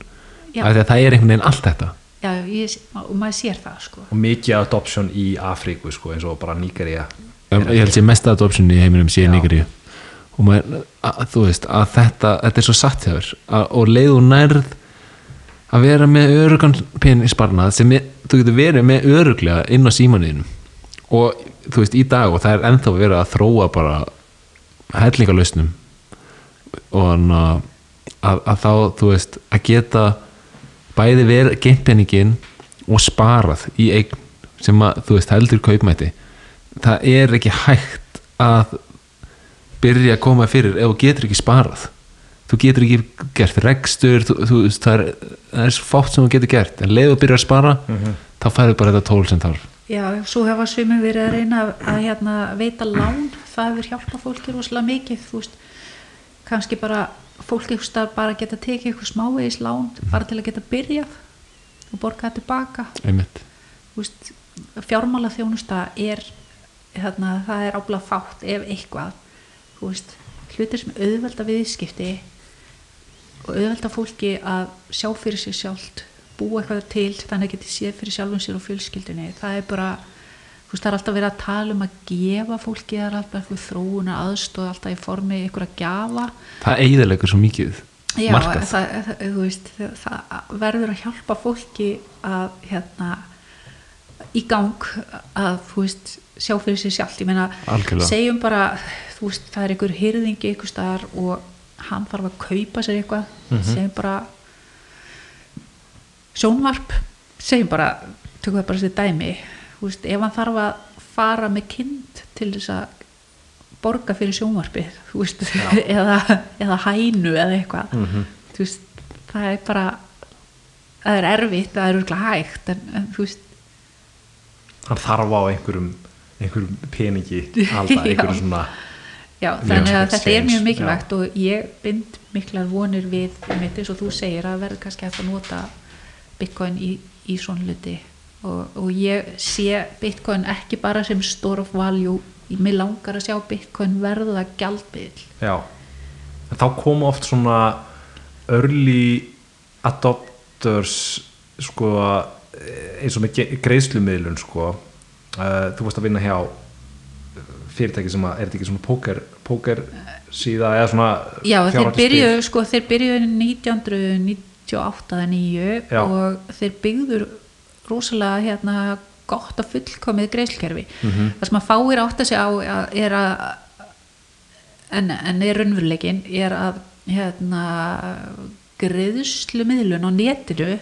Já. af því að það er einhvern veginn allt þetta. Já, ég, og maður sér það sko. og mikið adoption í Afríku sko, eins og bara Nígeria um, ég held sé mest adoption í heiminum sé nýgri og maður, að, þú veist, að þetta þetta er svo satt að, og leið og nærð að vera með örugan pen í sparnað sem er, þú getur verið með öruglega inn á símaninum og þú veist, í dag og það er ennþá verið að þróa bara hellingalösnum og þannig að, að, að þá, þú veist, að geta bæði verið geimpenningin og sparað í eign sem að, þú veist, heldur kaupmæti það er ekki hægt að byrja að koma fyrir ef þú getur ekki sparað. Þú getur ekki gert rekstur þú, þú það er, það er svo fátt sem þú getur gert. En leið og byrja að spara þá færðu bara þetta tól sem þarf. Já, svo hefa sumum verið að reyna að, að hérna, veita lán, það hefur hjálpað fólki rosalega mikið, þú veist kannski bara fólk einhvers staðar bara geta tekið eitthvað smávegis lán bara til að geta byrjað og borga það tilbaka. Veist, fjármála þjónusta er þarna, það er ábúlega fátt ef eitthvað. Veist, hlutir sem auðvelda viðskipti og auðvelda fólki að sjá fyrir sig sjálft búa eitthvað til þannig að geti séð fyrir sjálfum sér og fjölskyldunni það er bara, þú veist það er alltaf verið að tala um að gefa fólki það er alltaf eitthvað þróuna aðstóð alltaf í formi ykkur að gjafa. Það eiðilegur svo mikið Já, það, það, veist, það, verður að hjálpa fólki að hérna í gang að þú veist sjá fyrir sér sjálft, ég meina Algjörlega. segjum bara, þú veist, það er einhver hyrðingi einhver staðar og hann þarf að kaupa sér eitthvað, segjum bara sjónvarp segjum bara, tökum það bara sér dæmi veist, ef hann þarf að fara með kind til þess að borga fyrir sjónvarpið (laughs) þú veist, eða, eða hænu eða eitthvað Mhm. þú veist, það er bara það er erfitt, það er örgulega hægt en, en þú veist, hann þarf á einhverjum einhverjum peningi (laughs) Já. einhverjum svona já, þannig að þetta er mjög já. mikilvægt og ég bind miklar vonir við eins og þú segir að verður kannski hægt að nota bitcoin í, í svona hluti og, og ég sé bitcoin ekki bara sem store of value mér langar að sjá bitcoin verða gjaldmiðl já, en þá koma oft svona early adopters sko eins og með greiðslumiðlun sko. Uh, þú varst að vinna hjá fyrirtæki sem að er þetta ekki svona póker, póker síða eða svona Já, þeir byrjuðu sko, þeir byrjuðu 1998 eða 9 Já. og þeir byggður rosalega hérna gott og fullkomið greiðslkerfi Mhm. það sem að fáir átt að segja á er að en, en er raunveruleikin er að hérna greiðslumiðlun á netinu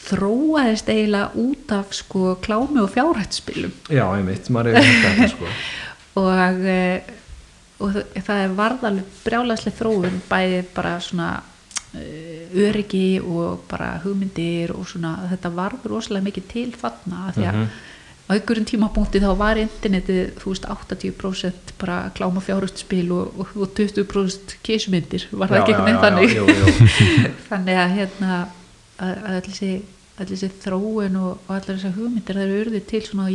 þróaðist eiginlega út af sko klámi og fjárhættsspilum já, einmitt, maður er þetta sko. (laughs) Og, eh, og það- er varðalug brjálæslega þróun bæði bara svona eh, öryggi og bara hugmyndir og svona þetta varður rosalega mikið til fatna því að Mhm. á einhverjum tímapunkti þá var internetið þú veist 80% bara kláma fjárhustspil og, og, og 20% kísmyndir var það Já, ekki já, einhvern já, veginn þannig já, jú. (laughs) þannig að hérna að, allir þessi þróun og, og allir þessar hugmyndir það eru urðið til svona á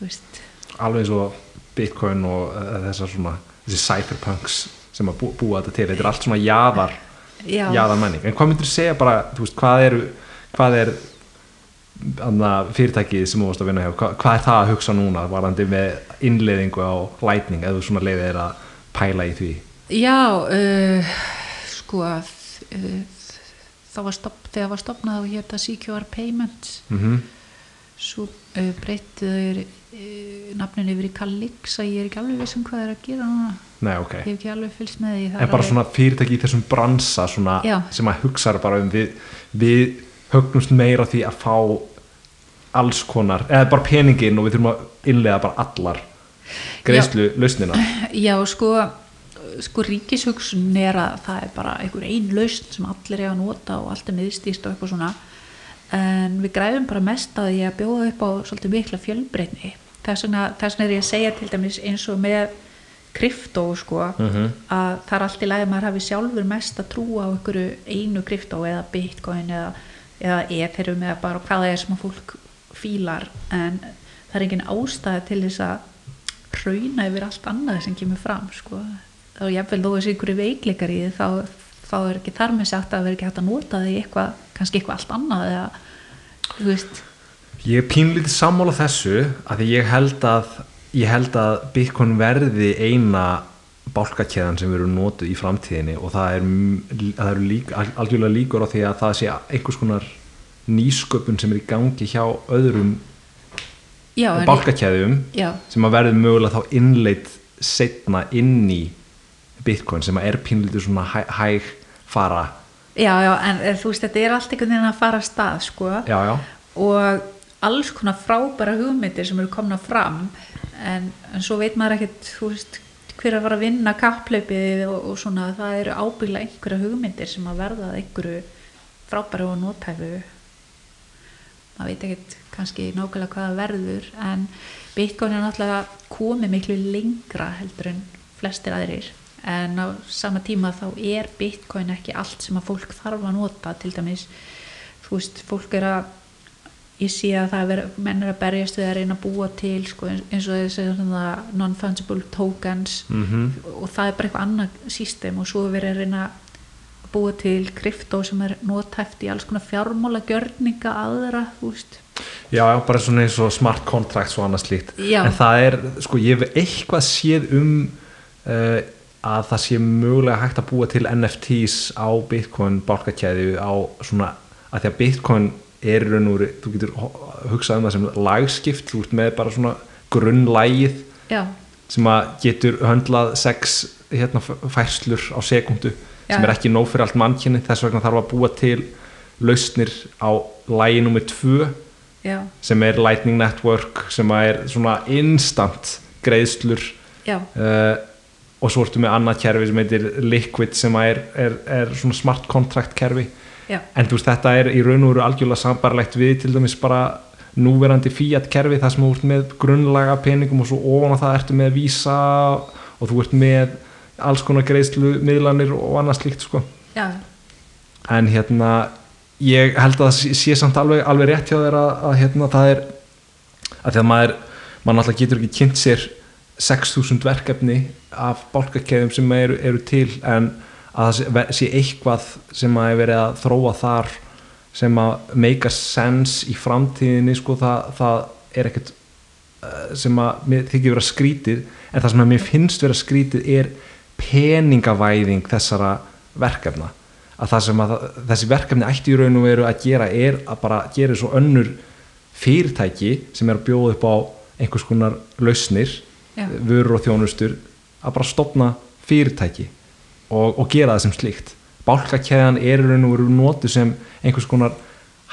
veist alveg og bitcoin og uh, þessar svona þessi cypherpunks sem að bú, búa þetta til þetta er allt svona jaðar Já. jaðar menning, en hvað myndir segja bara þú veist, hvað eru hvað er anna, fyrirtækið sem þú varst að vinna hjá, hvað, hvað er það að hugsa núna varandi með innleiðingu á lightning eða þú svona leiðið er að pæla í því? Já, uh, sko að uh, það var stopp, þegar var stopnað og hér þetta CQR Payments. Mm svo uh, breyttu þeir uh, nafnin yfir í Calixa ég er ekki alveg viss um hvað þeir eru að gera núna. Nei, ok, ég hef ekki alveg fylgst með því það en er bara svona fyrirtæki í þessum bransa svona, sem að hugsa bara um við, við högnumst meira því að fá alls konar, eða bara peningin og við þurfum að innlega bara allar greiðslu lausnina. (clears throat) Já, sko, sko ríkishugsun er að það er bara einhver ein lausn sem allir er að nota og allt er miðstýst og eitthvað svona en við græfum bara mest að því að bjóða upp á svolítið mikla fjölbreytni þess vegna, þess vegna er ég að segja til dæmis eins og með kryptó sko, Mhm. að það er allt í lagi að maður hafi sjálfur mest að trúa á einhverju einu kryptó eða bitcoin eða, eða etherum eða bara hvað það er sem að fólk fílar en það er engin ástæði til þess að hrauna yfir allt annað sem kemur fram sko. og jafnvel þó þessi ykkur veikleikar í því þá, þá er ekki þar með sagt að vera ekki hægt að nota því eitthvað, kannski eitthvað allt annað eða, þú veist. Ég er pínlítið sammála þessu að því ég held að ég held að Bitcoin verði eina bálkakeðan sem verður notuð í framtíðinni og það er, það eru lík, algjörlega líkur á því að það sé einhvers konar nýsköpun sem er í gangi hjá öðrum bálkakeðum sem að verður mögulega þá innleitt setna inn í Bitcoin sem að er pínlítið svona hæ, hæg fara já, já, en eh, þú veist þetta er allt einhvern veginn að fara af stað sko. já, já, og alls konar frábæra hugmyndir sem eru komna fram en, en svo veit maður ekkert þú veist, hver að fara að vinna kappleipið og, og svona. Það eru ábyggla einhverja hugmyndir sem að verða að einhverju frábæru og nótæfu maður veit ekkert kannski nákvæmlega hvað það verður en Bitcoin er náttúrulega komið miklu lengra heldur en flestir aðrir en á sama tíma þá er Bitcoin ekki allt sem að fólk þarf að nota til dæmis þú veist, fólk er að ég sé að það er menn er að berjast við að reyna að búa til sko, eins og þessi non-fungible tokens. Mhm. Og það er bara eitthvað annað system og svo er verið að reyna að búa til kryptó sem er notæft í alls konar fjármála gjörninga aðra, þú veist. Já, bara svona eins og smart contracts og annað slíkt. En það er, sko, ég hef eitthvað séð um uh, að það sé mögulega hægt að búa til NFTs á Bitcoin bálkakæðu á svona, að því að Bitcoin er raun og þú getur hugsað um það sem lagskipt, þú ert með bara svona grunnlægið já, sem að getur höndlað sex hérna, færslur á sekundu Já. sem er ekki nóg fyrir allt mannkynni þess vegna þarf að búa til lausnir á lægi tvö já, sem er Lightning Network sem er svona instant greiðslur já, uh, og svo ertu með annað kerfi sem heitir Liquid sem að er, er, er svona smart contract kerfi. Já, en þú veist þetta er í raun og veru algjörlega sambarlegt við til dæmis bara núverandi Fiat kerfi þar sem þú ert með grunnlaga peningum og svo ofan á það ertu með Visa og þú ert með alls konar greiðslu miðlanir og annað slíkt sko. Já, en hérna ég held að það sé- samt alveg, alveg rétt hjá þér að, að hérna það er að því að maður, maður náttúrulega getur ekki kynnt sér 6000 verkefni af bálkakeðum sem eru, eru til en að það sé, eitthvað sem að er verið að þróa þar sem að make a sense í framtíðinni sko það, það er ekkert eh, sem að mér þykir vera skrítið en það sem að mér finnst vera skrítið er peningavæðing þessara verkefna. Að það sem að þessi verkefni ætti í raun og veru að gera er að bara gera svo önnur fyrirtæki sem er að bjóða upp á einhvers konar lausnir Já. vörur og þjónustur að bara stopna fyrirtæki og, og gera það sem slíkt bálkakeðan er í raun og veru notu sem einhvers konar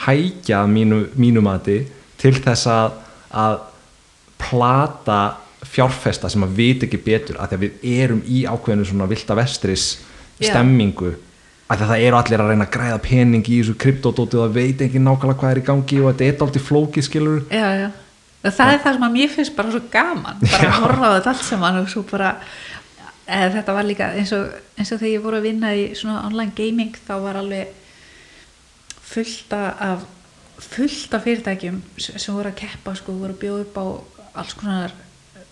hækja mínu, mínu mati til þess að, að plata fjárfesta sem að vita ekki betur að því að við erum í ákveðinu svona vilda vestris stemmingu því að það eru allir að reyna að græða pening í þessu kryptodóti og það veit ekki nákvæmlega hvað er í gangi og þetta er aldrei flókið skilur já, já. Það er það sem að mér finnst bara svo gaman bara (laughs) að horfa á þetta allt saman og svo bara eða þetta var líka eins og, eins og þegar ég voru að vinna í svona online gaming þá var alveg fullt af fullt af fyrirtækjum sem voru að keppa sko, voru að bjóða upp á alls konar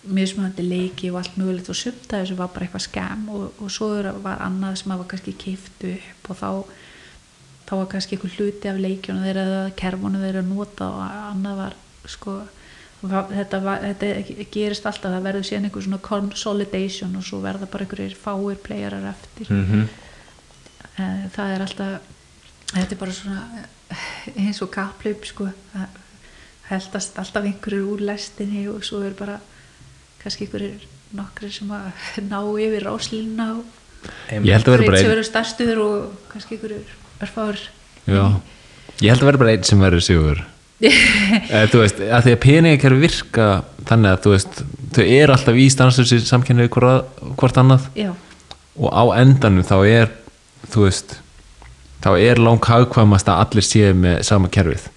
mismunandi leiki og allt mögulegt og sumt af þessu var bara eitthvað skam og, og svo var annað sem að var kannski kift upp og þá þá var kannski einhver hluti af leikjunum þeirra kerfunum þeirra að nota og annað var sko va- þetta, þetta gerist alltaf það verður síðan einhver svona consolidation og svo verða bara einhverjir fáir playerar eftir mm -hmm. Það er alltaf þetta er bara svona eh, eins og kapplaup sko það heldast alltaf einhverjir úr lestinni og svo er bara kannski einhverjir nokkrir sem að ná yfir ráslínuna og Ég held að vera bara sem einn eru stærstuður og kannski einhverjir örfáður Já. Ég held að vera bara einn sem verður sigur (laughs) þú veist, að því að peningakerfi virka þannig að þú veist, þau eru alltaf í stanslösi samkynni við hvort, hvort annað. Já, og á endanum þá er þú veist þá er lang hagkvæmast að allir séu með sama kerfið.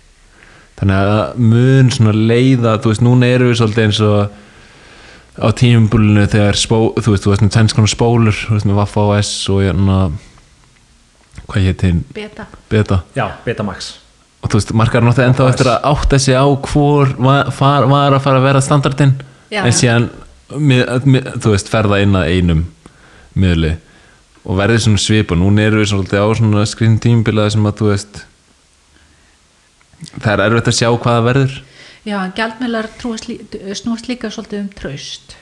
Þannig að mun svona leiða þú veist, núna eru við svolítið eins og á tímumbúlinu þegar spó, þú veist, þú veist með tvenns konar spólur þú veist með Vaffa OS og hérna hvað hétin, beta. Beta. Já, Betamax og þú veist, margar náttúrulega ennþá eftir að átta sig á hvor var, far, var að fara að vera standardinn. En síðan mið, mið, þú veist, ferða inn að einum miðli og verði svona svipa, núna eru við svolítið á svona skriðin tímbilaði sem að þú veist það er erfitt að sjá hvað það verður. Já, lí- snúast líka svolítið um traust.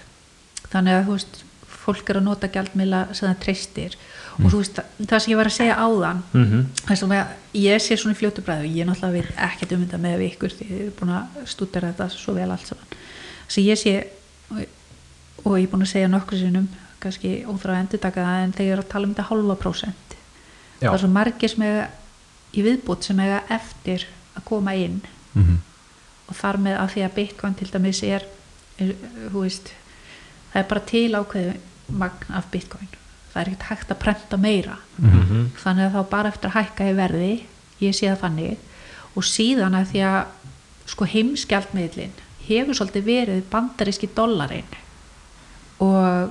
Þannig að þú veist, fólk er að nota gjaldmiðla sem það treystir og þú veist, það sem ég var að segja áðan mm -hmm. að ég sé svona í fljótu bræðu og ég náttúrulega veit ekkert um þetta með ykkur því ég er búin að stúdera þetta svo vel allt saman þess að ég sé og, og ég er búin að segja nokkur sinnum kannski óþrá að endur taka það en þegar ég er að tala um þetta halva prósent það er svo margir sem eiga í viðbútt sem eiga eftir að koma inn mm -hmm. og þar með að því að bitcoin til dæmis er, er þú veist, það er bara til ákveðu magn af bitcoin það er ekkert hægt að prenta meira. Mhm. þannig að þá bara eftir að hækka í verði ég sé það þannig. Og síðan að því að sko heimskjaldmiðlin hefur svolítið verið bandaríski dollarin og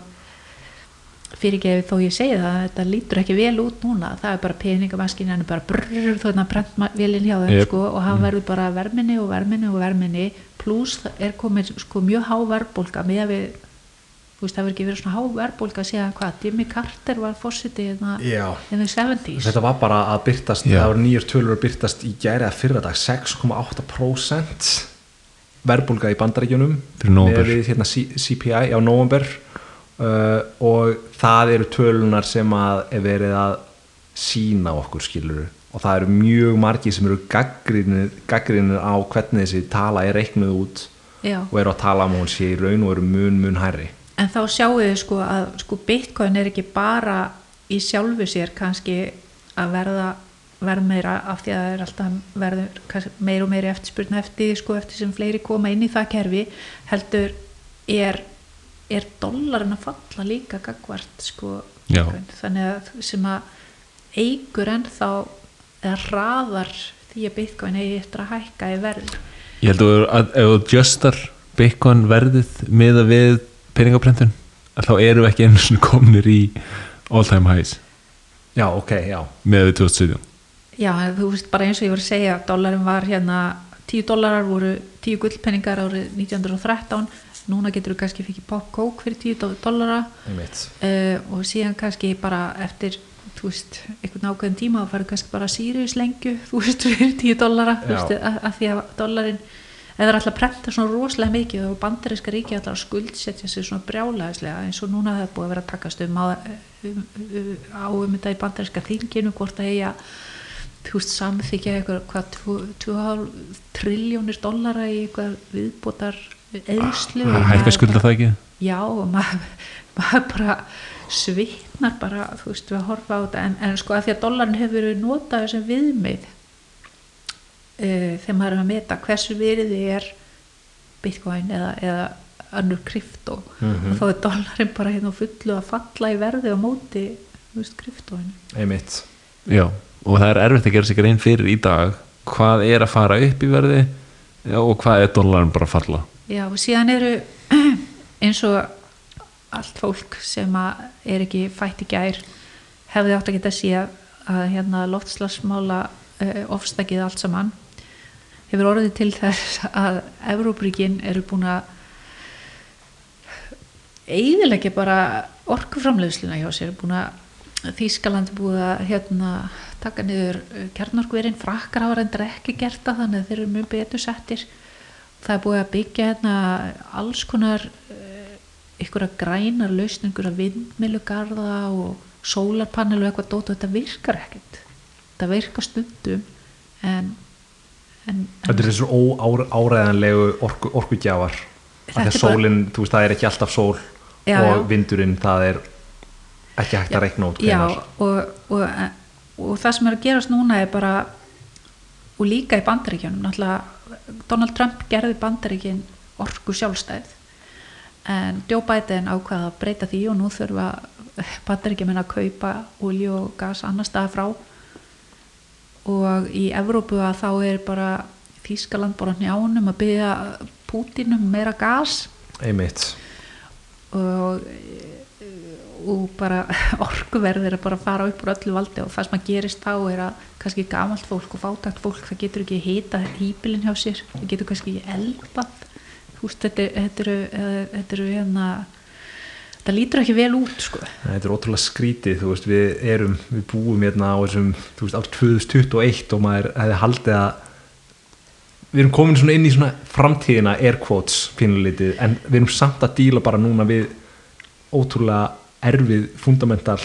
fyrir ekki þó ég segi það þetta lítur ekki vel út núna. Það er bara peningamaskinn er bara brrr þannig að prentvelin hjá þeim Yep. sko, og hann verður bara verminni og verminni og verminni pluss er komin sko, mjög há verðbólka með að við þú veist það verður ekki verið svona há verðbólka síðan hvað, Jimmy Carter var hérna já. in the 70s Þetta var bara að byrtast, Já. það voru nýjur tölur að byrtast í gæri að fyrra dag 6,8% verbulga í bandaríkjunum við hérna CPI á november uh, og það eru tölunar sem að er verið að sína okkur skilur og það eru mjög margir sem eru gaggrinir á hvernig þessi tala er reiknuð út Já. og eru að tala um að hún sé í raun og eru mun mun hærri en þá sjáum við sko að sko bitcoin er ekki bara í sjálfu sér kannski að verða verð meira af því að það er alltaf verður meira og meira eftirspurna eftir, sko, eftir sem fleiri koma inn í það kerfi heldur er, er dollarin að falla líka gagvart sko, þannig að sem að eigur ennþá eða hraðar því að bitcoin eigi eftir að hækka í verð Ég held að að- ef þú justar Bitcoin verðið miða við peningaprentun þá erum við ekki einu svona komnir í all time highs. Já, ok, já. Með við 2017 Já, þú veist bara eins og ég var að segja dollarin var hérna, 10 dollarar voru 10 gullpenningar árið 1913 núna getur þú kannski fikið pop coke fyrir 10 dollara. Einmitt. Uh, og síðan kannski bara eftir þú veist, einhvern ákveðin tíma þá farið kannski bara Sirius lengju (laughs) þú veist, fyrir 10 dollara þú Já. veist, að, að því að dollarin eða það er alltaf prenta svona rosalega mikið og bandaríska ríki alltaf að skuldsetja sig svona brjálæðislega eins og núna það er búið að vera að takast um á um, um, um þetta í bandaríska þinginu hvort að eiga samþykja eitthvað hvað 2,5 triljónir dollara í eitthvað viðbótar eðslu Hækka skulda það ekki? já og maður, maður bara svitnar bara þú veist við að horfa á þetta en, en sko að því að dollarin hefur verið notað sem viðmið uh, þegar maður er að meta hversu virði er bitcoin eða, eða önnur krypto Mhm. og þá er dollarin bara hérna fullu að falla í verði á móti kryptoinu einmitt. Já, og það er erfitt að gera sig grein fyrir í dag hvað er að fara upp í verði og hvað er dollarin bara að falla. Já, og síðan eru (clears throat) eins og allt fólk sem að er ekki fætt í gær hefði átt að geta að sé að hérna loftslagsmála uh, ofstakið allt saman hefur orðið til þess að Evrópuríkin eru búin að eiðilegja bara orkuframleiðsluna hjá sér búin að Þýskaland er búið að hérna, taka niður kjarnorkverinn frakkar hafa reyndar ekki gert það þannig að þeir eru mjög betur settir. Það er búið að byggja hérna alls konar uh, ykkur að grænar lausn, ykkur að vindmilugarða og sólarpanel og eitthvað dót og þetta virkar ekkert. Þetta virkar stundum en, en, þetta er þessu óáræðanlegu orku, orkugjafar. Að sólinn, þú veist, það er ekki alltaf sól Já, og já. vindurinn, það er ekki hægt að reikna út já, og, og, og það sem er að gerast núna er bara og líka í bandaríkjunum náttúrulega Donald Trump gerði bandaríkin orku sjálfstæð. En Joe Biden ákvaða að breyta því og nú þurfa bandaríkjum að kaupa olju og gas annar stað frá og í Evrópu að þá er bara Þískaland bara njánum að byggja Pútinum meira gas. Einmitt. Og, og bara (laughs) orkuverð er að bara fara upp úr öllu valdi. Og það sem að gerist þá er að kannski gamalt fólk og fátakt fólk það getur ekki hita hýpilin hjá sér. Það getur kannski veist, þetta, þetta eru eh, þetta eru hérna það lítur ekki vel út sko. Þetta er ótrúlega skrítið, þú veist, við erum við búum hérna á þessum, þú veist, ár 2021 og maður hefði haldið að við erum komin svona inn í svona framtíðina air quotes pínulítið, en við erum samt að díla bara núna við ótrúlega erfið fundamental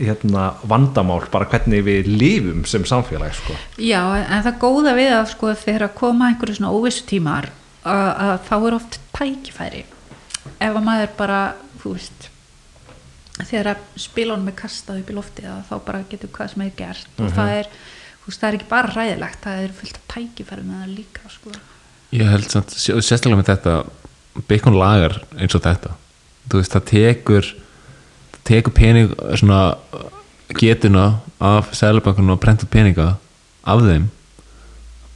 hérna, vandamál, bara hvernig við lifum sem samfélag, sko. Já, en það góða við að sko þegar að koma einhverju svona óvissu tímar að, að þá er oft tækifæri. Ef að maður bara, þú veist þegar að spilunum er kastað upp í loftið að þá bara getur hvað sem er gert. Og það er, veist, það er ekki bara ræðilegt það er fullt af tækifæri með það líka sko. Ég held samt, sé- sérstaklega með þetta Bacon lagar eins og þetta. Veist, það tekur það tekur pening svona getuna af sælubankunum og prentur peninga af þeim.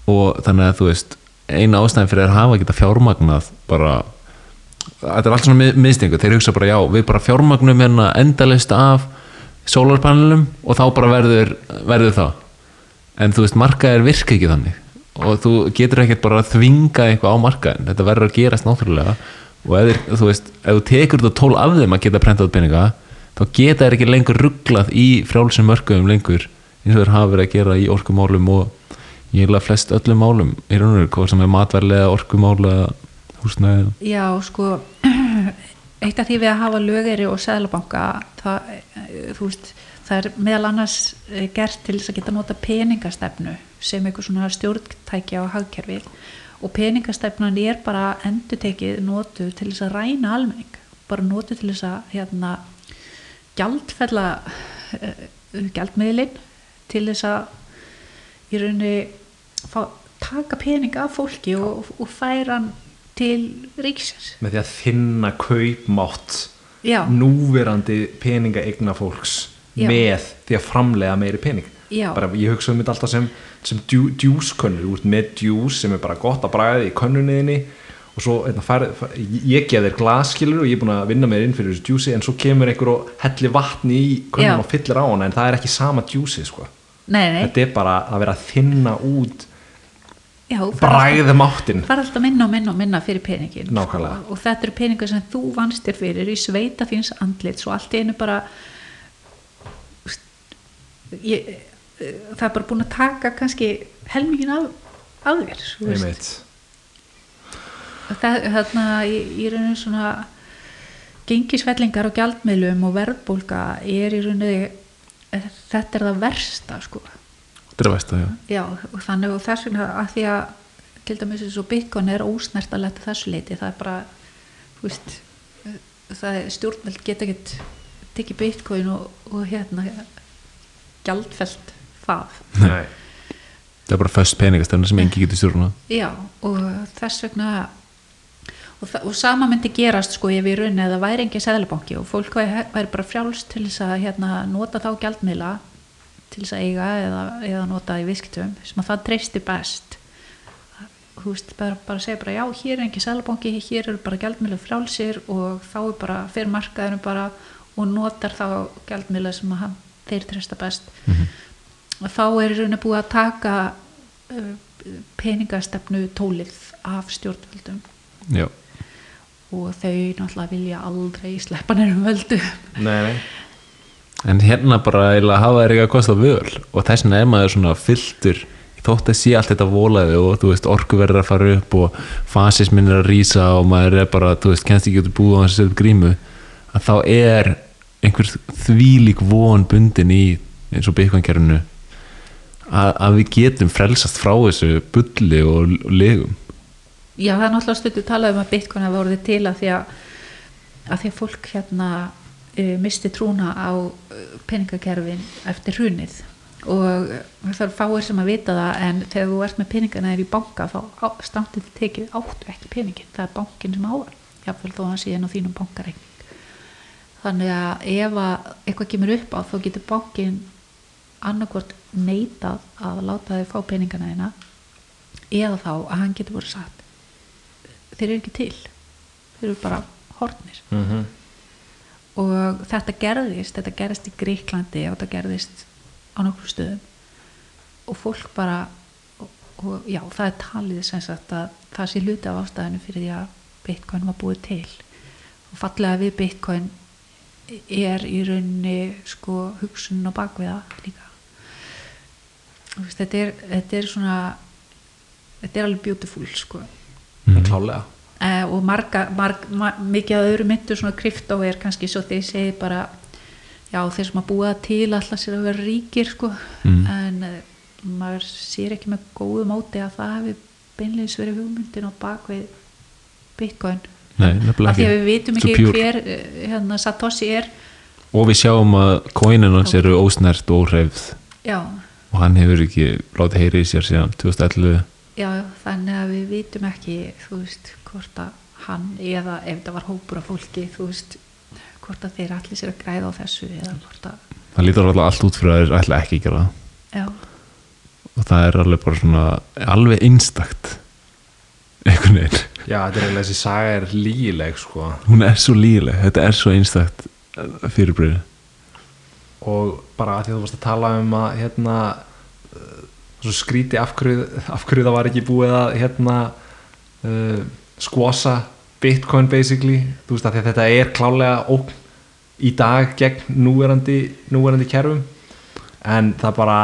Og þannig að þú veist eina ástæðin fyrir að hafa geta fjármagnað bara þetta er allt svona mið, miðstingu, þeir hugsa bara já við bara fjármagnum hérna endalist af sólarpanelum og þá bara verður, verður það. En þú veist, markaðir virka ekki þannig. Og þú getur ekkert bara að þvinga eitthvað á markaðin, þetta verður að gerast náttúrulega. Og þér- þú veist, ef þú tekur þetta tól af þeim að geta prentað peninga þá geta þær ekki lengur rugglað í frjálsum mörkuðum lengur eins og þeir hafa verið að gera í orkumálum og ég heila flest öllum málum. Í raun og veru, hvað sem er matverlega orkumála húsnæði Já, sko (clears throat) eitt af því við að hafa lögeri og seðlabanka það, eh, veist, það er meðal annars eh, gert til þess að geta nota peningastefnu sem eitthvað svona stjórntækja á hagkerfi. Og peningastefnan er bara endutekið notuð til þess að ræna almenning bara notuð til þess að hérna, gjaldfella uh, gjaldmiðlin til þess að í rauninni fá, taka pening af fólki og, og færa hann til ríkisins með því að þinna kaupmátt já, núverandi peninga eigna fólks Já. með því að framlega meiri pening Já. bara ég hugsa um þetta alltaf sem, sem djúskönnur, út með djús sem er bara gott að bræða í könnunniðinni og svo eitna, fær, fær, ég gef þér glaskilur og ég er búin að vinna mér inn fyrir þessu djúsi en svo kemur einhver og hellir vatni í könnun og fyllir á hana en það er ekki sama djúsi sko. nei, nei, þetta er bara að vera að þinna út já, bræða máttin fara alltaf minna og minna og minna fyrir peningin sko. og þetta eru peningar sem þú vannst þér fyrir í sveita þíns andlit svo allt einu bara ég, það er bara búin að taka kannski helmingin af, af þér það, þarna í, rauninu svona gengisfellingar og gjaldmiðlum og verðbólga er í rauninu þetta er það versta sko er það, já. Já og þannig og þess vegna að því að til dæmis eins og Bitcoin er ósnertalegt að þessu leiti það er bara þú veist, það er stjórnveld geta ekkert tekið Bitcoin og, og hérna gjaldfelt það. Nei. það er bara föst peningastefna sem engi getur stjórna Já, og þess vegna og, þa- og sama myndi gerast sko ef í rauninni að það væri engin seðlabanki og fólk væri bara frjálst til þess að hérna, nota þá gjaldmiðla til þess að eiga eða, eða nota í visktum sem að það treysti best. Þú veist, bara, bara segja bara já, hér er engin seðlabanki, hér eru bara gjaldmiðla frjálsir og þá er bara fyrir markaðinu bara og notar þá gjaldmiðla sem að þeir treysta best. Og þá er í rauninni búið að taka peningastefnu tólið af stjórnvöldum. Já, og þau náttúrulega vilja aldrei sleppa nefnum völdu Nei, nei. En hérna bara eiginlega hafa þær ekki að kosta völ og þess vegna er maður svona fylltur þótt að sé allt þetta volaði og þú veist orku verður að fara upp og fasismin er að rýsa og maður er bara, þú veist, kennst ekki út í og hann setja upp grímu að þá er einhver þvílík von bundin í eins og byggangerinu að, við getum frelsast frá þessu bulli og, og legum. Já það er náttúrulega stundu talað um að hafa orðið til að því að, að því að fólk hérna misti trúna á uh, peningakerfin eftir hrunið. Og uh, það er fáir sem að vita það en þegar þú ert með peningana er í banka þá standið tekið áttu ekki peningin. Það er bankin sem ávar jáfnvel þó að hann sé inn á þínum bankareikning. Þannig að ef að eitthvað kemur upp á þá getur bankin annarkvort neitað að láta þig fá peningana þína eða þá að hann getur voru sagt þeir eru ekki til. Þeir eru bara hortnir Mm og þetta gerðist þetta gerðist í Gríklandi og þetta gerðist á nokkru stöðum. Og fólk bara og, og já, það er talið sem sagt að það sé hluti af ástæðinu fyrir því að Bitcoin var búið til. Og fallega við Bitcoin er í rauninni sko hugsunin á bakviða líka. Þú veist, þetta er, þetta er svona þetta er alveg beautiful sko. Mm. Klálega uh, og marga, marg, mar, mikið af öðru myndu svona kryptó er kannski svo þeir segi bara já þeir sem að búa til alltaf sér að vera ríkir sko. Mm. en uh, maður sér ekki með góðu móti að það hefði beinleins verið hugmyndin á bakvið Bitcoin. Nei, af því að við vitum ekki hver uh, hérna, Satoshi er. Og við sjáum að kóinin hans eru ósnert og óhreyfð. Já, og hann hefur ekki látið heyri í sér síðan 2011 já, þannig að við vitum ekki þú veist hvort að hann eða ef það var hópur af fólki þú veist hvort að þeir allir sér að græða á þessu eða hvort að það lítur alltaf allt út fyrir að þeir ætla ekki að gera já, og það er alveg bara svona alveg einstakt einhvern veginn. Já, þetta er eiginlega þessi saga er lígileg sko. Hún er svo líleg, þetta er svo einstakt fyrirbreyði og bara að því að þú varst að tala um að hérna svo skríti af hverju, af hverju það var ekki búið að hérna uh, skvosa bitcoin basically, þú veist að, þetta er klálega ógn í dag gegn núverandi, núverandi kerfum. En það bara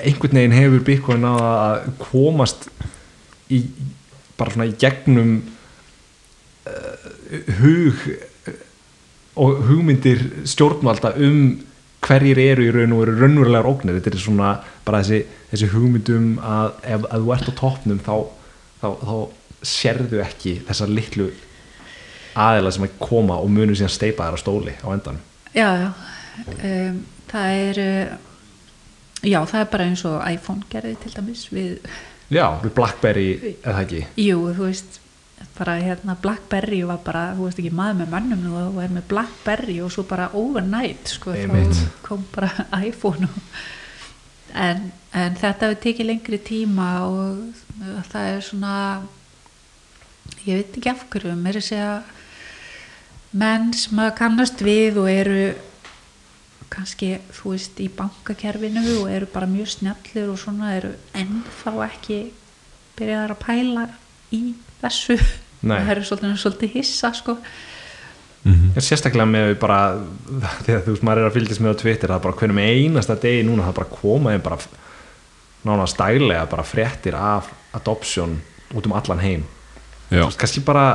einhvern veginn hefur bitcoin á að komast í bara svona í gegnum uh, hug og hugmyndir stjórnvalda um hverjir eru í raun og veru raunverulegar ógnir. Þetta er svona bara þessi, þessi hugmyndum að ef að þú ert á toppnum þá, þá, þá sérðu ekki þessar litlu aðeila sem að koma og munu síðan steipa þær á stóli á endan já, já. Um, það er já, það er bara eins og iPhone gerði til dæmis við, já, við Blackberry eða ekki? Jú, þú veist bara hérna Blackberry var bara þú veist ekki maður með mannum nú og er með Blackberry og svo bara overnight sko, þá kom bara (laughs) iPhone og, en, en þetta hefur tekið lengri tíma og það er svona ég veit ekki af hverju mér er að segja menn sem að kannast við og eru kannski þú veist í bankakerfinu og eru bara mjög snjallir og svona eru ennþá ekki byrjaðar að pæla í þessu Nei. það eru svolítið, svolítið hissa sko Mhm. En sérstaklega með bara (laughs) þegar þú veist maður er að fylgjast með á Twitter það er bara hvernig með einasta degi núna það er bara koma inn bara nánast dæglega bara fréttir af adoption út um allan heim Já. þú veist, kannski bara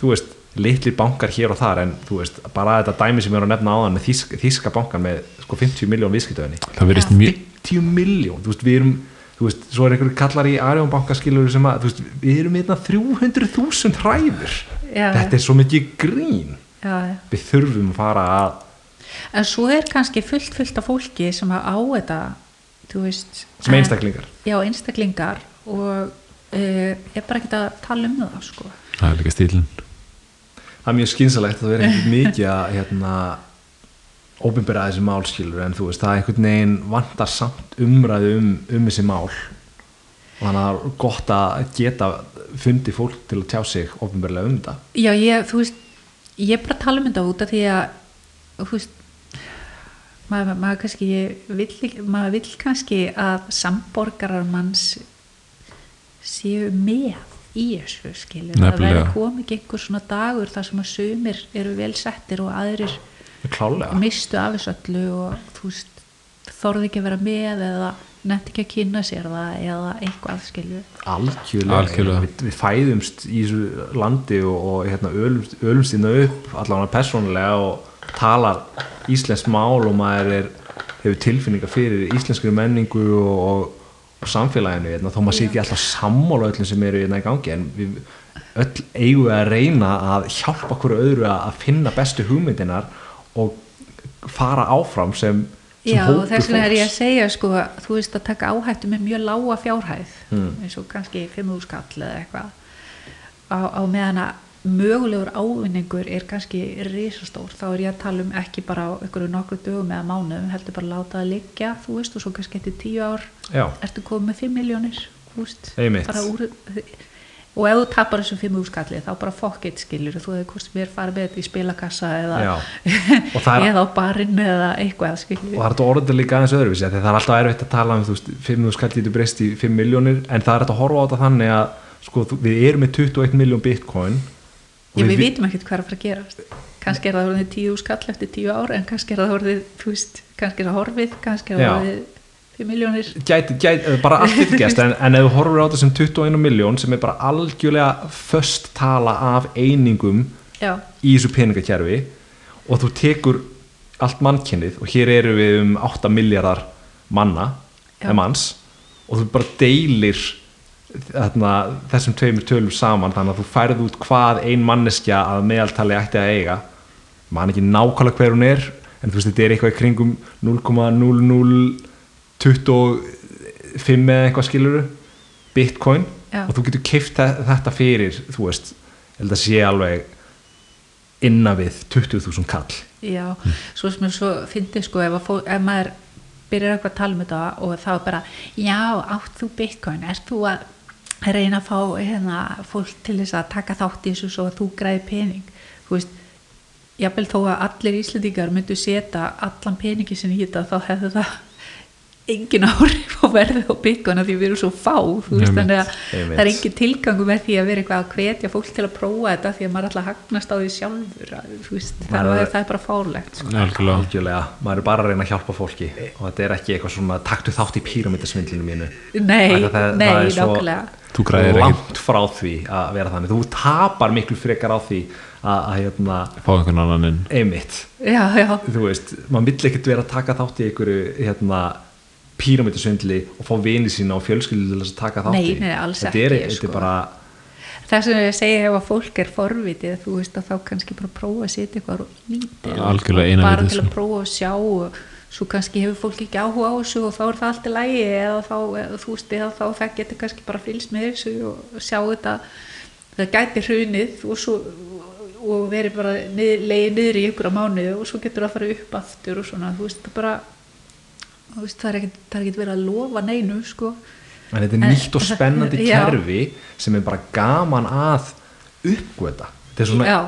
þú veist, litlir bankar hér og þar en þú veist, bara þetta dæmi sem ég var að nefna áðan með þísk, þíska bankan með sko 50 miljón viðskiptöðinni það verðist Já. mjög 50 miljón, þú veist, við erum þú veist, svo er einhverju kallar í Arjón bankaskilur sem að, þú veist, við erum hérna 300.000 hræður Já. þetta er svo mikið grín já, já. við þurfum að fara að en svo er kannski fullt fullt af fólki sem að á þetta þú veist sem en- einstaklingar já, einstaklingar og uh, er bara ekki að tala um það sko. það er líka stílinn það er mjög skynsalegt að vera ekkert mikið að hérna óbyrra þessi málskilur en þú veist, það er einhvern veginn vantar samt umræðu um, um þessi mál. Og þannig að það er gott að geta fundi fólk til að tjá sig óbyrlega um þetta. Já, ég, þú veist ég er bara að tala um þetta út af því að þú veist maður, maður kannski vill, maður vill kannski að samborgarar manns séu með í þessu skilur það Nefnilega. verður komið ekki einhver svona dagur þar sem að sumir eru vel settir og aðrir klálega mistu af þessu öllu og þú veist þorði ekki að vera með eða nefndi ekki að kynna sér það eða eitthvað skilju algjörlega, Algjörlega. Við, við fæðumst í þessu landi og, og hérna, ölumst, ölumst innan upp allavega persónulega og talar íslensk mál og maður er, hefur tilfinningar fyrir íslenskri menningu og, og, og samfélaginu hérna, þó maður sé ekki alltaf sammála öllum sem eru hérna í gangi en við öll eigum við að reyna að hjálpa hverju öðru að, að finna bestu hugmyndinar og fara áfram sem, sem Já, og þess vegna er ég að segja sko, þú veist að taka áhættu með mjög lága fjárhæð Mm. eins og kannski 5.000 skall eða eitthvað á, á meðan að mögulegur ávinningur er kannski risastór, þá er ég að tala um ekki bara á einhverju nokkru dögum eða mánuðum heldur bara láta það liggja, þú veist og svo kannski eftir 10 ár Já, ertu komið með 5 miljónir þú veist, bara úr og ef þú tapar þessum 5.000 skalli þá bara fokkitt skilur. Þú hefur hvort mér farið með þetta í spilakassa eða, (laughs) er- eða á barinn eða eitthvað skilur. Og það er þetta orðið líka aðeins öðruvísi að það er alltaf erfitt að tala um þú veist, 5 skall getur breyst í 5 miljónir en það er þetta að horfa á þetta þannig að sko, þú- við erum með 21 miljón bitcoin Já, við vi- vitum ekkert hvað er að fara að gerast. Kannski er það orðið tíu skall eftir tíu ár en kannski er það þú er það horfið, kannski er það Já. orðið 5 miljónir gæti, gæti, bara allt getur gæst en, en ef þú horfur á þetta sem 21 miljón sem er bara algjörlega föst tala af einingum já, í þessu peningakerfi og þú tekur allt mannkynnið og hér eru við um 8 miljardar manna manns og þú bara deilir þarna, þessum tveimur tölum saman þannig að þú færð út hvað ein manneskja að meðaltali ætti að eiga. Man ekki nákvæmlega hver hún er en þú veist þetta er eitthvað í kringum 0,0025 eða eitthvað skiluru bitcoin. Já. og þú getur keift þetta fyrir þú veist, ég held að sé alveg innan við 20.000 kall. Já svo sem svo fyndið sko ef, að fó, ef maður byrjar eitthvað að tala um þetta og þá er bara, já, átt þú bitcoin? Ert þú að reyna að fá hérna, fólk til þess að taka þátt í þessu svo að þú græði pening? Þú veist, jafnvel þó að allir íslendingar myndu setja allan peningi í þetta þá hefðu það engin áhrif á verðið á bygguna því við erum svo fá veist, þannig að það er engin tilgangu með því að vera eitthvað að hvetja fólk til að prófa þetta því að maður alltaf hagnast á því sjálfur veist, þannig er- að það er bara fárlegt sko. algjörlega. Maður er bara að reyna að hjálpa fólki og þetta er ekki eitthvað svona taktu þátt í píramítasvindlinu mínu. Nei, Þannig að það- nei, það er svo langt frá því að vera þannig. Þú tapar miklu frekar á því að, að hérna, fá einhvern annan inn. Einmitt. Já, já, þú veist, maður vill ekkert vera að taka þátt í einhverju hérna, píramítasvindli og fá vini sína og fjölskyldu til að taka þátt í Nei, nei, alls þetta er, ekki, þetta sko. er bara það sem ég segja ef að fólk er forvitið þú veist að þá kannski bara prófa að setja eitthvað lítið og eina bara til að sko. prófa að sjá og svo kannski hefur fólk ekki áhuga á þessu og þá er það allt í lægi eða þá, eða, þú veist, eða þá það getur kannski bara fylgst með þessu og sjá þetta það gæti hrunið og svo og verið bara nið, leiði niður í ykkur á mánuðu og svo getur það að fara upp aftur og svona, þú veist, það bara veist, það er ekkert, er verið að lofa neinu, sko. En þetta er En- nýtt og spennandi (laughs) Já. kerfi sem er bara gaman að uppgöta. Þetta er svona Já,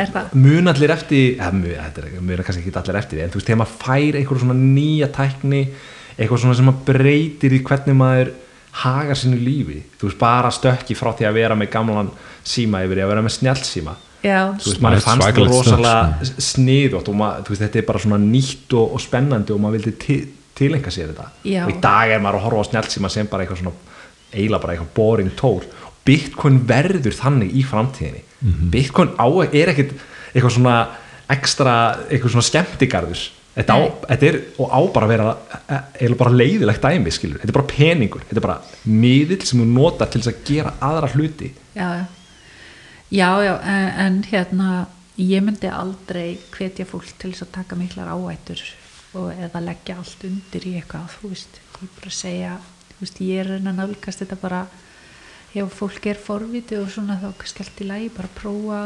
er það. mun allir eftir eða, mun, þetta er, mun kannski ekki allir eftir því en þú veist, þegar maður fær eitthvað svona nýja tækni eitthvað svona sem maður breytir í hvernig maður hagar sínu lífi. Þú veist, bara stökki frá því að vera með gamlan síma yfir í að vera með snjallsíma já, þú veist, maður fannst það rosalega sniðótt og maður, þú veist, þetta er bara svona nýtt og, og spennandi og maður vildi tilenga sér þetta. Já. og í dag er maður að horfa á snjálfsíma sem bara eitthvað svona eiginlega bara eitthvað boring tól Bitcoin verður þannig í framtíðinni. Bitcoin á, er ekkit eitthvað svona ekstra eitthvað svona skemmtigarður. Þetta, á, þetta er og á bara að vera e- eiginlega bara leiðilegt dæmi skilur, þetta er bara peningur, þetta er bara miðill sem þú notar til þess að gera aðra hluti. Já, já. Já, já, en, en hérna ég myndi aldrei hvetja fólk til þess að taka miklar áættur og eða leggja allt undir í eitthvað þú veist, ég bara segja þú veist, ég er að reyna að nálgast þetta bara ef fólk er forviti og svona þá allt í lagi, bara prófa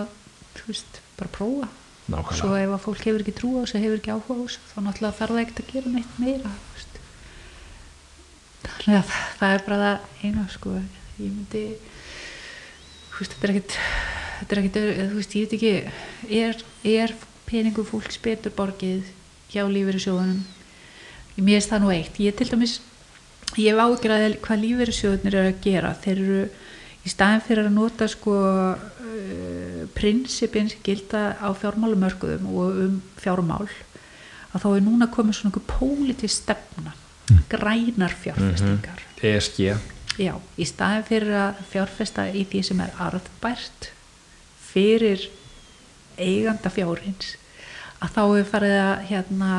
þú veist, bara prófa. Nákvæmlega. svo ef að fólk hefur ekki trú á þessu hefur ekki áhuga á þessu, þá náttúrulega þarf það ekkert að gera neitt meira þannig að það er bara það eina sko, ég myndi þú veist, þetta er ekkert þetta er ekkert, þú veist, ég veit ekki er, er peningu fólks betur borgið hjá lífeyrissjóðunum. Mér finnst það nú eitt. Ég til dæmis, ég hef ágjörði hvað lífeyrissjóðunir eru að gera. Þeir eru í staðin fyrir að nota sko uh, prinsipin sem gilda á fjármálumörkuðum og um fjármál að þá er núna komið svona einhver pólitísk stefna grænar fjárfestingar. ESG Já, í staðin fyrir að fjárfesta í því sem er arðbært fyrir eiganda fjárins að þá er farið að hérna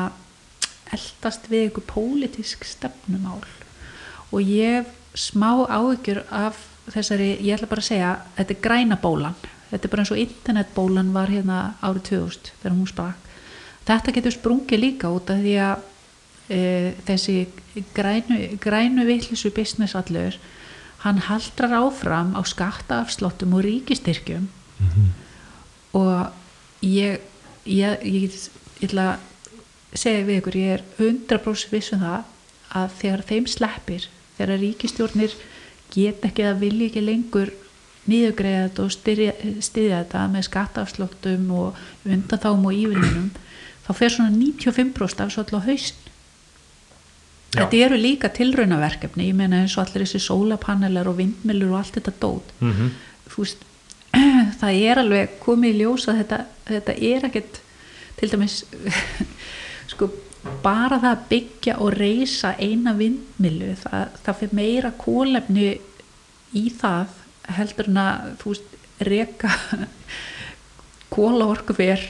eldast við ykkur pólitísk stefnumál. Og ég hef smá áhyggjur af þessari, ég ætla bara að segja þetta er græna bólan, þetta er bara eins og internetbólan var hérna árið 2000 þegar hún sprak þetta getur sprungið líka út af því að e, þessi grænu, grænu vittlisu business allur hann haldrar áfram á skattaafslottum og ríkistyrkjum og ég ég, ég, ég ætla að segja við ykkur, ég er 100% viss um það að þegar þeim sleppir þegar ríkistjórnir get ekki að vilja ekki lengur niðugreiða þetta og styðja þetta með skattaafslottum og undanþáum og ívillinum þá fer svona 95% af svo allá hausn Já. þetta eru líka tilraunaverkefni ég meina eins og allir þessi sólapanelar og vindmilur og allt þetta dót mm -hmm. þú veist, (clears throat) það er alveg komið í ljós að þetta, þetta er ekkert til dæmis (laughs) sko bara það að byggja og reysa eina vindmilu það, það fyrir meira kólefni í það heldur en að þú veist, reka (laughs) kóla orkuver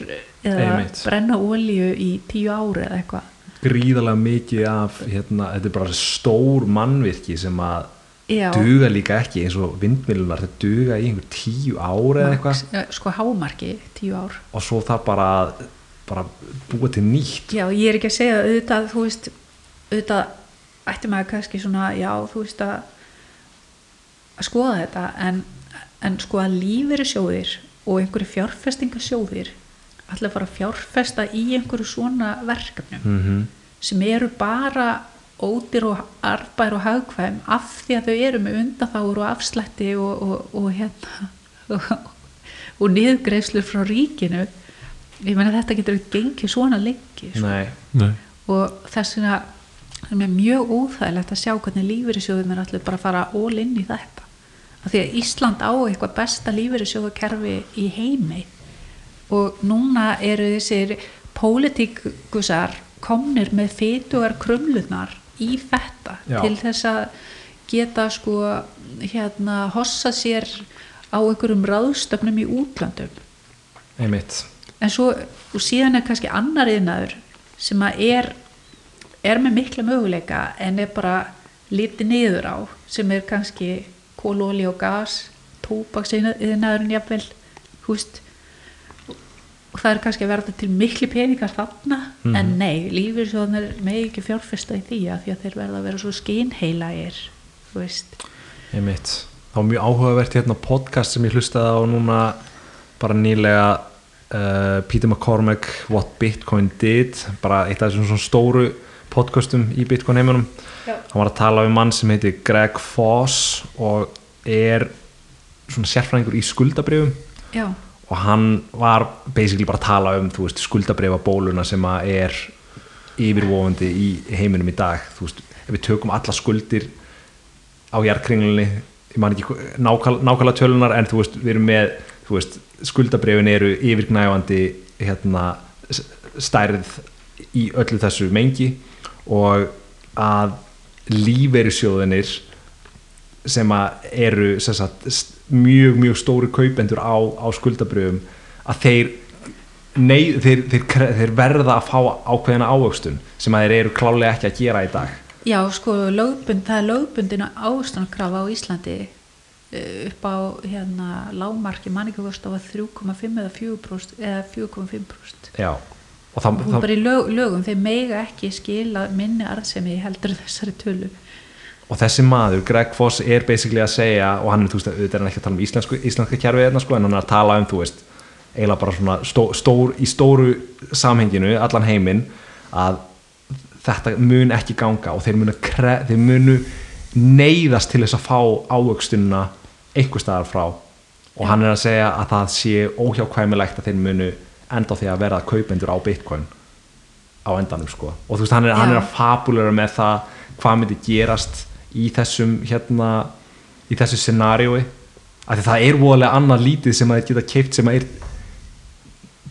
eða Einmitt. brenna olíu í tíu ári eða eitthvað gríðarlega mikið af hérna, þetta er bara stór mannvirki sem að Já. duga líka ekki eins og vindmilunar þetta duga í einhver tíu ár eða eitthvað sko hámarki tíu ár og svo það bara bara búa til nýtt Já, ég er ekki að segja það, auðvitað, þú veist, auðvitað ætti maður kannski svona, já, þú veist að að skoða þetta, en, en sko að lífeyri sjóðir og einhverju fjárfestingasjóðir ætla að fara að fjárfesta í einhverju svona verkefnum mm -hmm. sem eru bara ódýr og arbær og hagkvæm af því að þau eru með undanþáur og afslætti og, og, og hérna og, og niðurgreifslur frá ríkinu ég meina þetta getur ekki gengið svona lengi sko. Nei, Nei. og þess vegna er mér mjög óþægilegt að sjá hvernig lífeyrissjóðum er allir bara að fara all inn í þetta af því að Ísland á eitthvað besta lífeyrissjóðakerfi í heimi og núna eru þessir pólitíkusar komnir með fytugar krumlunar í þetta Já. til þess að geta sko hérna hossa sér á einhverjum ráðstöfnum í útlandum einmitt. En svo og síðan er kannski annar yðnaður sem að er er með mikla möguleika en er bara litið niður á sem er kannski kólóli og gas tóbaks yðnaðurinn jafnvel og það er kannski að verða til miklu peningar þarna en nei, lífyrsjóðanir með ekki fjárfesta í því að því að þeir verða að vera svo skinheilagir þú veist. Einmitt. Það var mjög áhugavert hérna podcast sem ég hlustaði á núna bara nýlega uh, Peter McCormack What Bitcoin Did bara eitt af þessum svona stóru podcastum í Bitcoin heiminum. Já. hann var að tala um mann sem heitir Greg Foss og er svona sérfræðingur í skuldabrifum já, og hann var basically bara að tala um skuldabrifa bóluna sem að er yfirvofandi í heiminum í dag. Veist, ef við tökum alla skuldir á jarðkringlunni ég man ekki nákvæm, nákvæmlega tölunar en þú veist, við erum með veist, skuldabrifin eru yfirgnæfandi hérna, stærð í öllu þessu mengi og að lífeyrissjóðinir sem að eru sem sagt, mjög mjög stóri kaupendur á, á skuldabröfum að þeir, nei, þeir, þeir, þeir verða að fá ákveðina ávöxtun sem að þeir eru klálega ekki að gera í dag. Já sko lögbund, það er lögbundina ástankrafa á Íslandi eh, upp á hérna lágmarki manningakost á að 3,5 eða 4% eða 4,5% já og það, það, bara í lög, lögum þeir mega ekki skila minni arðsemi heldur þessari tölu og þessi maður, Greg Foss er basically að segja og hann er, þú veist, auðvitað er hann ekki að tala um íslensku, íslenska kjærfið hérna sko, en hann er að tala um, þú veist eiginlega bara svona stó, stór, í stóru samhenginu, allan heiminn að þetta mun ekki ganga og þeir munu, kre, þeir munu neyðast til þess að fá ávöxtununa einhver staðar frá. Og hann er að segja að það sé óhjákvæmilegt að þeir munu enda á því að verða kaupendur á bitcoin á endanum sko. Og þú veist hann er, hann er að fabulera með það hvað myndi gerast í þessum hérna í þessu scenariói af því það er voðalega annað lítið sem að þeir geta keift sem að er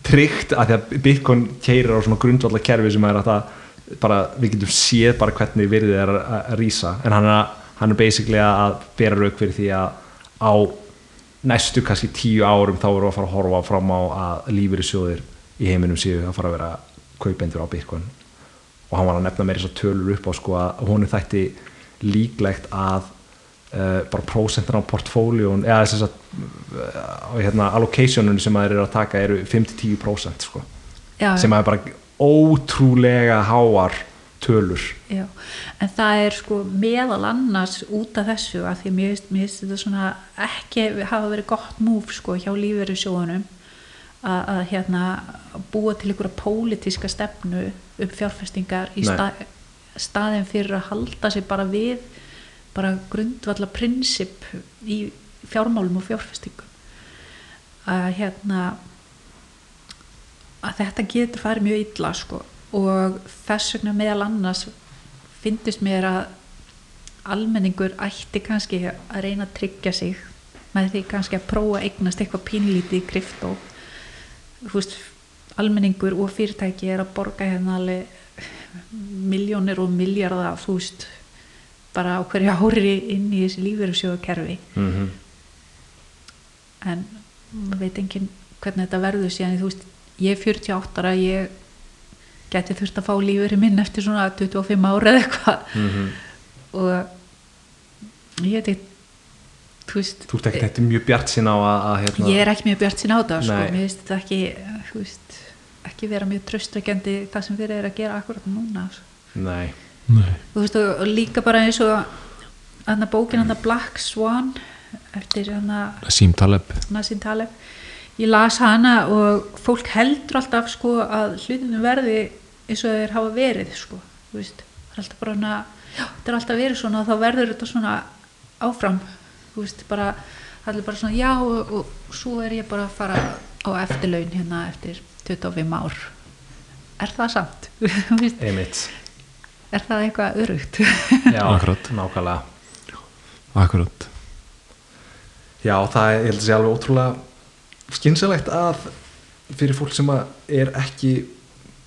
tryggt að því að Bitcoin keirir á svona grundvallar kerfi sem að það bara, við getum séð bara hvernig virðið er að, að rísa. En hann er, að, hann er basically að bera rauk fyrir því að á næstu kannski tíu árum þá erum við að fara að horfa fram á að lífyrirsjóðir í heiminum séu að fara að vera kaupendur á Bitcoin. Og hann var að nefna meira að tölur upp á sko að honum þætti líklegt að uh, bara prósentin á portfóljón eða þess að uh, hérna, allocationun sem þeir eru að taka eru 5-10% sko. Sem er bara ótrúlega háar tölur. Já, en það er sko meðal annars út af þessu að því mér finnst- þetta svona ekki hafa verið gott múf sko hjá lífeyri sjóðunum að, að hérna búa til einhverja pólitíska stefnu um fjárfestingar í stað, staðin fyrir að halda sig bara við bara grundvalla prinsip í fjármálum og fjárfestingum. Að hérna að þetta getur farið mjög illa sko. Og þess vegna meðal annars finnst mér að almenningur ætti kannski að reyna að tryggja sig með því kannski að prófa að eignast eitthvað pínlítið kryptó þú veist, almenningur og fyrirtæki er að borga hérna alveg miljónir og miljardar þú veist, bara á hverju ári inn í þessi lífverðsjóðakerfi mm -hmm. en maður veit enginn hvernig þetta verður síðan þú veist, ég er 48 ára ég geti þurft að fá lífur minn eftir svona 25 ára eða eitthvað Mhm. og ég veit ekki þú veist, Þú ert ekki þetta mjög bjart sín á að, að hérna, ég er ekki mjög bjart sín á þetta sko, mér finnst þetta ekki þú veist, ekki vera mjög tröstrækjandi það sem við erum að gera akkurat núna sko. Nei, Nei. þú veist, og, og líka bara eins og hann bókin hann Black Swan eftir hann Sím Taleb. Nassim Taleb. Ég las hana og fólk heldur alltaf sko að hlutinu verði eins og þeir hafa verið sko. Þú veist, það er alltaf bara hana þetta er alltaf verið svona og þá verður þetta svona áfram, þú veist, bara það er bara svona já og, og svo er ég bara að fara á eftirlaun hérna eftir 25 ár er það samt? (laughs) Er það eitthvað örugt? (laughs) Já, Akkurat. nákvæmlega Akkurat Já, það er, ég held að sé alveg ótrúlega skynsalegt að fyrir fólk sem að er ekki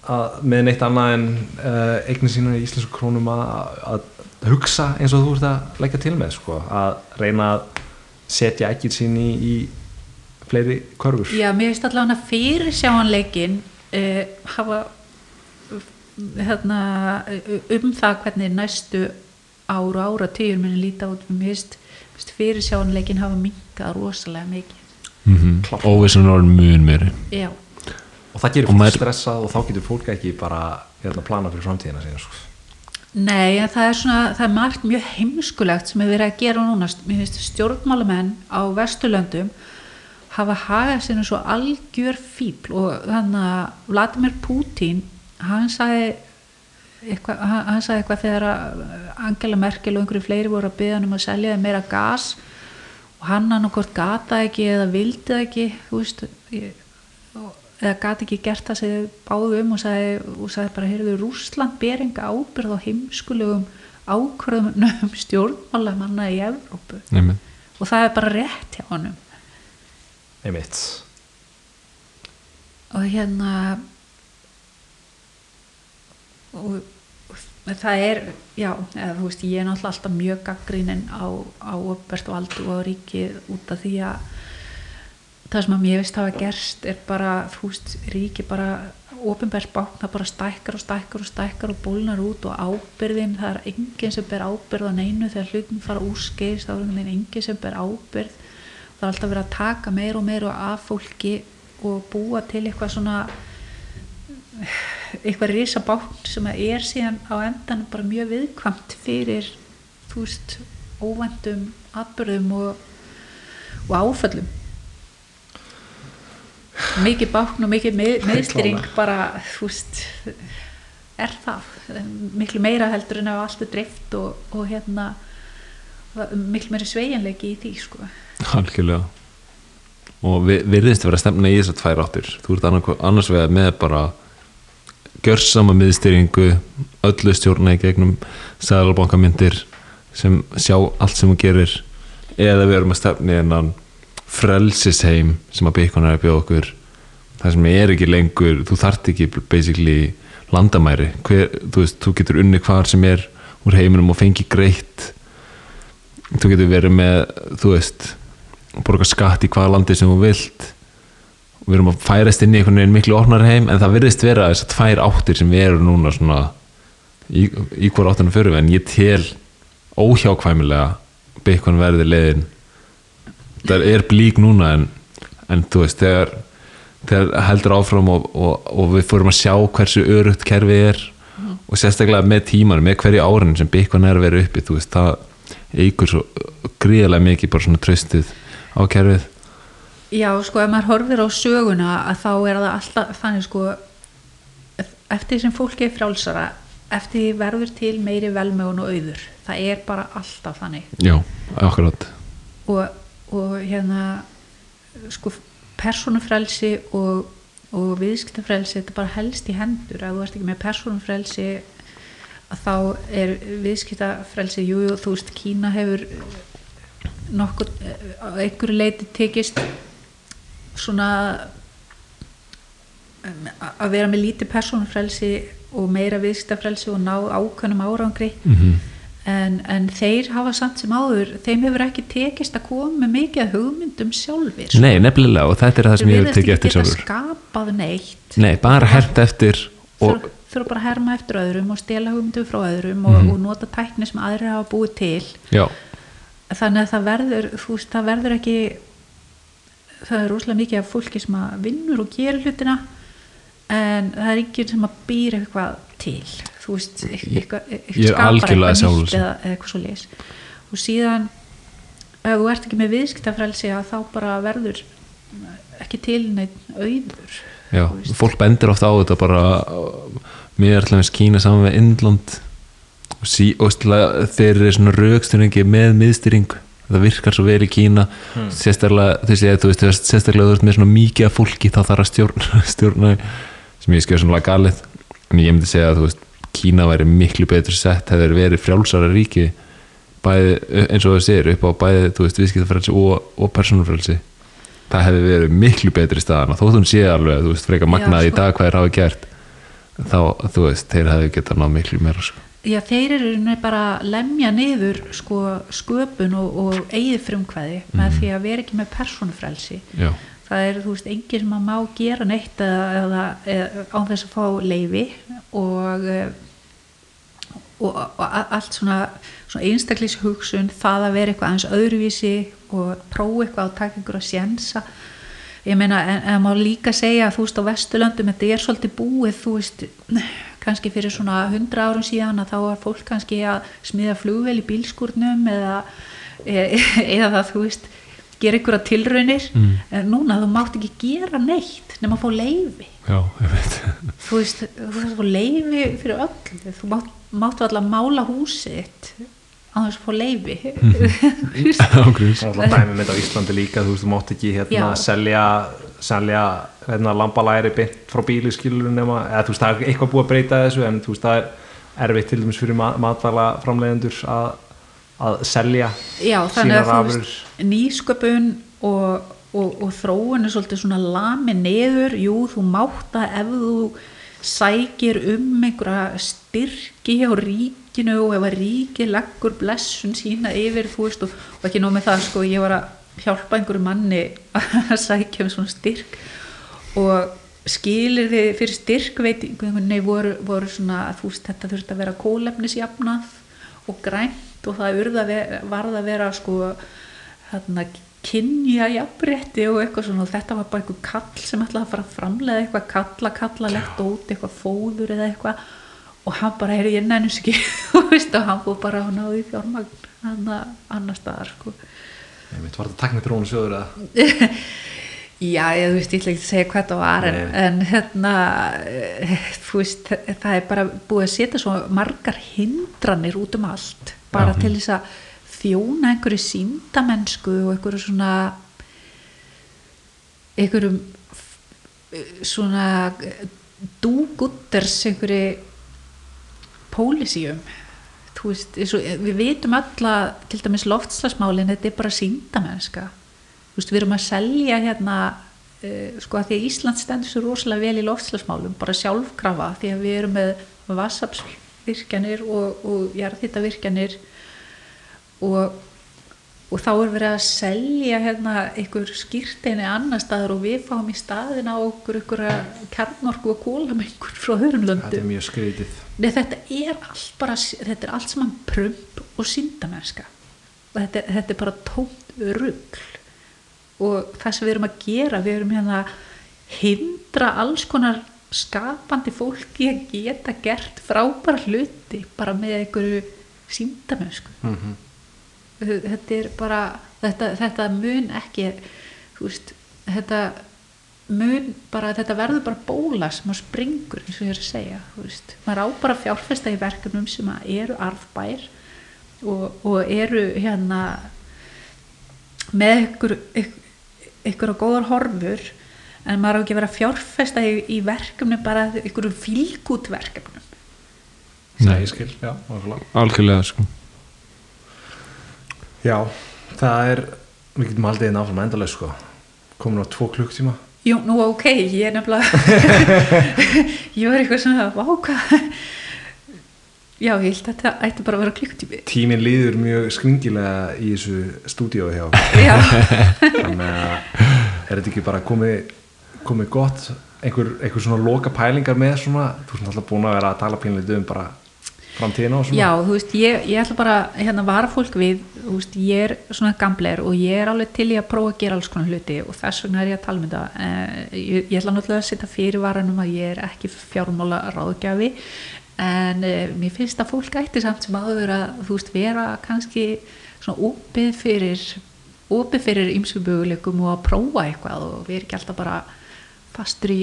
að, með neitt annað en uh, eignir sína í íslensku krónum að, að hugsa eins og þú ert að leggja til með sko, að reyna að setja ekkir sín í, í fleiri körfur. Já, mér finnst allavega að fyrir sjáanleikin uh, hafa hérna, um það hvernig næstu ár og ára tíur muni líta út. Mér finnst fyrir sjáanleikin hafa minkað rosalega mikið. Mm -hmm. Óvissun orðin mun meiri. Já, og það gerir fólk maður- stressað og þá getur fólk ekki bara hérna, plana fyrir framtíðina sína sko. Nei, en það er svona, það er margt mjög heimskulegt sem er verið að gera núna. Mér finnst stjórnmálamenn á Vesturlöndum hafa hagað sinni svo algjör fíbl og þannig að Vladimir Putin hann sagði eitthvað, hann, sagði eitthvað þegar Angela Merkel og einhverju fleiri voru að byggja hann um að selja meira gas. Og hann hann okkur gata ekki eða vildi ekki veist eða gati ekki gert það sem báðu um og sagði, og sagði bara, heyrðu, Rússland ber enga ábyrð á heimskulegum ákvörðum (laughs) stjórnmálamanna í Evrópu. Nefnir. og það er bara rétt hjá honum einmitt. Og hérna og, og það er já, eða veist, ég er náttúrulega alltaf mjög gaggrínin á, á vald og á ríkið út af því að það sem að mér veist hafa gerst er bara, þú veist, ríkið bara ofinbært bákna bara stækkar og stækkar og stækkar og bólnar út og ábyrðin, það er enginn sem ber ábyrð á neinu þegar hlutin fara úrskeiðist þá er enginn sem ber ábyrð það er alltaf verið að taka meir og meir af fólki og búa til eitthvað svona eitthvað risa bákn sem er síðan á endanum bara mjög viðkvamt fyrir þú veist, óvæntum atbyrðum og, og áföllum. Mikið bákn og mikið með, meðstýring bara, þú veist er það. Miklu meira heldur en að allt er dreift og, og hérna miklu meira sveigjanleiki í því sko algjörlega. Og við virðist að vera stemna í þessar tvær áttir. Þú ert annars vegar með bara gjörsama miðstyringu öllu stjórna í gegnum sæðalbankamyndir sem sjá allt sem hún gerir. Eða við erum að stefni innan frelsisheim sem að byggjum er að bjóða okkur. Það sem er ekki lengur þú þart ekki basically landamæri. Hver, þú veist, þú getur unni hvar sem er úr heiminum og fengi greitt. Þú getur verið með þú veist, borga skatt í hvaða landi sem þú vilt. Við erum að færast inn í einhvern veginn miklu opnar heim en það virðist vera þessar tvær áttir sem við erum núna svona í, í hver áttunum fyrir við en ég tel óhjákvæmilega byggjum verði leiðin. Það er blík núna en, en þú veist, þegar þegar heldur áfram og, og, og við fórum að sjá hversu örugt kerfi er og sérstaklega með tímanum, með hverju árin sem byggjum er að vera uppi, þú veist, það eigur svo gríðarlega mikið bara svona tröstið á kerfið? Já, sko, ef maður horfir á söguna að þá er það alltaf þannig sko eftir sem fólki er frjálsara eftir verður til meiri velmegun og auður. Það er bara alltaf þannig. Já, akkurát og, og hérna sko persónufrelsi og, og viðskiptafrelsi þetta er bara helst í hendur. Ef þú ert ekki með persónufrelsi að þá er viðskiptafrelsi jú, þú veist, Kína hefur nokkur á einhverju leiti tekist svona að vera með lítið persónufrelsi og meira viðskiptafrelsi og ná ákveðnum árangri mm -hmm. en, en þeir hafa samt sem áður þeim hefur ekki tekist að koma með mikið hugmyndum sjálfir sko. Nei, nefnilega og þetta er það sem ég þeir hef tekið eftir sjálfur skapað neitt Nei, bara hert eftir og þurfa bara að herma eftir öðrum og stela hugmyndum frá öðrum og, Mhm. og nota tækni sem aðrir hafa búið til já, þannig að það verður þú veist, það verður ekki það er rosalega mikið af fólki sem að vinnur og gerir hlutina en það er ekki sem að býra eitthvað til. Þú veist, eitthvað, eitthvað skapar eitthvað nýtt eða, eitthvað svo leis og síðan ef þú ert ekki með viðskiptafrelsi að þá bara verður ekki til neitt auður já, fólk bendir ofta á þetta bara mér er alltaf Kína saman með Indland og, sí, og þeir eru svona raukstunningi með miðstyring það virkar svo vel í Kína Hmm. sérstaklega, þú veist, þú þú sérstaklega þú veist með svona mikið af fólki þá þarf að stjórna, (laughs) stjórna sem ég skjóð svona galið en ég myndi segja að þú veist Kína væri miklu betur sett hefur verið frjálsara ríki bæði, eins og það segir upp á bæði þú veist, viðskiptafrelsi og, og persónufrelsi það hefði verið miklu betri staðan þótt hún sé alveg, þú veist, freka magnað í sko. dag hvað þeir hafa gert þá, þú veist, þeir hefði getað náð miklu meira sko. Já, þeir eru bara að lemja niður sko, sköpun og, og eigið frumkvæði með því að vera ekki með persónufrelsi. Já, það er, þú veist, enginn sem að má gera neitt eða, eða, eða á þess að fá leifi og eh, og, og a- allt svona, svona einstaklishugsun það að vera eitthvað aðeins öðruvísi og prófa eitthvað og taka einhverja sjensa. Ég meina, en, en má líka segja að þú veist á Vesturlöndum, þetta er svolítið búið þú veist, kannski fyrir svona hundra árum síðan að þá var fólk kannski að smiða flugvel í bílskúrnum eða, e, (laughs) eða það, þú veist gera einhverja tilraunir. Mm. en núna þú mátt ekki gera neitt nema að fá veit. (laughs) Þú veist, þú veist, fá leifi fyrir öllu, þú mátt, máttu allar mála húsið á þess að fá leifi ágrís (laughs) Það er dæmi mynd á Íslandi líka, þú veist, þú mátt ekki hérna Já. selja, selja hérna lambalæri beint frá bíli skilur nema, eða þú veist, það er eitthvað búið að breyta þessu en þú veist, það er erfitt til dæmis fyrir mat matvæla framleiðendur að, að selja Já, þannig að þú veist, nýsköpun og, og, og þróun er svolítið svona lami neður, jú, þú mátt að ef þú sækir um einhverja styrki hjá ríkinu og ef að ríki leggur blessun sína yfir, þú veist, og, og ekki nóg með það, sko, ég var að hjálpa einhverju manni að (laughs) sækja um svona styrk og skilir þið fyrir styrkveitingunni voru, voru svona að þú veist þetta þurfti að vera kólefnisjafnað og grænt og það urða varð að vera sko hérna kynja jafnrétti og eitthvað svona. Og þetta var bara eitthvað kall sem ætlaði að fara að framlega eitthvað kalla, kalla legt út eitthvað fóður eða eitthvað og hann bara, heyrðu ég nennus ekki (laughs) og hann fór bara að náði fjármagn hann annar staðar sko Ég veit, var þetta taknið þrónu sjóður? Já, ég þú veist, ég ætla ekki að segja hvað það var en, Nei. en hérna eh, veist, það er bara búið að setja svo margar hindranir út um allt, bara Já. til þess að þjóna einhverju síndamennsku og einhverju svona einhverjum eh, svona dúgutters einhverju pólísíum veist, og, við vitum alla til dæmis loftslagsmálin, þetta er bara síndamennska við erum að selja hérna uh, sko að því að Ísland stendur svo rosalega vel í loftslagsmálum, bara sjálfkrafa því að við erum með vassapsvirkjanir og, og jarðhittavirkjanir og, og þá er verið að selja hérna einhver skýrteini annar staðar og við fáum í staðin á okkur einhverja kjarnorku og kólamengur frá öðrum Þetta er mjög skrítið Nei, þetta er allt bara, þetta er allt saman prump og síndamennska. Þetta, er- þetta er bara tómt rugl og það sem við erum að gera, við erum hérna að hindra alls konar skapandi fólki að geta gert frábæra hluti bara með einhverju síndamennsku. mm -hmm. Þetta er bara, þetta, þetta mun ekki, veist, þetta mun bara, þetta verður bara bóla sem að springur eins og ég er að segja maður á bara fjárfesta í verkefnum sem eru arfbær og, og eru hérna með ykkur ykkur á góðar horfur en maður á ekki að vera fjárfesta í, í verkefnum bara ykkur fílgút verkefnum Nei, ég skil, já, nákvæmlega. algjörlega sko Já, það er við getum haldið einn áfram endalega sko. Komin á tvo klukktíma Jú, nú ok, ég er nefnilega (laughs) ég var eitthvað svona váka Já, ég held að þetta ætti bara að vera klukkutími. Tíminn líður mjög skringilega í þessu stúdíói hjá. Já, (laughs) þannig að er þetta ekki bara komið komið gott? Einhver, einhver svona loka pælingar með svona? Þú ert alltaf búin að vera að tala pínlega um bara framtíðina og svona. Já, þú veist, ég, ég ætla bara hérna vara fólk við, þú veist, ég er svona gamleir og ég er alveg til í að prófa að gera alls konar hluti og þess vegna er ég að tala um þetta. Eh, ég, ég ætla náttúrulega að setja fyrir varanum að ég er ekki fjármála ráðgjafi en uh, mér finnst að fólk ætti samt sem áður að þú veist, vera kannski svona opið fyrir opið fyrir ymsku möguleikum og að prófa eitthvað og við erum ekki alltaf bara fastur í,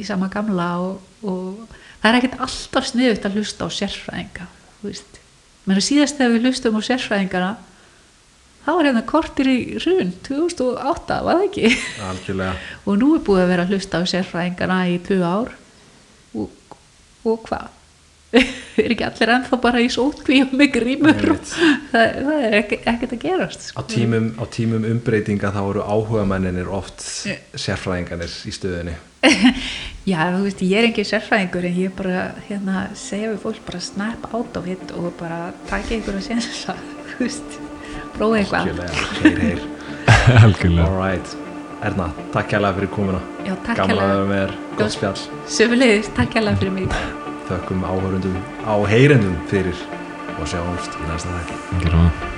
í sama gamla og, og það er ekkert alltaf sniðut að hlusta á sérfræðinga menn að síðast þegar við hlustum á sérfræðingana þá var hérna kortir í hrun 2008, var það ekki? Algjörlega. (laughs) Og nú er búið að vera að hlusta á sérfræðingana í tvö ár. Og, og hvað (laughs) er ekki allir ennþá bara í sótkví og með grímur Nei, og það, það er ekki, ekkert að gerast á sko. tímum, á tímum umbreytinga þá eru áhugamenninir oft sérfræðinganir í stöðinni (laughs) Já, þú veist, ég er ekki sérfræðingur en ég er bara, hérna, segja við fólk bara snap out of it og bara taka ykkur að sénsa, (laughs) þú veist prófa eitthvað. algjörlega, heyr, heyr. Algjörlega. Alright, Erna, takk kærlega fyrir komuna. Já, takk gaman að hérlega. vera með þér, gott spjall. Söfulegis, takk hérlega fyrir mig. Þökkum áhörundum á heyrendum fyrir og sjáumst í næsta þætti.